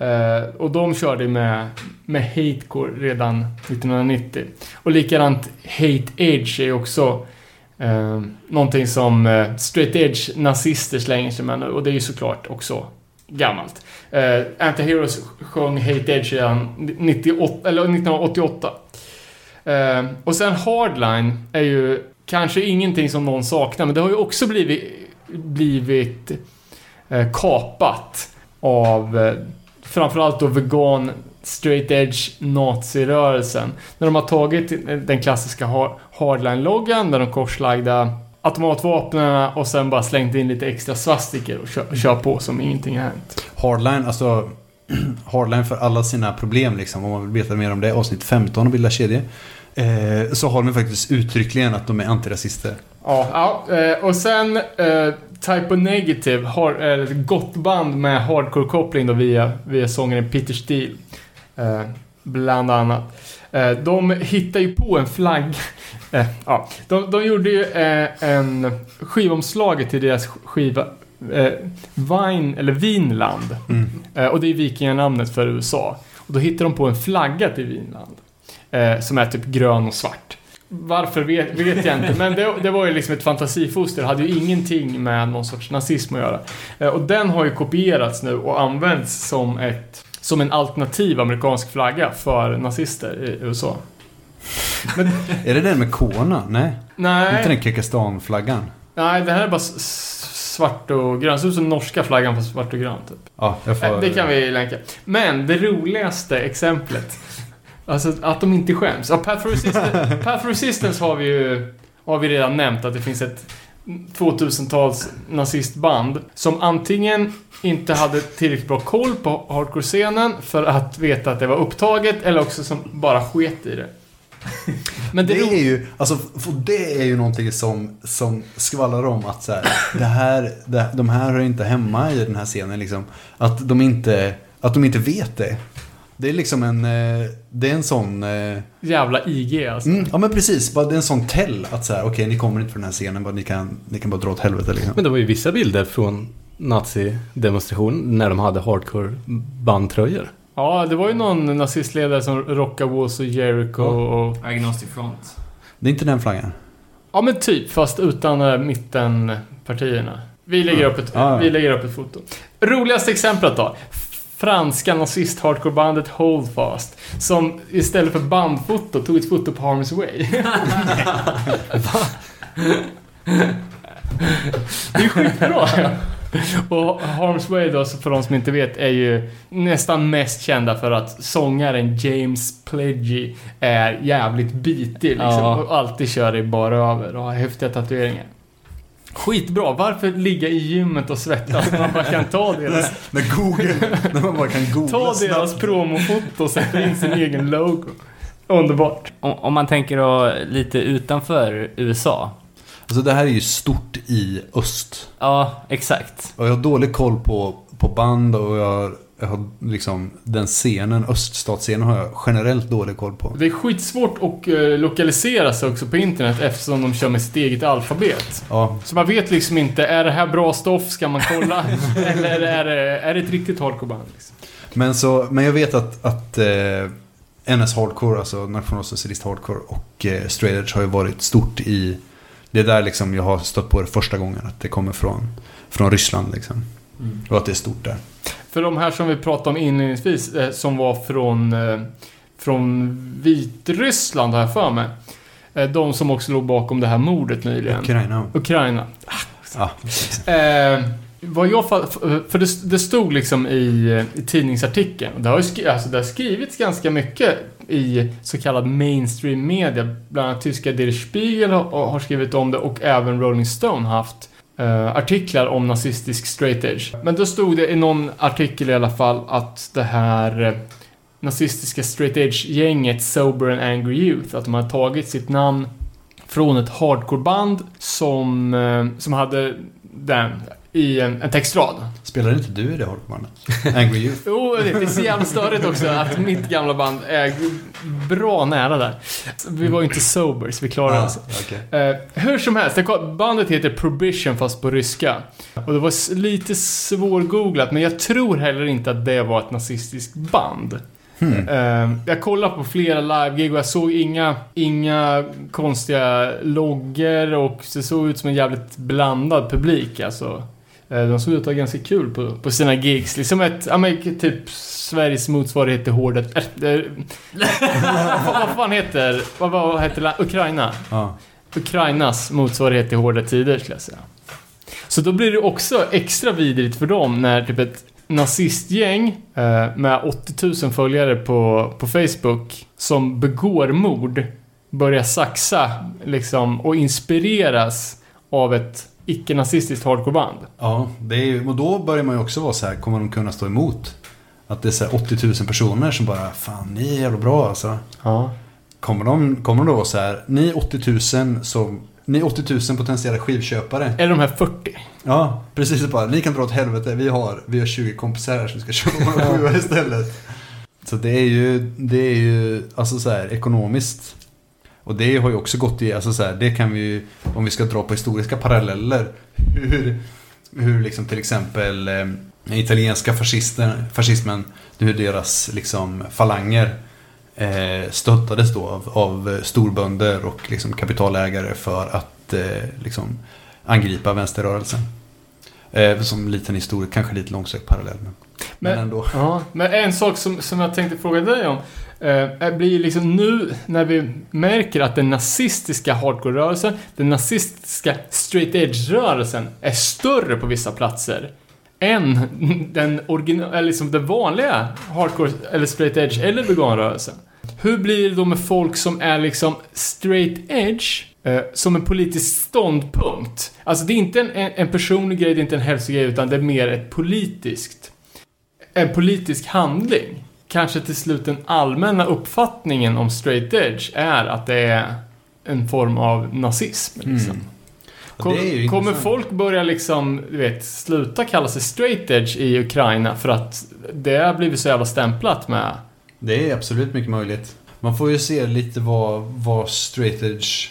Uh, och de körde med, med hatecore redan 1990. Och likadant hate edge är också uh, någonting som uh, straight edge nazister slänger sig med. Och det är ju såklart också gammalt. Uh, Anti-Heroes sjöng Hate Edge redan 98, eller 1988. Ehm, och sen Hardline är ju kanske ingenting som någon saknar, men det har ju också blivit, blivit eh, kapat av eh, framförallt då vegan straight edge nazirörelsen. När de har tagit eh, den klassiska hardline-loggan med de korslagda automatvapnen och sen bara slängt in lite extra svastiker och kör, kör på som ingenting har hänt. Hardline, alltså Hardline för alla sina problem liksom. Om man vill veta mer om det, avsnitt 15 och bilda kedjor. Eh, så har de faktiskt uttryckligen att de är antirasister. Ja, eh, och sen eh, Typo Negative har ett gott band med hardcore-koppling då via, via sångaren Peter Steele. Eh, bland annat. Eh, de hittar ju på en flagg. Eh, ja, de, de gjorde ju eh, en skivomslaget till deras skiva eh, Vine, eller Vinland. Mm. Och det är vikinganamnet för USA. Och då hittar de på en flagga till Vinland. Eh, som är typ grön och svart. Varför vet, vet jag inte, men det, det var ju liksom ett fantasifoster. Det hade ju ingenting med någon sorts nazism att göra. Eh, och den har ju kopierats nu och används som ett som en alternativ amerikansk flagga för nazister i USA. Men, Är det den med korna? Nej. nej, Inte den Kekastan-flaggan? nej, det här är bara svart och grönt. Ser ut som norska flaggan fast svart och grönt. Typ. Ja, jag får... Eh, Det kan vi länka. Men det roligaste exemplet. Alltså att de inte skäms. Ja, Path for Resistance, Path for Resistance har vi ju har vi redan nämnt att det finns ett 2000-tals nazistband som antingen inte hade tillräckligt bra koll på hardcore-scenen för att veta att det var upptaget eller också som bara sket i det. Men det, Det är ju, alltså, för det är ju någonting som, som skvallrar om att så här, det här, det, de här hör inte hemma i den här scenen liksom. Att de inte, att de inte vet det. Det är liksom en, eh, det är en sån, eh, jävla IG alltså. mm, ja men precis, det är en sån tell att så här, okej ni kommer inte för den här scenen, bara, ni, kan, ni kan bara dra åt helvete liksom. Men det var ju vissa bilder från nazi-demonstration när de hade hardcore-bandtröjor. Ja, det var ju någon nazistledare som rockade Walls och Jericho och... Agnostic Front. Det är inte den flaggan. Ja men typ, fast utan äh, mittenpartierna. Vi lägger, upp ett, Ja, ja. vi lägger upp ett foto. Roligaste exemplet då. Franska nazist-hardcorebandet Holdfast. Som istället för bandfoto tog ett foto på Harm's Way. det är skitbra. Och Harm's Way då, för de som inte vet, är ju nästan mest kända för att sångaren James Pledgy är jävligt bitig liksom. Ja. Och alltid kör i bara över och har häftiga tatueringar. Skitbra. Varför ligga i gymmet och svettas när man bara kan ta deras, När Google, när man bara kan googla ta deras promofoto och sätta in sin egen logo? Underbart. Om, om man tänker då lite utanför USA. Alltså det här är ju stort i öst. Ja, exakt. Och jag har dålig koll på, på band och jag, jag har liksom den scenen, öststatsscenen har jag generellt dålig koll på. Det är skitsvårt att eh, lokalisera sig också på internet eftersom de kör med sitt eget alfabet. Ja, Så man vet liksom inte, är det här bra stoff? Ska man kolla? Eller är det, är det ett riktigt hardcoreband? Liksom? men, så, men jag vet att, att eh, NS Hardcore, alltså Nationalsocialist Hardcore och eh, Straight Edge har ju varit stort i... Det är där liksom jag har stött på det första gången, att det kommer från, från Ryssland liksom. Och att det är stort där. För de här som vi pratade om inledningsvis, eh, som var från, eh, från Vitryssland har jag för mig. Eh, de som också låg bakom det här mordet nyligen. Ukraina. Ukraina. Ja. Eh, vad jag för det, det stod liksom i, i tidningsartikeln, det har, skri, alltså det har skrivits ganska mycket i så kallad mainstream media. Bland annat tyska Der Spiegel har, har skrivit om det och även Rolling Stone haft eh, artiklar om nazistisk straight edge. Men då stod det i någon artikel i alla fall att det här eh, nazistiska straight edge-gänget Sober and Angry Youth, att de har tagit sitt namn från ett hardcoreband som, eh, som hade den i en, en textrad. Spelade inte du i det Hardcore-bandet? Angry Youth? Jo, det är så jävla störigt också att mitt gamla band är bra nära där. Vi var ju inte sober, så vi klarade oss. okej. Eh, hur som helst, bandet heter Prohibition fast på ryska. Och det var lite svårgooglat, men jag tror heller inte att det var ett nazistiskt band. Hmm. Eh, jag kollade på flera live-gig och jag såg inga, inga konstiga loggor och det såg ut som en jävligt blandad publik alltså. Eh, De såg ut att ha ganska kul på, på sina gigs. Liksom ett, ja men typ Sveriges motsvarighet till hårdet. Äh, äh, vad, fan heter, vad, vad heter Ukraina? Ja. Ukrainas motsvarighet till hårda tider skulle jag säga. Så då blir det också extra vidrigt för dem när typ ett nazistgäng eh, med 80 000 följare på, på Facebook som begår mord börjar saxa liksom och inspireras av ett icke-nazistiskt hardcoreband. Ja, det är och då börjar man ju också vara så här, kommer de kunna stå emot? Att det är så här 80 000 personer som bara, fan ni är jävla bra alltså. Ja. Kommer de, kommer de då vara så här, ni 80 000 som, ni 80 000 potentiella skivköpare. Eller de här 40. Ja, precis bara, ni kan dra åt helvete, vi har, vi har 20 kompisar här som ska köpa våra skivor istället. Så det är ju, det är ju, alltså så här ekonomiskt. Och det har ju också gått i, alltså så här, det kan vi ju, om vi ska dra på historiska paralleller, hur, hur liksom till exempel eh, italienska fascister, fascismen, hur deras liksom falanger eh, stöttades då av, av storbönder och liksom kapitalägare för att eh, liksom angripa vänsterrörelsen. Eh, som liten historia, kanske lite långsökt parallell. Men, men, Men- ändå. Ja, men en sak som, som jag tänkte fråga dig om. Eh, blir liksom nu när vi märker att den nazistiska hardcore-rörelsen, den nazistiska straight edge-rörelsen är större på vissa platser än den, original, eller liksom den vanliga hardcore eller straight edge eller veganrörelsen. Hur blir det då med folk som är liksom straight edge eh, som en politisk ståndpunkt? Alltså det är inte en, en, en personlig grej, det är inte en hälsogrej utan det är mer ett politiskt en politisk handling. Kanske till slut den allmänna uppfattningen om straight edge är att det är en form av nazism. Liksom. Mm. Kom, kommer folk börja liksom, du vet, sluta kalla sig straight edge i Ukraina för att det har blivit så jävla stämplat med... Det är absolut mycket möjligt. Man får ju se lite vad, vad straight edge...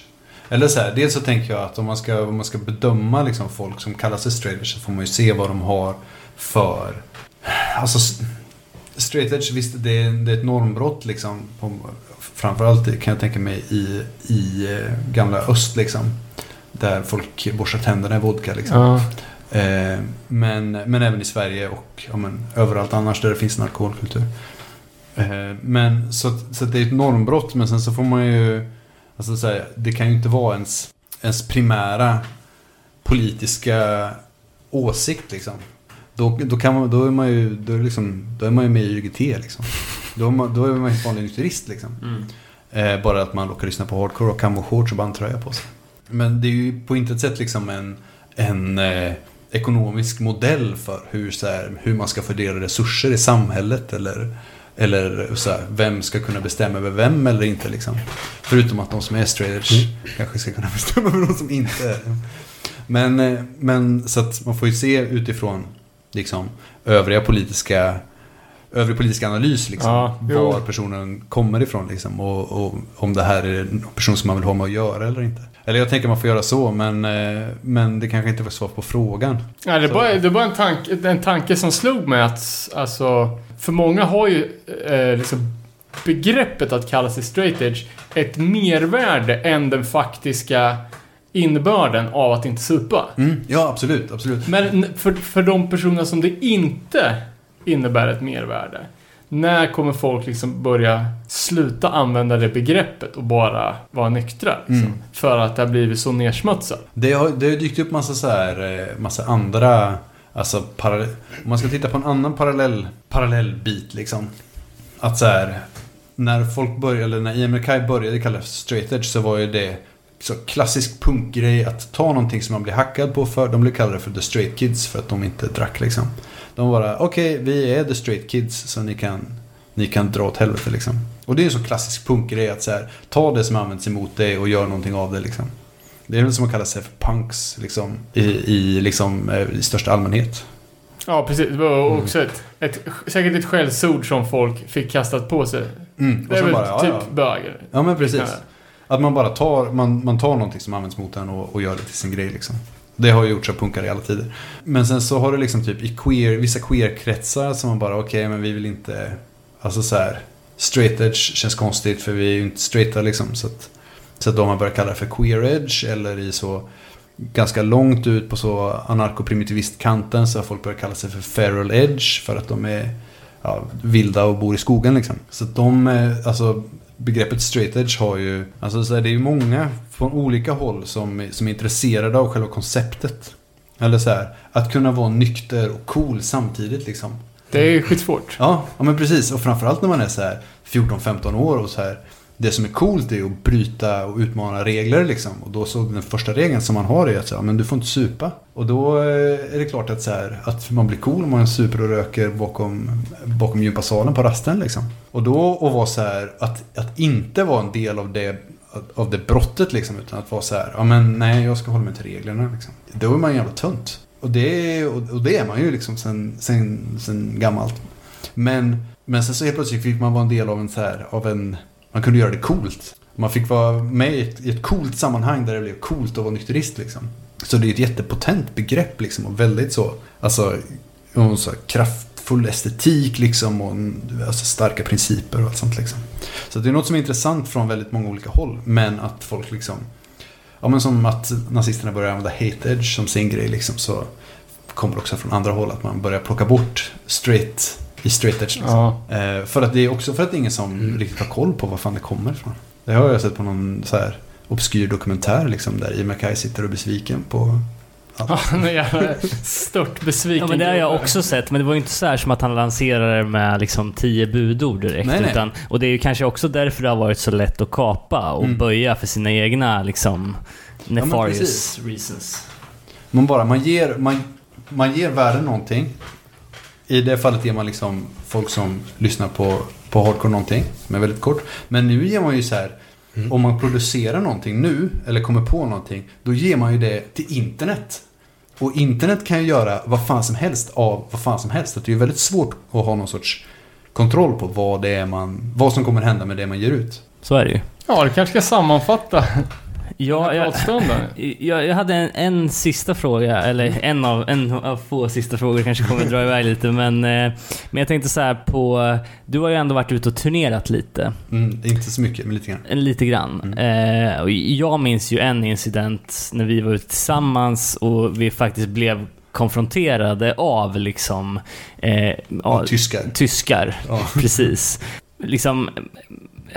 Eller så här, dels så tänker jag att om man ska, om man ska bedöma liksom folk som kallar sig straight edge så får man ju se vad de har för... Alltså, straight edge, visst det är, det är ett normbrott liksom. På, framförallt kan jag tänka mig i, i eh, gamla öst liksom. Där folk borstar tänderna i vodka liksom. Ja. Eh, men, men även i Sverige och ja, men, överallt annars där det finns en alkoholkultur. Eh, men så, så det är ett normbrott men sen så får man ju Alltså så här, det kan ju inte vara ens, ens primära politiska åsikt liksom. Då, då, kan man, då är man ju då är liksom, då är man ju med i UGT liksom. Då är man, då är man ju vanlig nykterist liksom. Eh, bara att man råkar lyssna på hardcore och camo shorts och bandtröja på sig. Men det är ju på intet sätt liksom en, en eh, ekonomisk modell för hur, så här, hur man ska fördela resurser i samhället eller, eller så här, vem ska kunna bestämma över vem eller inte. Liksom. Förutom att de som är straight edge kanske ska kunna bestämma över de som inte är. Men, eh, men så att man får ju se utifrån liksom, övriga politiska övrig politisk analys liksom. Ja, jo. var personen kommer ifrån liksom. Och, och om det här är en person som man vill ha med att göra eller inte. Eller jag tänker man får göra så men, eh, men det kanske inte var svar på frågan. Ja, det, var, det var en, tanke, en tanke som slog mig att, alltså, för många har ju eh, liksom begreppet att kalla sig straight edge ett mervärde än den faktiska innebörden av att inte supa. Mm, ja absolut, absolut. Men för, för de personer som det inte innebär ett mervärde, när kommer folk liksom börja sluta använda det begreppet och bara vara nyktra? Liksom, Mm. För att det har blivit så nersmutsat. Det har, det har dykt upp massa så här, eh, massa andra, alltså parallell, om man ska titta på en annan parallell, parallellbit liksom. Att så här, när folk började, eller när IMRK började kalla det straight edge så var ju det så klassisk punkgrej att ta någonting som man blir hackad på för. De blev kallade för the straight kids för att de inte drack liksom. De bara, okej vi är the straight kids så ni kan, ni kan dra åt helvete liksom. Och det är en så klassisk punkgrej att så här, ta det som används emot dig och gör någonting av det liksom. Det är väl som att kalla sig för punks liksom, i, i, liksom, eh, i största allmänhet. Ja, precis. Det var också ett, ett, säkert ett skällsord som folk fick kastat på sig. Mm. Det Och är så väl bara, ja, typ ja. böger. ja men precis. Att man bara tar, man, man tar någonting som används mot en och, och gör det till sin grej liksom. Det har ju gjorts av punkare i alla tider. Men sen så har du liksom typ i queer, vissa queer-kretsar som man bara okej men vi vill inte, alltså så här straight edge känns konstigt för vi är ju inte straighta liksom. Så att, så att de man börjat kalla det för queer edge eller i så ganska långt ut på så anarkoprimitivistkanten så har folk börjat kalla sig för feral edge för att de är ja, vilda och bor i skogen liksom. Så att de, alltså begreppet straight edge har ju, alltså så är det är ju många från olika håll som, som är intresserade av själva konceptet. Eller så här, att kunna vara nykter och cool samtidigt liksom. Det är skitsvårt. Ja, ja men precis. Och framförallt när man är så här 14-15 år och så här. Det som är coolt är ju att bryta och utmana regler liksom. Och då så den första regeln som man har är att säga, men du får inte supa. Och då eh, är det klart att, så här, att man blir cool om man super och röker bakom, bakom gympasalen på rasten liksom. Och då att vara så här, att, att inte vara en del av det, av det brottet liksom. Utan att vara så här, ja men nej jag ska hålla mig till reglerna liksom. Då är man jävla tunt. Och det, och det är man ju liksom sen, sen, sen gammalt. Men, men sen så helt plötsligt fick man vara en del av en så här, av en, man kunde göra det coolt. Man fick vara med i ett, i ett coolt sammanhang där det blev coolt att vara nykterist liksom. Så det är ett jättepotent begrepp liksom och väldigt så, alltså, och så kraftfull estetik liksom och alltså starka principer och allt sånt liksom. Så det är något som är intressant från väldigt många olika håll, men att folk liksom Ja men som att nazisterna börjar använda hate edge som sin grej liksom så kommer det också från andra håll att man börjar plocka bort straight i straight edge. Liksom. Ja. Eh, för att det är också för att det är ingen som riktigt har koll på var fan det kommer ifrån. Det har jag sett på någon så här obskyr dokumentär liksom där Ian MacKay sitter och är besviken på Ja, stört besviken. Ja men det har jag också sett, men det var ju inte så här som att han lanserade med liksom tio budord direkt. Nej, nej. Utan, och det är ju kanske också därför det har varit så lätt att kapa och Mm. böja för sina egna liksom nefarious precis. reasons. Man bara, man ger, man, man ger världen någonting. I det fallet ger man liksom folk som lyssnar på, på hardcore någonting som är väldigt kort. Men nu ger man ju så här, om man producerar någonting nu, eller kommer på någonting, då ger man ju det till internet. Och internet kan ju göra vad fan som helst av vad fan som helst. Det är ju väldigt svårt att ha någon sorts kontroll på vad det är man, vad som kommer hända med det man ger ut. Så är det ju. Ja, du kanske ska sammanfatta Ja, jag, jag, jag hade en, en sista fråga, eller en av, en av få sista frågor kanske kommer dra iväg lite, men, eh, men jag tänkte så här på... Du har ju ändå varit ute och turnerat lite. Mm, inte så mycket, men lite grann. Lite grann. Eh, och jag minns ju en incident när vi var ute tillsammans och vi faktiskt blev konfronterade av liksom... Eh, ja, tyskar. tyskar. Ja. Precis. Liksom,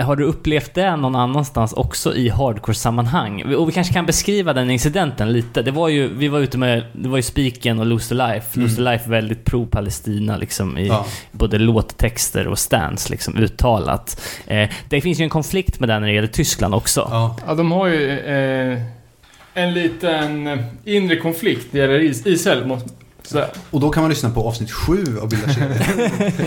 har du upplevt det någon annanstans också i hardcore-sammanhang? Och vi kanske kan beskriva den incidenten lite. Det var ju, vi var ute med, det var ju Spiken och Lose the Life. Lose the Life är väldigt pro-Palestina liksom i Ja. både låttexter och stance liksom uttalat. Eh, det finns ju en konflikt med det när det gäller Tyskland också. Ja. Ja, de har ju eh, en liten inre konflikt när det gäller Is- Israel. måste- Sådär. Och då kan man lyssna på avsnitt 7 av Bildarkedjan.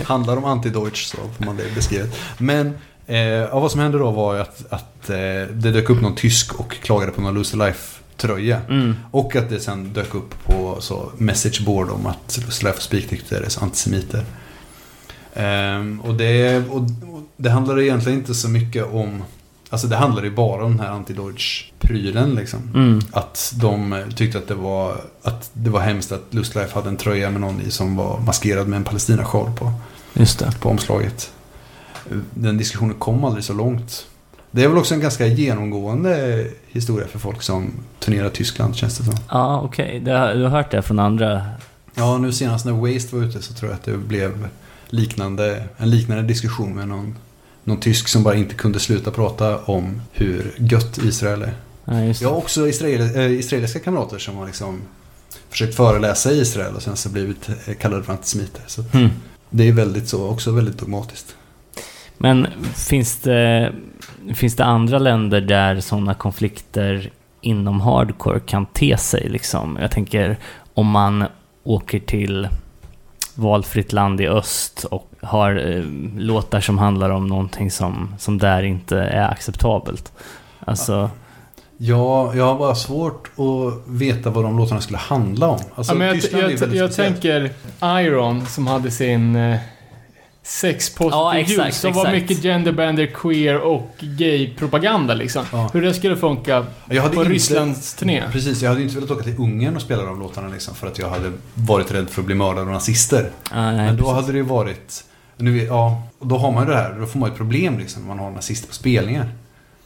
Handlar om anti-Deutsch så får man det beskrivet. Men eh, ja, vad som hände då var ju att, att eh, det dök upp någon tysk och klagade på någon Lose the Life tröja. Mm. Och att det sen dök upp på så messageboard om att Lose Life och Speakdikters antisemiter. Ehm, och, det, och, och det handlar egentligen inte så mycket om Alltså det handlar ju bara om den här anti-Deutsch-prylen liksom. Mm. Att de eh, tyckte att det var, att det var hemskt att Lustlife hade en tröja med någon i som var maskerad med en Palestina-sjal på, Just det. på omslaget. Den diskussionen kom aldrig så långt. Det är väl också en ganska genomgående historia för folk som turnerar Tyskland känns det som. Ja, okej. Har- du har hört det från andra? Ja, nu senast när Waste var ute så tror jag att det blev liknande, en liknande diskussion med någon, någon tysk som bara inte kunde sluta prata om hur gött Israel är. Ja. Jag har också israel, äh, israeliska kamrater som har liksom försökt föreläsa i Israel och sen så blivit eh, kallade för antisemiter. Så Mm. det är väldigt så, också väldigt dogmatiskt. Men finns det, finns det andra länder där sådana konflikter inom hardcore kan te sig? Liksom? Jag tänker om man åker till valfritt land i öst och har eh, låtar som handlar om någonting som, som där inte är acceptabelt. Alltså, Ja, jag har bara svårt att veta vad de låtarna skulle handla om. Alltså, ja, men jag, jag, jag, tänker Iron som hade sin eh, sex positive Ja, exakt, som var mycket genderbender, queer och gay-propaganda liksom. Ja. Hur det skulle funka Jag hade på inte- Rysslands turné. Precis, jag hade inte velat åka till Ungern och spela de låtarna liksom, för att jag hade varit rädd för att bli mördad av nazister. ja, nej, Men då precis. hade det ju varit... Nu, ja, och då har man ju det här, då får man ju ett problem liksom när man har nazister på spelningar.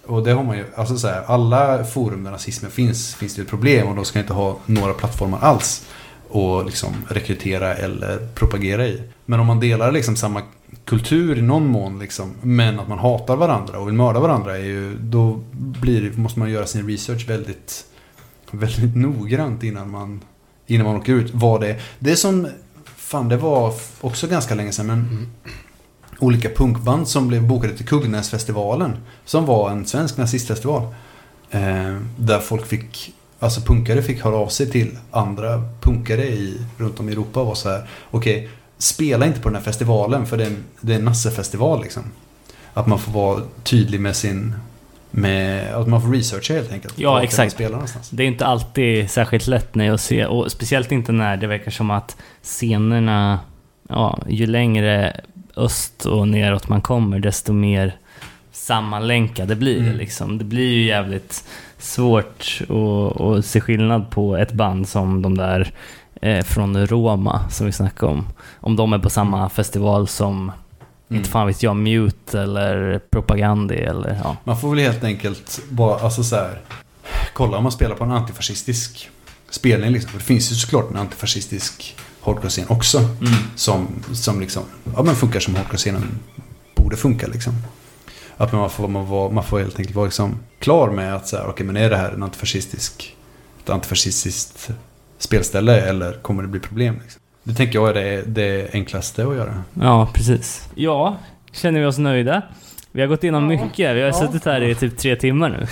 Och det har man ju, alltså så här, alla forum där nazismen finns, finns det ett problem och de ska inte ha några plattformar alls. Och liksom rekrytera eller propagera i. Men om man delar liksom samma kultur i någon mån liksom, men att man hatar varandra och vill mörda varandra är ju, då blir, måste man göra sin research väldigt, väldigt noggrant innan man, innan man åker ut. Vad det. Det är som, fan det var också ganska länge sedan, men olika punkband som blev bokade till Kuggnäsfestivalen. Som var en svensk nazistfestival. Eh, där folk fick, alltså punkare fick höra av sig till andra punkare i, runt om i Europa och var så här. Okej, spela inte på den här festivalen för det är en, det är en nassefestival liksom. Att man får vara tydlig med sin, med, att man får researcha helt enkelt. Ja, exakt. Det är inte alltid särskilt lätt när jag ser, och speciellt inte när det verkar som att scenerna, ja, ju längre öst och neråt man kommer, desto mer sammanlänkade blir det Mm. liksom. Det blir ju jävligt svårt att, att se skillnad på ett band som de där eh, från Roma som vi snackade om. Om de är på samma festival som, Mm. inte fan vet jag, Mute eller Propagandi eller ja. Man får väl helt enkelt bara, alltså så här, kolla om man spelar på en antifascistisk spelning liksom. För det finns ju såklart en antifascistisk hardcore-scen också. Som, som liksom, ja men funkar som hardcore-scenen borde funka liksom. Att man får, man, var, man får helt enkelt vara liksom klar med att så här, okej men är det här en antifascistisk, ett antifascistiskt spelställe eller kommer det bli problem liksom? Det tänker jag är det, det enklaste att göra. Ja, precis. Ja, känner vi oss nöjda? Vi har gått igenom mycket. Vi har Ja. suttit här i typ tre timmar nu.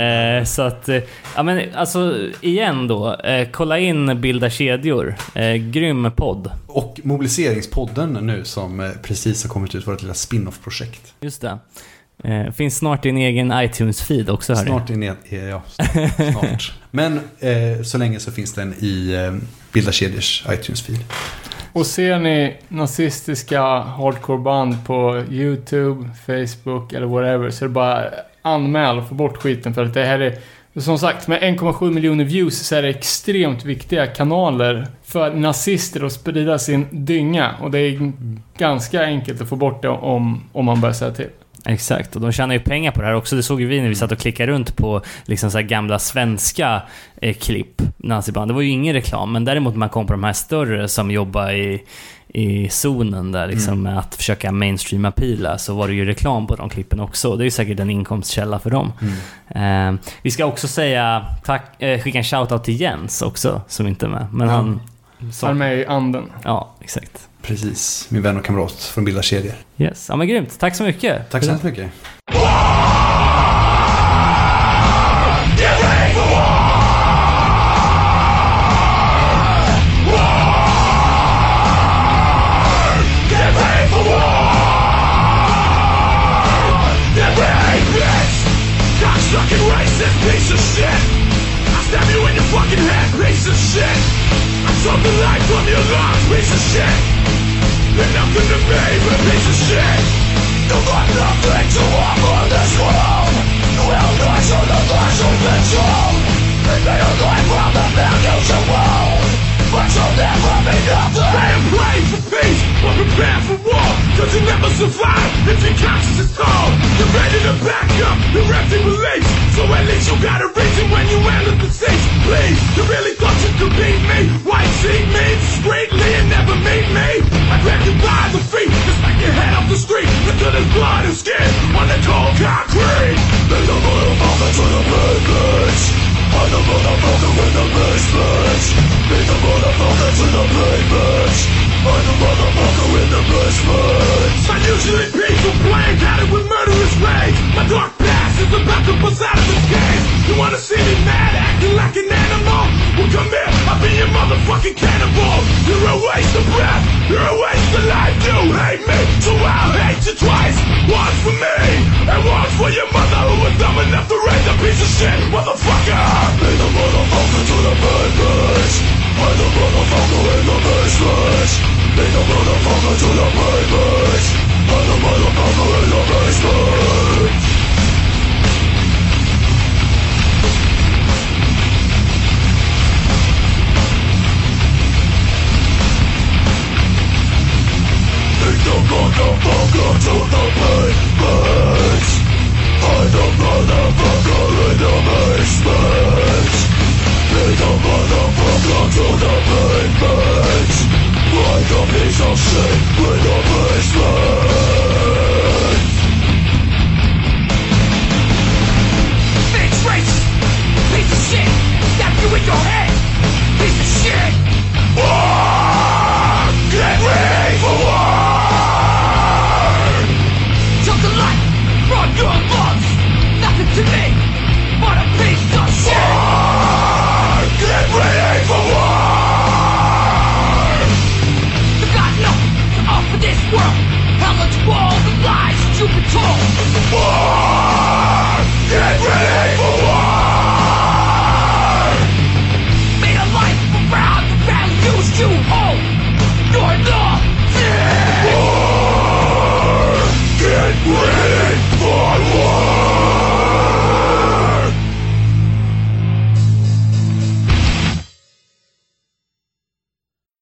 Eh, så att, eh, ja men alltså igen då. Eh, kolla in Bilda kedjor. Eh, grym podd. Och Mobiliseringspodden nu som eh, precis har kommit ut, vårt lilla spin-off-projekt. Just det. Eh, finns snart en egen iTunes-feed också hörni. Snart in i, ja, snart. Men eh, så länge så finns den i eh, Bilda kedjors iTunes-feed. Och ser ni nazistiska hardcore-band på YouTube, Facebook eller whatever så är det bara anmäl och få bort skiten för att det här är som sagt, med 1,7 miljoner views så är det extremt viktiga kanaler för nazister att sprida sin dynga. Och det är ganska enkelt att få bort det om, om man börjar säga till. Exakt, och de tjänar ju pengar på det här också. Det såg ju vi när vi satt och klickade runt på liksom så gamla svenska eh, klipp, naziband. Det var ju ingen reklam, men däremot när man kom på de här större som jobbar i, i zonen där liksom med att försöka mainstreama pila så var det ju reklam på de klippen också. Det är ju säkert en inkomstkälla för dem. Eh, vi ska också säga tack, eh, skicka en shoutout till Jens också, som inte är med. Men Ja. han... Han är med i anden. ja, exakt. Precis, min vän och kamrat från Bilda kedjor. Yes. Ja men grymt, tack så mycket. Tack så hemskt mycket. Cocksucking racist piece of shit! I stab you in your fucking head, piece of shit! I took the life from your lungs, piece of shit! Nothing to me but a of shit! Nothing to offer this world! Will not show the are going from the! But you'll never be nothing! Prepare for war! Cause you never survive if your conscience is cold! You're ready to back up your empty beliefs! So at least you got a reason when you enter the seats! Please, you really thought you could beat me? White sheet me discreetly and never meet me? I grab you by the feet and smack your head off the street until there's blood and skin on the cold concrete! There's a motherfucker to the pavement! I'm the motherfucker in the basement! Be the motherfucker to the pavement! I'm the motherfucker in the basement! Unusually peaceful, plain-headed with murderous rage! My dark past is about to bust out of this cage! You wanna see me mad, acting like an animal? Well come here, I'll be your motherfucking cannibal! You're a waste of breath, you're a waste of life! You hate me, so I'll hate you twice! Once for me, and once for your mother who was dumb enough to raise a piece of shit, motherfucker! Be the motherfucker to the purpose! the motherfucker in the basement Be the motherfucker to the papers I'm the motherfucker in the basement Take the motherfucker to the papers I'm the motherfucker in the basement Be the motherfucker to the Like a piece of shit! Basement piece of shit, you your head Talk!